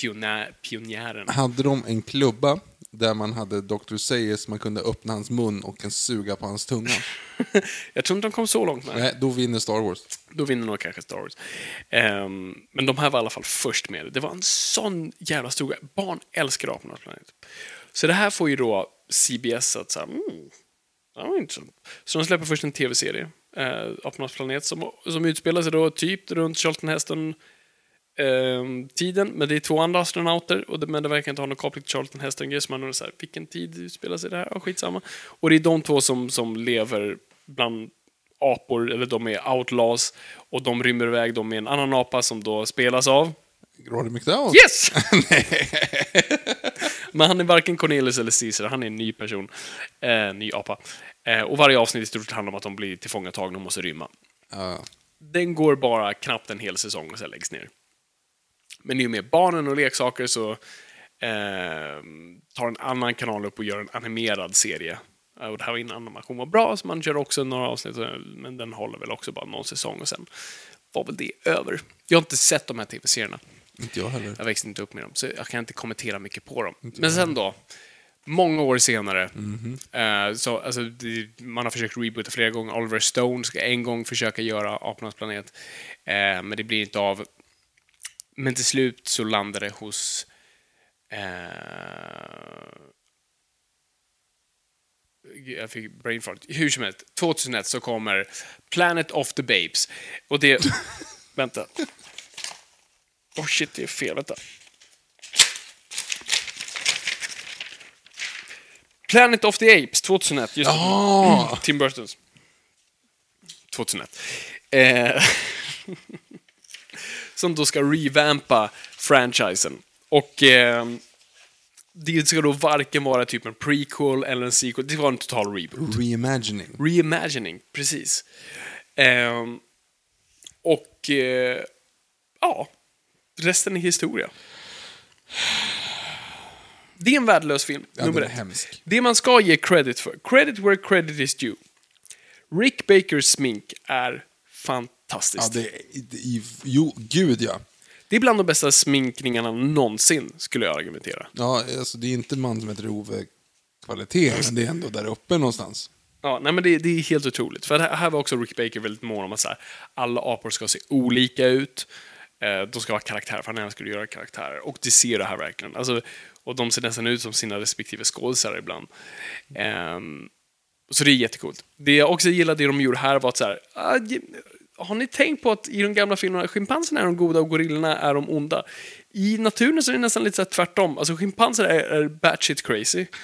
pionjär, pionjären. Hade de en klubba där man hade Dr. Seyers, man kunde öppna hans mun och kan suga på hans tunga. Jag tror inte de kom så långt med. Nej, då vinner Star Wars. Då vinner nog kanske Star Wars. Ehm, men de här var i alla fall först med det. Det var en sån jävla stor grej. Barn älskar Apornas planet. Så det här får ju då CBS att säga, mm, det var intressant. Så de släpper först en tv-serie, eh, Apornas planet, som, som utspelar sig då typ runt Charlton Heston ehm, tiden, men det är två andra astronauter, och det, men det verkar inte ha någon koppling till Charlton Heston, så man undrar så här, vilken tid utspelar sig det här? Ja, skitsamma. Och det är de två som, som lever bland apor, eller de är outlaws, och de rymmer iväg dem med en annan apa som då spelas av Roddy McDowell? Yes! Men han är varken Cornelius eller Caesar, han är en ny person. Eh, ny apa. Eh, och varje avsnitt i stort sett handlar om att de blir tillfångatagna och måste rymma. Ja. Den går bara knappt en hel säsong och sen läggs ner. Men i och med barnen och leksaker så eh, tar en annan kanal upp och gör en animerad serie. Eh, Och det här var innan animation var bra, så man kör också några avsnitt, eh, men den håller väl också bara någon säsong och sen var väl det över. Jag har inte sett de här tv-serierna. Inte jag heller. Jag växte inte upp med dem, så jag kan inte kommentera mycket på dem. Men sen då, många år senare, eh, så, alltså, det, man har försökt reboota flera gånger. Oliver Stone ska en gång försöka göra Apornas planet, eh, men det blir inte av. Men till slut så landar det hos eh, jag fick brain fart. Hur som helst, 2001 så kommer Planet of the Babes. Och det... vänta. Oh shit, det är fel. Vänta. Planet of the Apes 2001. Just. Ja! Tim Burtons. 2001. Eh, som då ska revampa franchisen. Och eh, det ska då varken vara typ en prequel eller en sequel. Det ska vara en total reboot. Reimagining. Reimagining, precis. Ehm, och eh, ja, resten är historia. Det är en värdelös film, Ja, nummer ett. hemsk. Det man ska ge credit för, credit where credit is due. Rick Bakers smink är Ja, fantastiskt. det, det, i- jo, gud ja. Det är bland de bästa sminkningarna någonsin, skulle jag argumentera. Ja, alltså det är inte man som heter Ove kvalitet, men det är ändå där uppe någonstans. Ja, nej men det, det är helt otroligt. För här här var också Rick Baker väldigt mån om att så här, alla apor ska se olika ut. Eh, de ska ha karaktärer, för han att göra karaktärer. Och det ser det här verkligen. Alltså, och de ser nästan ut som sina respektive skådisar ibland. Ehm, så det är jättecoolt. Det jag också gillade det de gjorde här var att så här, ah, har ni tänkt på att i de gamla filmerna, schimpanserna är de goda och gorillorna är de onda? I naturen så är det nästan lite så tvärtom. Alltså schimpanser är, är batshit crazy.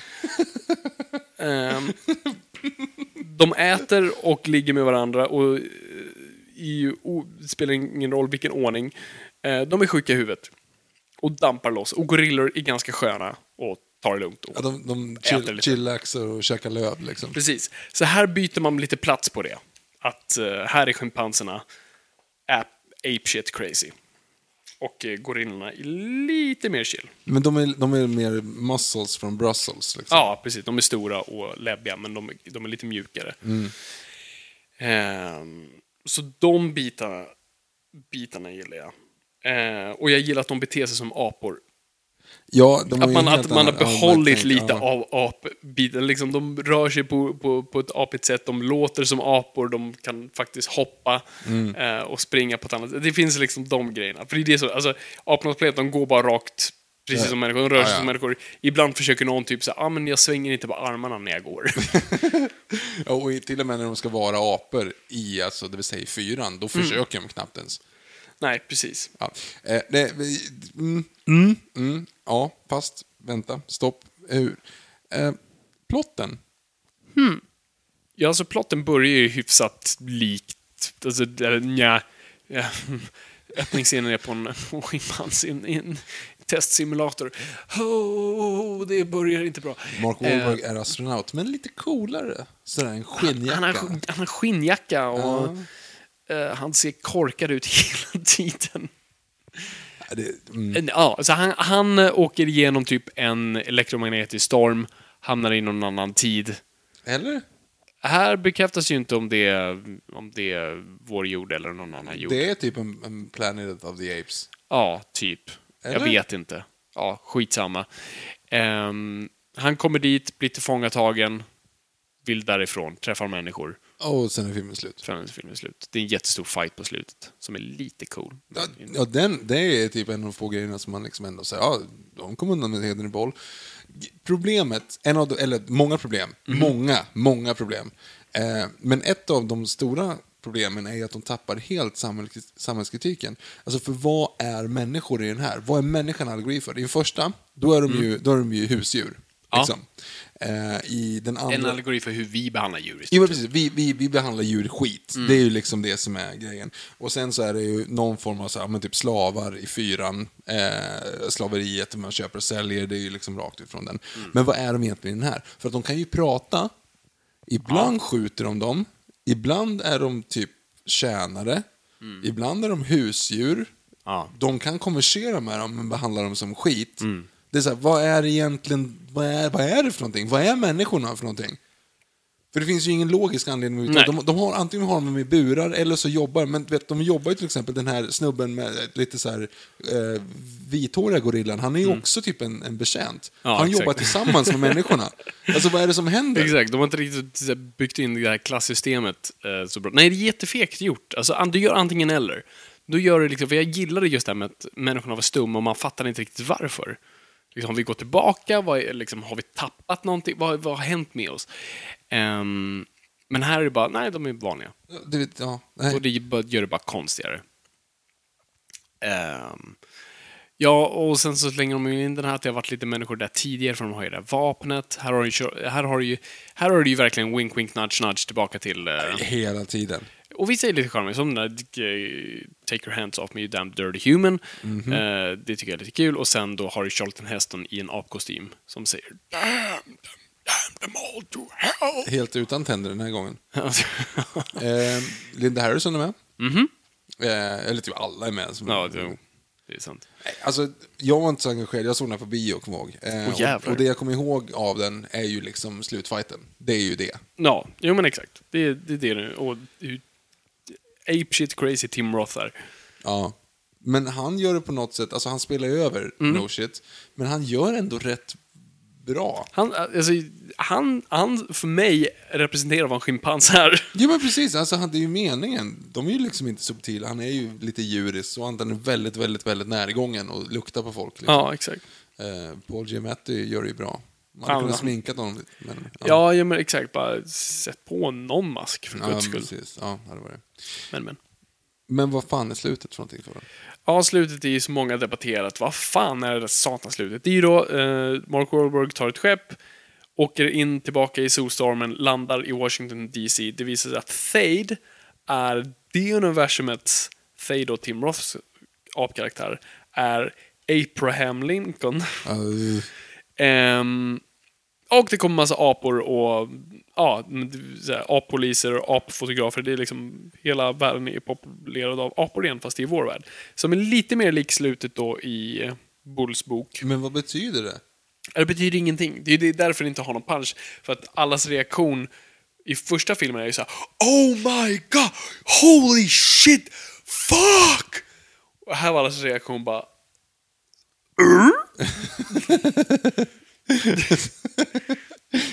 Ehm, de äter och ligger med varandra och eh, i, o, det spelar ingen roll vilken ordning. Eh, de är sjuka i huvudet. Och dampar loss. Och gorillor är ganska sköna och tar det lugnt. Och Ja, de de chill, chillaxar och käkar löv liksom. Precis. Så här byter man lite plats på det. Att eh, här är schimpanserna ap, ape shit crazy. Och uh, gorillorna är lite mer chill. Men de är, de är mer muscles från Brussels. Liksom. Ja, precis. De är stora och läbbiga, men de, är- de är lite mjukare. Ehm, så de bitarna, bitarna gillar jag. Eh, och jag gillar att de beter sig som apor. Ja, Att man, att man har behållit lite ja. av apbiten. Liksom, de rör sig på, på, på ett apigt sätt, de låter som apor, de kan faktiskt hoppa Mm. eh, och springa på ett annat sätt. Det finns liksom de grejerna. För det är det så, alltså, apornas planet, de går bara rakt, precis Ja. som människor, de rör sig som människor. Ibland försöker någon typ säga, ah, men jag svänger inte på armarna när jag går. Ja, och till och med när de ska vara apor i, alltså, det vill säga i fyran, då Mm. försöker de knappt ens. Nej, precis. Ja, eh, det, vi- mm, mm, mm, ja fast vänta, stopp, hur? Eh, plotten? Ja, alltså plotten börjar ju hyfsat likt, alltså, nja, ja, öppningsscenen är på en schimpans i en, i en testsimulator. Oh, det börjar inte bra. Mark Eh, Wahlberg är astronaut, men lite coolare. Sådär en skinnjacka. Han har, han har skinnjacka och eh, han ser korkad ut hela tiden. Det, mm. Ja, så han, han eh, åker igenom typ en elektromagnetisk storm, hamnar i någon annan tid. Eller? Här bekräftas ju inte om det, är- om det är vår jord eller någon annan jord. Det är typ en, en Planet of the Apes. Ja, typ. Jag Eller? vet inte. Ja, skitsamma. Ehm, han kommer dit, blir tillfångatagen, vill därifrån, träffar människor. Och sen är filmen slut. Sen är filmen slut. Det är en jättestor fight på slutet, som är lite cool. Ja, ja den, det är typ en av de få grejerna som man liksom ändå säger, ja, de kom undan med hedern i boll. Problemet, en av de, eller många problem, många, många problem. Eh, men ett av de stora problemen är att de tappar helt samhälls, samhällskritiken. Alltså för vad är människor i den här? Vad är människan allegori för? I den första, då är de ju, då är de ju husdjur. Ja. Liksom. Eh, I den andra... En allegori för hur vi behandlar djur. Jo, precis. Vi, vi, vi behandlar djur skit. Det är ju liksom det som är grejen. Och sen så är det ju någon form av så här, men typ slavar i fyran. Eh, slaveriet, man köper och säljer, det är ju liksom rakt ifrån den. Men vad är de egentligen i den här? För att de kan ju prata. Ibland skjuter de dem. Ibland är de typ tjänare. Ibland är de husdjur. Ja. De kan konversera med dem, men behandlar dem som skit. Det är så här, vad är egentligen, vad är, vad är det för någonting? Vad är människorna för någonting? För det finns ju ingen logisk anledning. De, de har, antingen har de dem i burar eller så jobbar men vet, de jobbar ju till exempel den här snubben med lite så här eh, vithåriga gorillan. Han är ju också typ en, en betjänt. Ja, han exakt. jobbar tillsammans med människorna. Alltså vad är det som händer? Exakt, de har inte riktigt byggt in det här klassystemet eh, så bra. Nej, det är jättefegt gjort. Alltså, du gör antingen eller. Du gör det liksom, för jag gillade just det här med att människorna var stumma och man fattar inte riktigt varför. Liksom, har vi gått tillbaka? Vad liksom, har vi tappat någonting? Vad, vad har hänt med oss? Ehm, men här är det bara, nej, de är vanliga. Du vet, ja, nej. Och det gör det bara konstigare. Ehm, Ja, och sen så slänger de in den här att det har varit lite människor där tidigare, för de har ju det här vapnet. Här har, du, ju- här har, du ju, här har du ju verkligen wink, wink, nudge, nudge tillbaka till... eh, Hela tiden. Och vissa är lite charmiga, som den där eh, Take your hands off me you damn dirty human. Mhm. Eh, det tycker jag är lite kul. Och sen då har du Charlton Heston i en apkostym som säger Damn, damn them all to hell. Helt utan tänder den här gången. Eh, Linda Harrison är med. Eh, eller typ alla är med. Som ja, det, det är sant. Alltså, jag var inte så engagerad. Jag såg den här på bio, kommer ihåg. Eh, jävlar. och, och det jag kommer ihåg av den är ju liksom slutfighten. Det är ju det. Ja, jo men exakt. Det är det, är det nu. Och hur ape shit crazy Tim Roth är. Ja. Men han gör det på något sätt, alltså han spelar ju över Mm. no shit, men han gör ändå rätt bra. Han, alltså, han, han för mig representerar vad en schimpans är. Jo men precis, alltså han, det är ju meningen. De är ju liksom inte subtila, han är ju lite djurisk och han är väldigt, väldigt, väldigt närgången och luktar på folk. Liksom. Ja, exakt. Eh, Paul Giamatti gör det ju bra. Man hade kunnat sminkat honom lite, men... Ja, ja men exakt. Bara sätt på någon mask för guds skull. precis. Ja, det var det. Men, men. Men vad fan är slutet för någonting för dem? Ja, slutet är ju så många debatterat. Vad fan är det där satans slutet? Det är ju då eh, Mark Wahlberg tar ett skepp, åker in tillbaka i solstormen, landar i Washington DC. Det visar sig att Thade är det universumets, Thade och Tim Roths apkaraktär, är Abraham Lincoln. Uh, Ehm, och det kommer massa apor och ja, appoliser och apfotografer. Det är liksom, hela världen är populerad av apor igen, fast är vår värld. Som är lite mer lik slutet då i Bulls bok. men vad betyder det? Det betyder ingenting. Det är därför det inte har någon punch. För att allas reaktion i första filmen är ju såhär Oh my god! Holy shit! Fuck! Och här var allas reaktion bara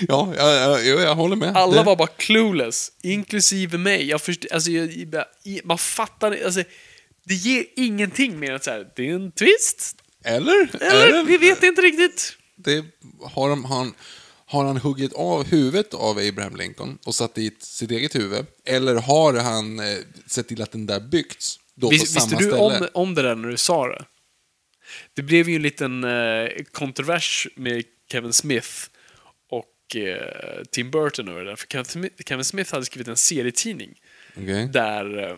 Ja, jag, jag, jag, håller med. Alla var bara clueless, inklusive mig. Jag först, alltså, jag, man fattar alltså, Det ger ingenting mer än så här, det är en twist. Eller? Eller? Det- Vi vet inte riktigt. det, har, de, har, han, har han huggit av huvudet av Abraham Lincoln och satt dit sitt eget huvud? Eller har han eh, sett till att den där byggts då på Vis, samma visste du ställe? om, om det där när du sa det? Det blev ju en liten eh, kontrovers med Kevin Smith och eh, Tim Burton över det. För Kevin Smith, hade skrivit en serietidning Okej. där eh,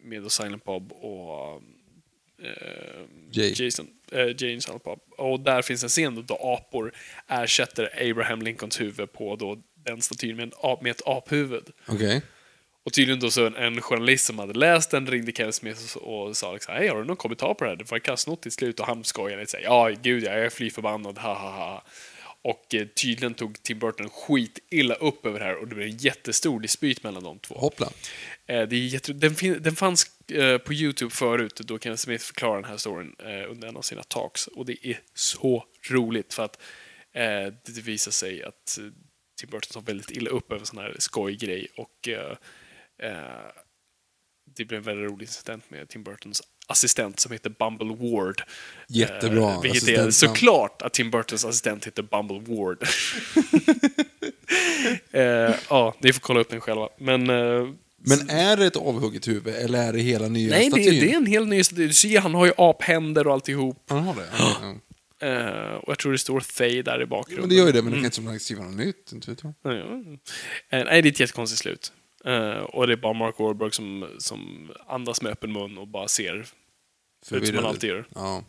med Silent Bob och eh, Jay. Jason, eh, och Silent Bob. Och där finns en scen då, då apor ersätter Abraham Lincolns huvud på då den statyn med, en med ett aphuvud. Okej. Och tydligen då så en, journalist som hade läst den ringde Kevin Smith och, sa liksom, hej har du någon kommentar på det här? Det var kastnot till slut och han skojade lite ja gud jag är fly förbannad, ha ha ha. Och eh, tydligen tog Tim Burton skit illa upp över det här och det blev en jättestor dispyt mellan de två. Hoppla. Eh, det är jätte, den, fin, den fanns eh, på YouTube förut, då Kevin Smith förklarar den här storyn eh, under en av sina talks. Och det är så roligt för att eh, det, visar sig att eh, Tim Burton tar väldigt illa upp över en sån här skojgrej. Och det blev en väldigt rolig incident med Tim Burtons assistent som heter Bumble Ward. Jättebra Eh, vilket är såklart att Tim Burtons assistent heter Bumble Ward. eh, ja, ni får kolla upp den själva. Men eh, Men är det ett avhugget huvud eller är det hela nya Nej, det, statyn? det är en helt ny staty. Du ser, han har ju aphänder och alltihop. Han har det? Ja. ja. Eh, och jag tror det står Thay där i bakgrunden. Men det gör ju det, men det kan inte som skriva något nytt. Inte vet jag. Ja, ja. Eh, nej, det är ett jättekonstigt slut. Eh, och det är bara Mark Wahlberg som, som andas med öppen mun och bara ser ut som han Förvirrad. alltid gör. Ja.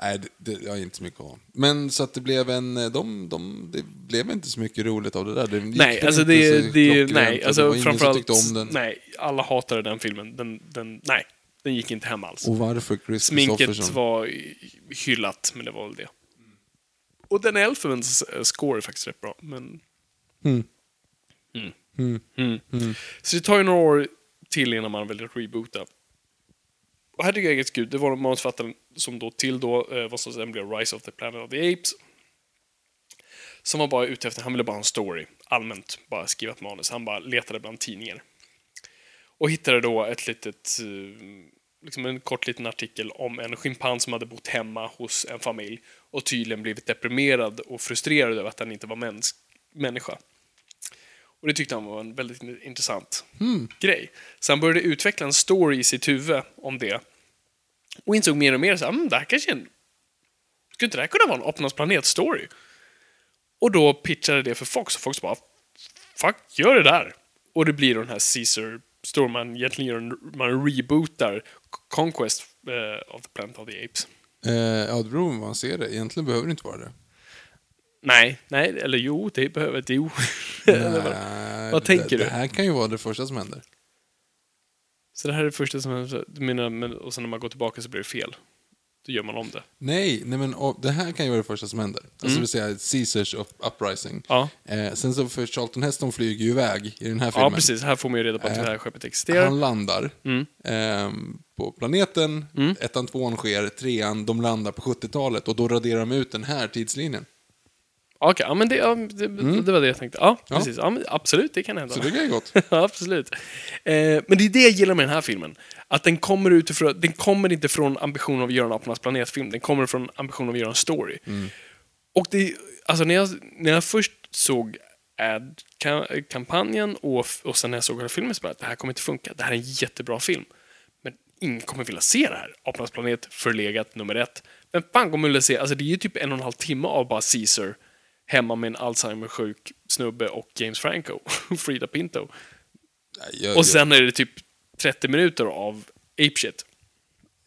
Nej, det, det, jag är inte så mycket av. Men så att det blev en... De, de, det blev inte så mycket roligt av det där. Det Nej, alltså inte det, det, nej, alltså det framförallt, om den. nej, alla hatade den filmen. Den, den, nej, den gick inte hem alls. Och varför Chris Sminket var hyllat, men det var väl det. Och den eh, score är faktiskt rätt bra, men... Mm. Mm. Mm. Så det tar ju några år till innan man väljer att reboota. Och här tycker jag gud, det var manusförfattaren som då till då, eh, vad som sen blev Rise of the Planet of the Apes. Som var bara ute efter, han ville bara ha en story, allmänt, bara skriva ett manus. Han bara letade bland tidningar. Och hittade då ett litet, eh, liksom en kort liten artikel om en schimpans som hade bott hemma hos en familj och tydligen blivit deprimerad och frustrerad över att han inte var mäns- människa. Och det tyckte han var en väldigt intressant grej. Så han började utveckla en story i sitt huvud om det. Och insåg mer och mer så här, mm, det här kanske är en... Skulle inte det här kunna vara en Apornas planet-story? Och då pitchade det för Fox och Fox bara, fuck, gör det där. Och det blir då den här Caesar Story, man egentligen gör en, man rebootar Conquest eh, of the Planet of the Apes. Eh, ja, det beror på hur man ser det. Egentligen behöver det inte vara det. Nej, nej, eller jo, det behöver det. Jo. Nej, vad tänker det, du? Det här kan ju vara det första som händer. Så det här är det första som händer, du menar, men, och sen när man går tillbaka så blir det fel. Då gör man om det. Nej, nej men och, det här kan ju vara det första som händer. Alltså det vill säga Caesars up, uprising. Ja. Eh, sen så för Charlton Heston flyger ju iväg i den här Ja, filmen. precis. Här får man ju reda på att det här skeppet Han existerar. landar Mm. ehm, på planeten, ettan, tvåan sker, trean, de landar på 70-talet och då raderar de ut den här tidslinjen. Okej, ja, men det, ja, det, det var det jag tänkte. Ja, Ja. precis. Ja, men absolut, det kan hända. Så det är gott. Ja, absolut. Eh, men det är det jag gillar med den här filmen. Att den kommer utifrån, den kommer inte från ambitionen av att göra en Apornas planet-film, den kommer från ambitionen av att göra en story. Och det, alltså när jag, när jag först såg ad-kampanjen och, och sen när jag såg hela filmen så bara, det här kommer inte funka, det här är en jättebra film. Men ingen kommer vilja se det här. Apornas planet, förlegat, nummer ett. Vem fan kommer vilja se, alltså det är ju typ en och en halv timme av bara Caesar hemma med en Alzheimer-sjuk snubbe och James Franco, Frida Pinto. Jag, Och sen är det typ 30 minuter av apeshit.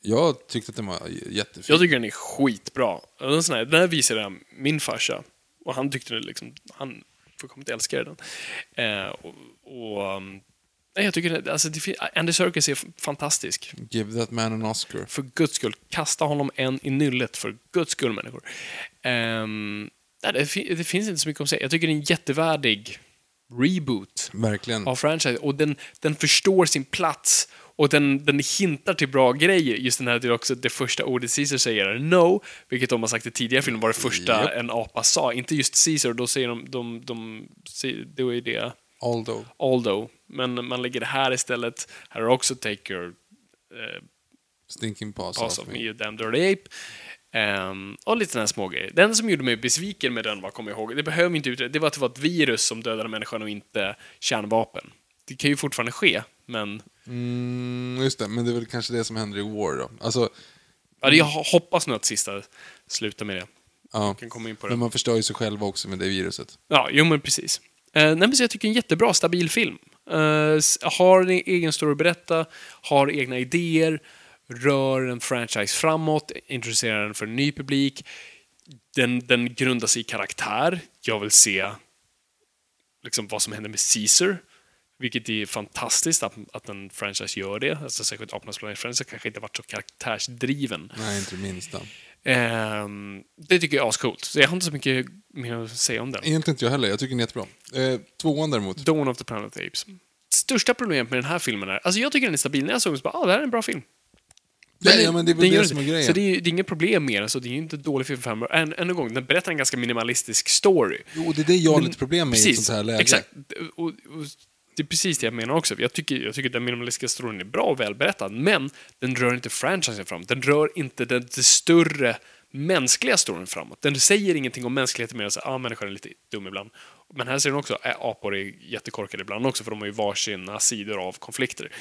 jag, jag tyckte att den var jättefin. Jag tycker den är skitbra. Och Den, sån här, den här visade jag min farsa. Och han tyckte det liksom, han fullkomligt älskade den. Eh, och, och, um, nej, jag tycker det, alltså, det, Andy Serkis är fantastisk. Give that man an Oscar. För guds skull, kasta honom en i nyllet för guds skull människor. Nej, det, det finns inte så mycket att säga. Jag tycker det är en jättevärdig reboot Verkligen. av franchise. Och den, den förstår sin plats. Och den, den hintar till bra grejer. Just den här, det är också det första ordet Caesar säger är no, vilket de har sagt i tidigare filmer var det första Japp. en apa sa. Inte just Caesar, då säger de, de, de, de då är det Aldo. Aldo. Men man lägger det här istället. Här är också Take your eh, Stinking paws, Pass of me, you damn dirty ape. Ehm, och lite sådana här små grejer. Den som gjorde mig besviken med den var, kommer jag ihåg, det behöver inte utreda, det var att det var ett virus som dödade människan och inte kärnvapen. Det kan ju fortfarande ske, men Mm, just det, men det är väl kanske det som händer i War då. Alltså, ja, jag hoppas nu att sista slutar med det. ja. kan komma in på det. Men man förstör ju sig själv också med det viruset. Ja, jo men precis. Eh, nej, men så jag tycker en jättebra, stabil film. S- har en egen story att berätta, har egna idéer, rör en franchise framåt, introducerar den för en ny publik. Den, den grundar sig i karaktär. Jag vill se liksom, vad som händer med Caesar. Vilket är fantastiskt att, att en franchise gör det. Alltså, särskilt Apornas planet-franchise kanske inte varit så karaktärsdriven. Nej, inte det minsta. Ehm, det tycker jag är ascoolt. Så jag har inte så mycket mer att säga om den. Egentligen inte jag heller, jag tycker den är jättebra. Eh, tvåan däremot. Dawn of the Planet of the Apes. Största problemet med den här filmen är, alltså jag tycker den är stabil. När jag såg den så bara, ah, det här är en bra film. Den är- ja, men det är väl det gör som är grejen. Så det är, det är inget problem med den, så det är ju inte dålig film för mig. Än, än en gång, den berättar en ganska minimalistisk story. Jo, det är det jag har Men- lite problem med i ett sånt här läge. Exakt. Och, och, det är precis det jag menar också. Jag tycker, jag tycker den minimalistiska storyn är bra och välberättad, men den rör inte franchisen framåt. Den rör inte den, den större mänskliga storyn framåt. Den säger ingenting om mänskligheten mer än att ah, människan är lite dum ibland. Men här säger den också att apor är jättekorkade ibland också, för de har ju varsina sidor av konflikter.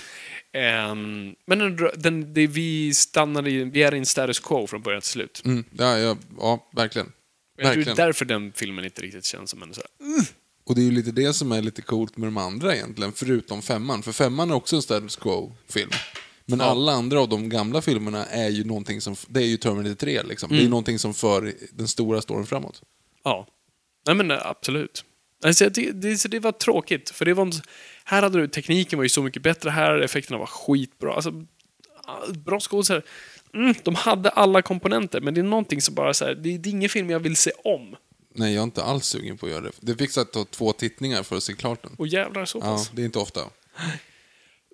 Ehm, men den, den, det, vi stannar i, vi är i en status quo från början till slut. Mm, ja, ja, ja, verkligen. Jag tror det är därför den filmen inte riktigt känns som en så här, Och det är ju lite det som är lite coolt med de andra egentligen, förutom femman. För femman är också en status quo-film. Men alla andra av de gamla filmerna är ju någonting som, det är ju Terminator 3 liksom. Mm. Det är ju någonting som för den stora storyn framåt. Ja. Nej men absolut. Alltså, det, det, det var tråkigt, för det var en, här hade du, tekniken var ju så mycket bättre här, effekterna var skitbra. Alltså, bra skådespelare. Mm, de hade alla komponenter, men det är någonting som bara så här, det, det är ingen film jag vill se om. Nej, jag är inte alls sugen på att göra det. Det fick att ta två tittningar för att se klart den. Och jävlar så Ja, pass. det är inte ofta.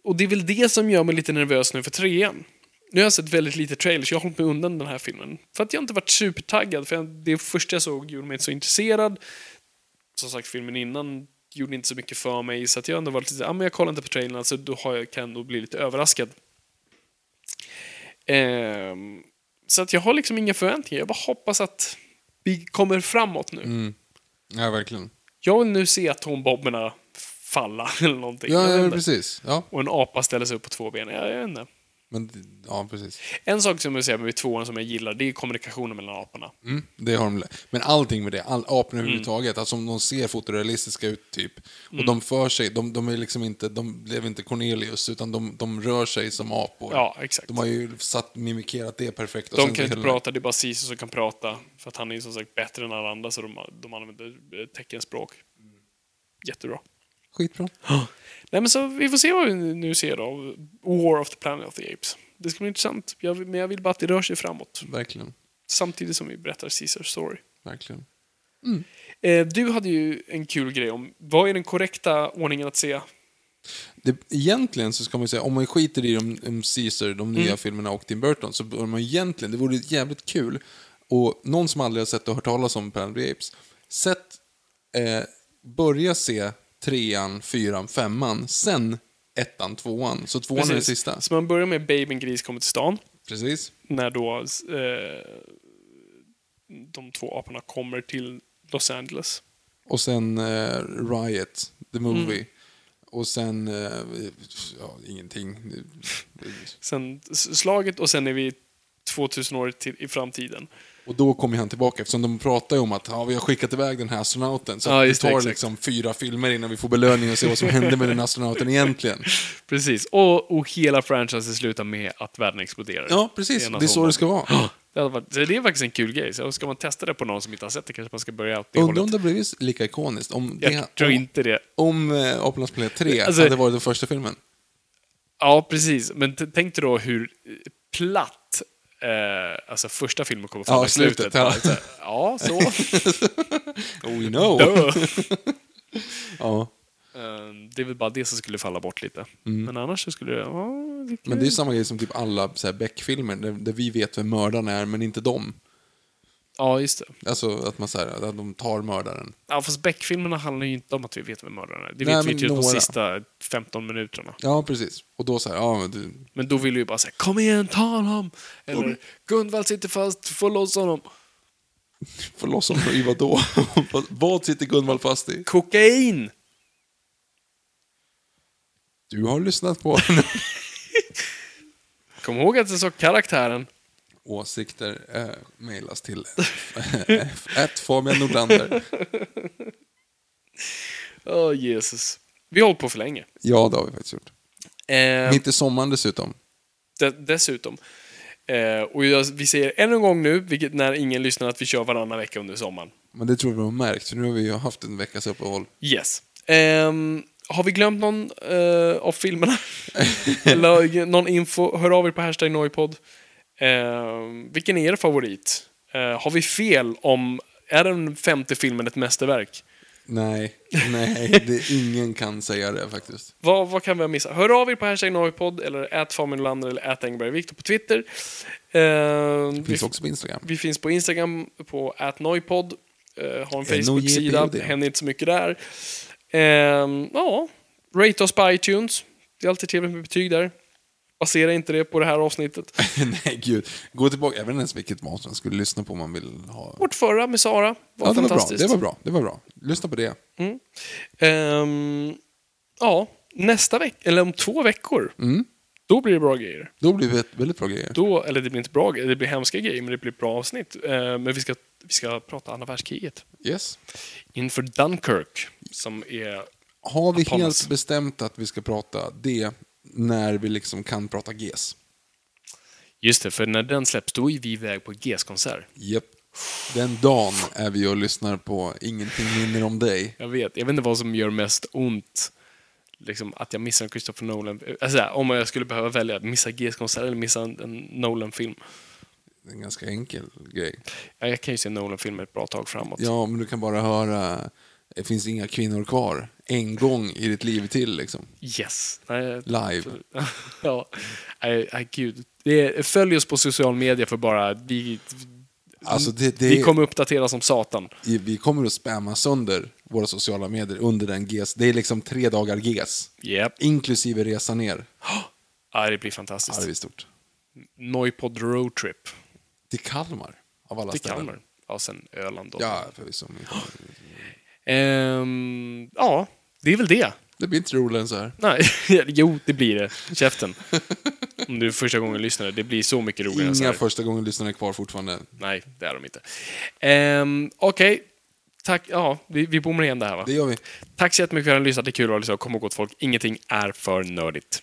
Och det är väl det som gör mig lite nervös nu för trean. Nu har jag sett väldigt lite trailers, jag har hållit mig undan den här filmen. För att jag inte varit supertaggad, för det första jag såg gjorde mig inte så intresserad. Som sagt, filmen innan gjorde inte så mycket för mig, så att jag ändå var lite så, ah, men jag kollar inte på trailern, alltså då har jag, kan jag nog bli lite överraskad. Ehm, så att jag har liksom inga förväntningar, jag bara hoppas att vi kommer framåt nu. Ja, verkligen. Jag vill nu se atombomberna falla eller någonting. Ja, ja precis. Ja. Och en apa ställer sig upp på två ben. Jag, jag vet inte. Men, ja, precis. En sak som jag säger med tvåan som jag gillar, det är kommunikationen mellan aporna. Mm, det har de, men allting med det, all, aporna Mm. överhuvudtaget, alltså om de ser fotorealistiska ut typ. Och de för sig, de, de är liksom inte, de blev inte Cornelius, utan de, de rör sig som apor. Ja, exakt. De har ju satt, mimikerat det perfekt. De kan inte hela- prata, det är bara Sisu som kan prata. För att han är som sagt bättre än alla andra, så de, de använder eh, teckenspråk. Jättebra. Skitbra. Nej, men så vi får se vad vi nu ser då. War of the Planet of the Apes. Det ska bli intressant. Jag, vill- men jag vill bara att det rör sig framåt. Verkligen. Samtidigt som vi berättar Caesars story. Verkligen. Eh, du hade ju en kul grej om, vad är den korrekta ordningen att se? Det, egentligen så ska man ju säga, om man skiter i de, om Caesar, de Mm. nya filmerna och Tim Burton, så bör man egentligen, det vore jävligt kul, och någon som aldrig har sett och hört talas om Planet of the Apes, sätt, eh, börja se trean, fyran, femman, sen ettan, tvåan. Så tvåan är den Precis. sista. Så man börjar med Babyn Gris kommer till stan. Precis. När då eh, de två aporna kommer till Los Angeles. Och sen eh, Riot, the movie. Mm. Och sen, eh, ja, ingenting. Sen slaget och sen är vi 2000 år till, i framtiden. Och då kommer han tillbaka, eftersom de pratar ju om att ja, vi har skickat iväg den här astronauten. Så Ja, det det, tar exakt. liksom fyra filmer innan vi får belöning och se vad som hände med den astronauten egentligen. Precis. Och, och hela franchisen slutar med att världen exploderar. Ja, precis. Det är så det ska vara. Det, varit, det är faktiskt en kul grej. Så ska man testa det på någon som inte har sett det kanske man ska börja åt det Undrar om det blivit lika ikoniskt. Om, det, Jag tror om, inte det. om eh, Apornas planet 3 Alltså- hade varit den första filmen. Ja, precis. Men tänk dig då hur platt eh, alltså första filmen kommer fram Ja, i slutet. ja. Bara ja, så. Oh, we know. Duh. Ja. Eh, det är väl bara det som skulle falla bort lite. Men annars så skulle det... Ja, det Men det är samma grej som typ alla Beck-filmer, där, där vi vet vem mördaren är, men inte de. Ja, just det. Alltså att man säger att de tar mördaren. Ja, fast Beck-filmerna handlar ju inte om att vi vet vem mördaren är. Det Nej, vet vi men ju de några. sista 15 minuterna. Ja, precis. Och då så här, ja men du, Men då vill vi ju bara säga Kom igen, ta honom! Eller Gunvald sitter fast, få loss honom! får loss honom i vadå? Vad sitter Gunvald fast i? Kokain! Du har lyssnat på Kom ihåg att jag sa karaktären. Åsikter eh, mejlas till ett Fabian Nordlander. Åh, Jesus. Vi har hållit på för länge. Ja, det har vi faktiskt gjort. Eh, Mitt i sommaren dessutom. de, dessutom. Eh, och jag, vi säger än en gång nu, vilket när ingen lyssnar, att vi kör varannan vecka under sommaren. Men det tror vi har märkt, för nu har vi ju haft en veckas uppehåll. Yes. Ehm, har vi glömt någon eh, av filmerna? Eller någon info? Hör av er på hashtag Noipod. Ehm, vilken är er favorit? Eh, har vi fel om... Är den femte filmen ett mästerverk? Nej, nej, det, ingen kan säga det faktiskt. Vad, vad kan vi ha missat? Hör av er på hashtag Noipod eller Fabian eller ät Engberg Viktor på Twitter. Ehm, Det finns vi, också på Instagram. vi finns på Instagram på atnoipod. Uh, har en Facebook-sida. Det händer inte så mycket där. Ehm, ja, rate oss på iTunes. Det är alltid trevligt med betyg där. Basera inte det på det här avsnittet. nej, gud. Gå tillbaka, jag vet inte ens vilket mat man skulle lyssna på om man vill ha. Vårt förra med Sara var Ja, det var bra. fantastiskt. Det var bra. Det var bra. Lyssna på det. Ehm, ja, nästa vecka, eller om två veckor, Mm. då blir det bra grejer. Då blir det väldigt bra grejer. Då, eller det blir inte bra grejer, det blir hemska grejer, men det blir bra avsnitt. Ehm, men vi ska, vi ska prata andra världskriget. Yes. Inför Dunkirk, som är... Har vi helt bestämt att vi ska prata det när vi liksom kan prata GES? Just det, för när den släpps, då är vi iväg på GES-konsert. Japp. Den dagen är vi och lyssnar på Ingenting minner om dig. Jag vet, jag vet inte vad som gör mest ont. Liksom att jag missar en Christopher Nolan. Alltså, om jag skulle behöva välja, missa GES-konsert eller missa en Nolan-film. Det är en ganska enkel grej. Ja, jag kan ju se Nolan-filmer ett bra tag framåt. Ja, men du kan bara höra Det finns inga kvinnor kvar. En gång i ditt liv till liksom. Yes. Nej, Live. ja. Nej, nej, gud. Det, följ oss på social media för bara... Vi, Alltså det, det, vi kommer uppdatera som satan. vi kommer att spamma sönder våra sociala medier under den GES. Det är liksom tre dagar GES. Yep. Inklusive resa ner. Ja, det blir Ja, fantastiskt. det är stort. Noipod Roadtrip Till Kalmar, av alla till ställen. Kalmar. Ja, sen Öland då. Ja, förvisso. Ehm, ja, det är väl det. Det blir inte roligare än så här. Nej, jo, det blir det. Käften. Om du är första gången lyssnare. Det blir så mycket roligare än så Inga här. första gången lyssnare kvar fortfarande. Nej, det är de inte. Ehm, Okej. Tack. Ja, vi, vi bommar igen det här va? Det gör vi. Tack så jättemycket för att ni har lyssnat. Det är kul att lyssna. Kom ihåg gott folk, ingenting är för nördigt.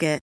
Target.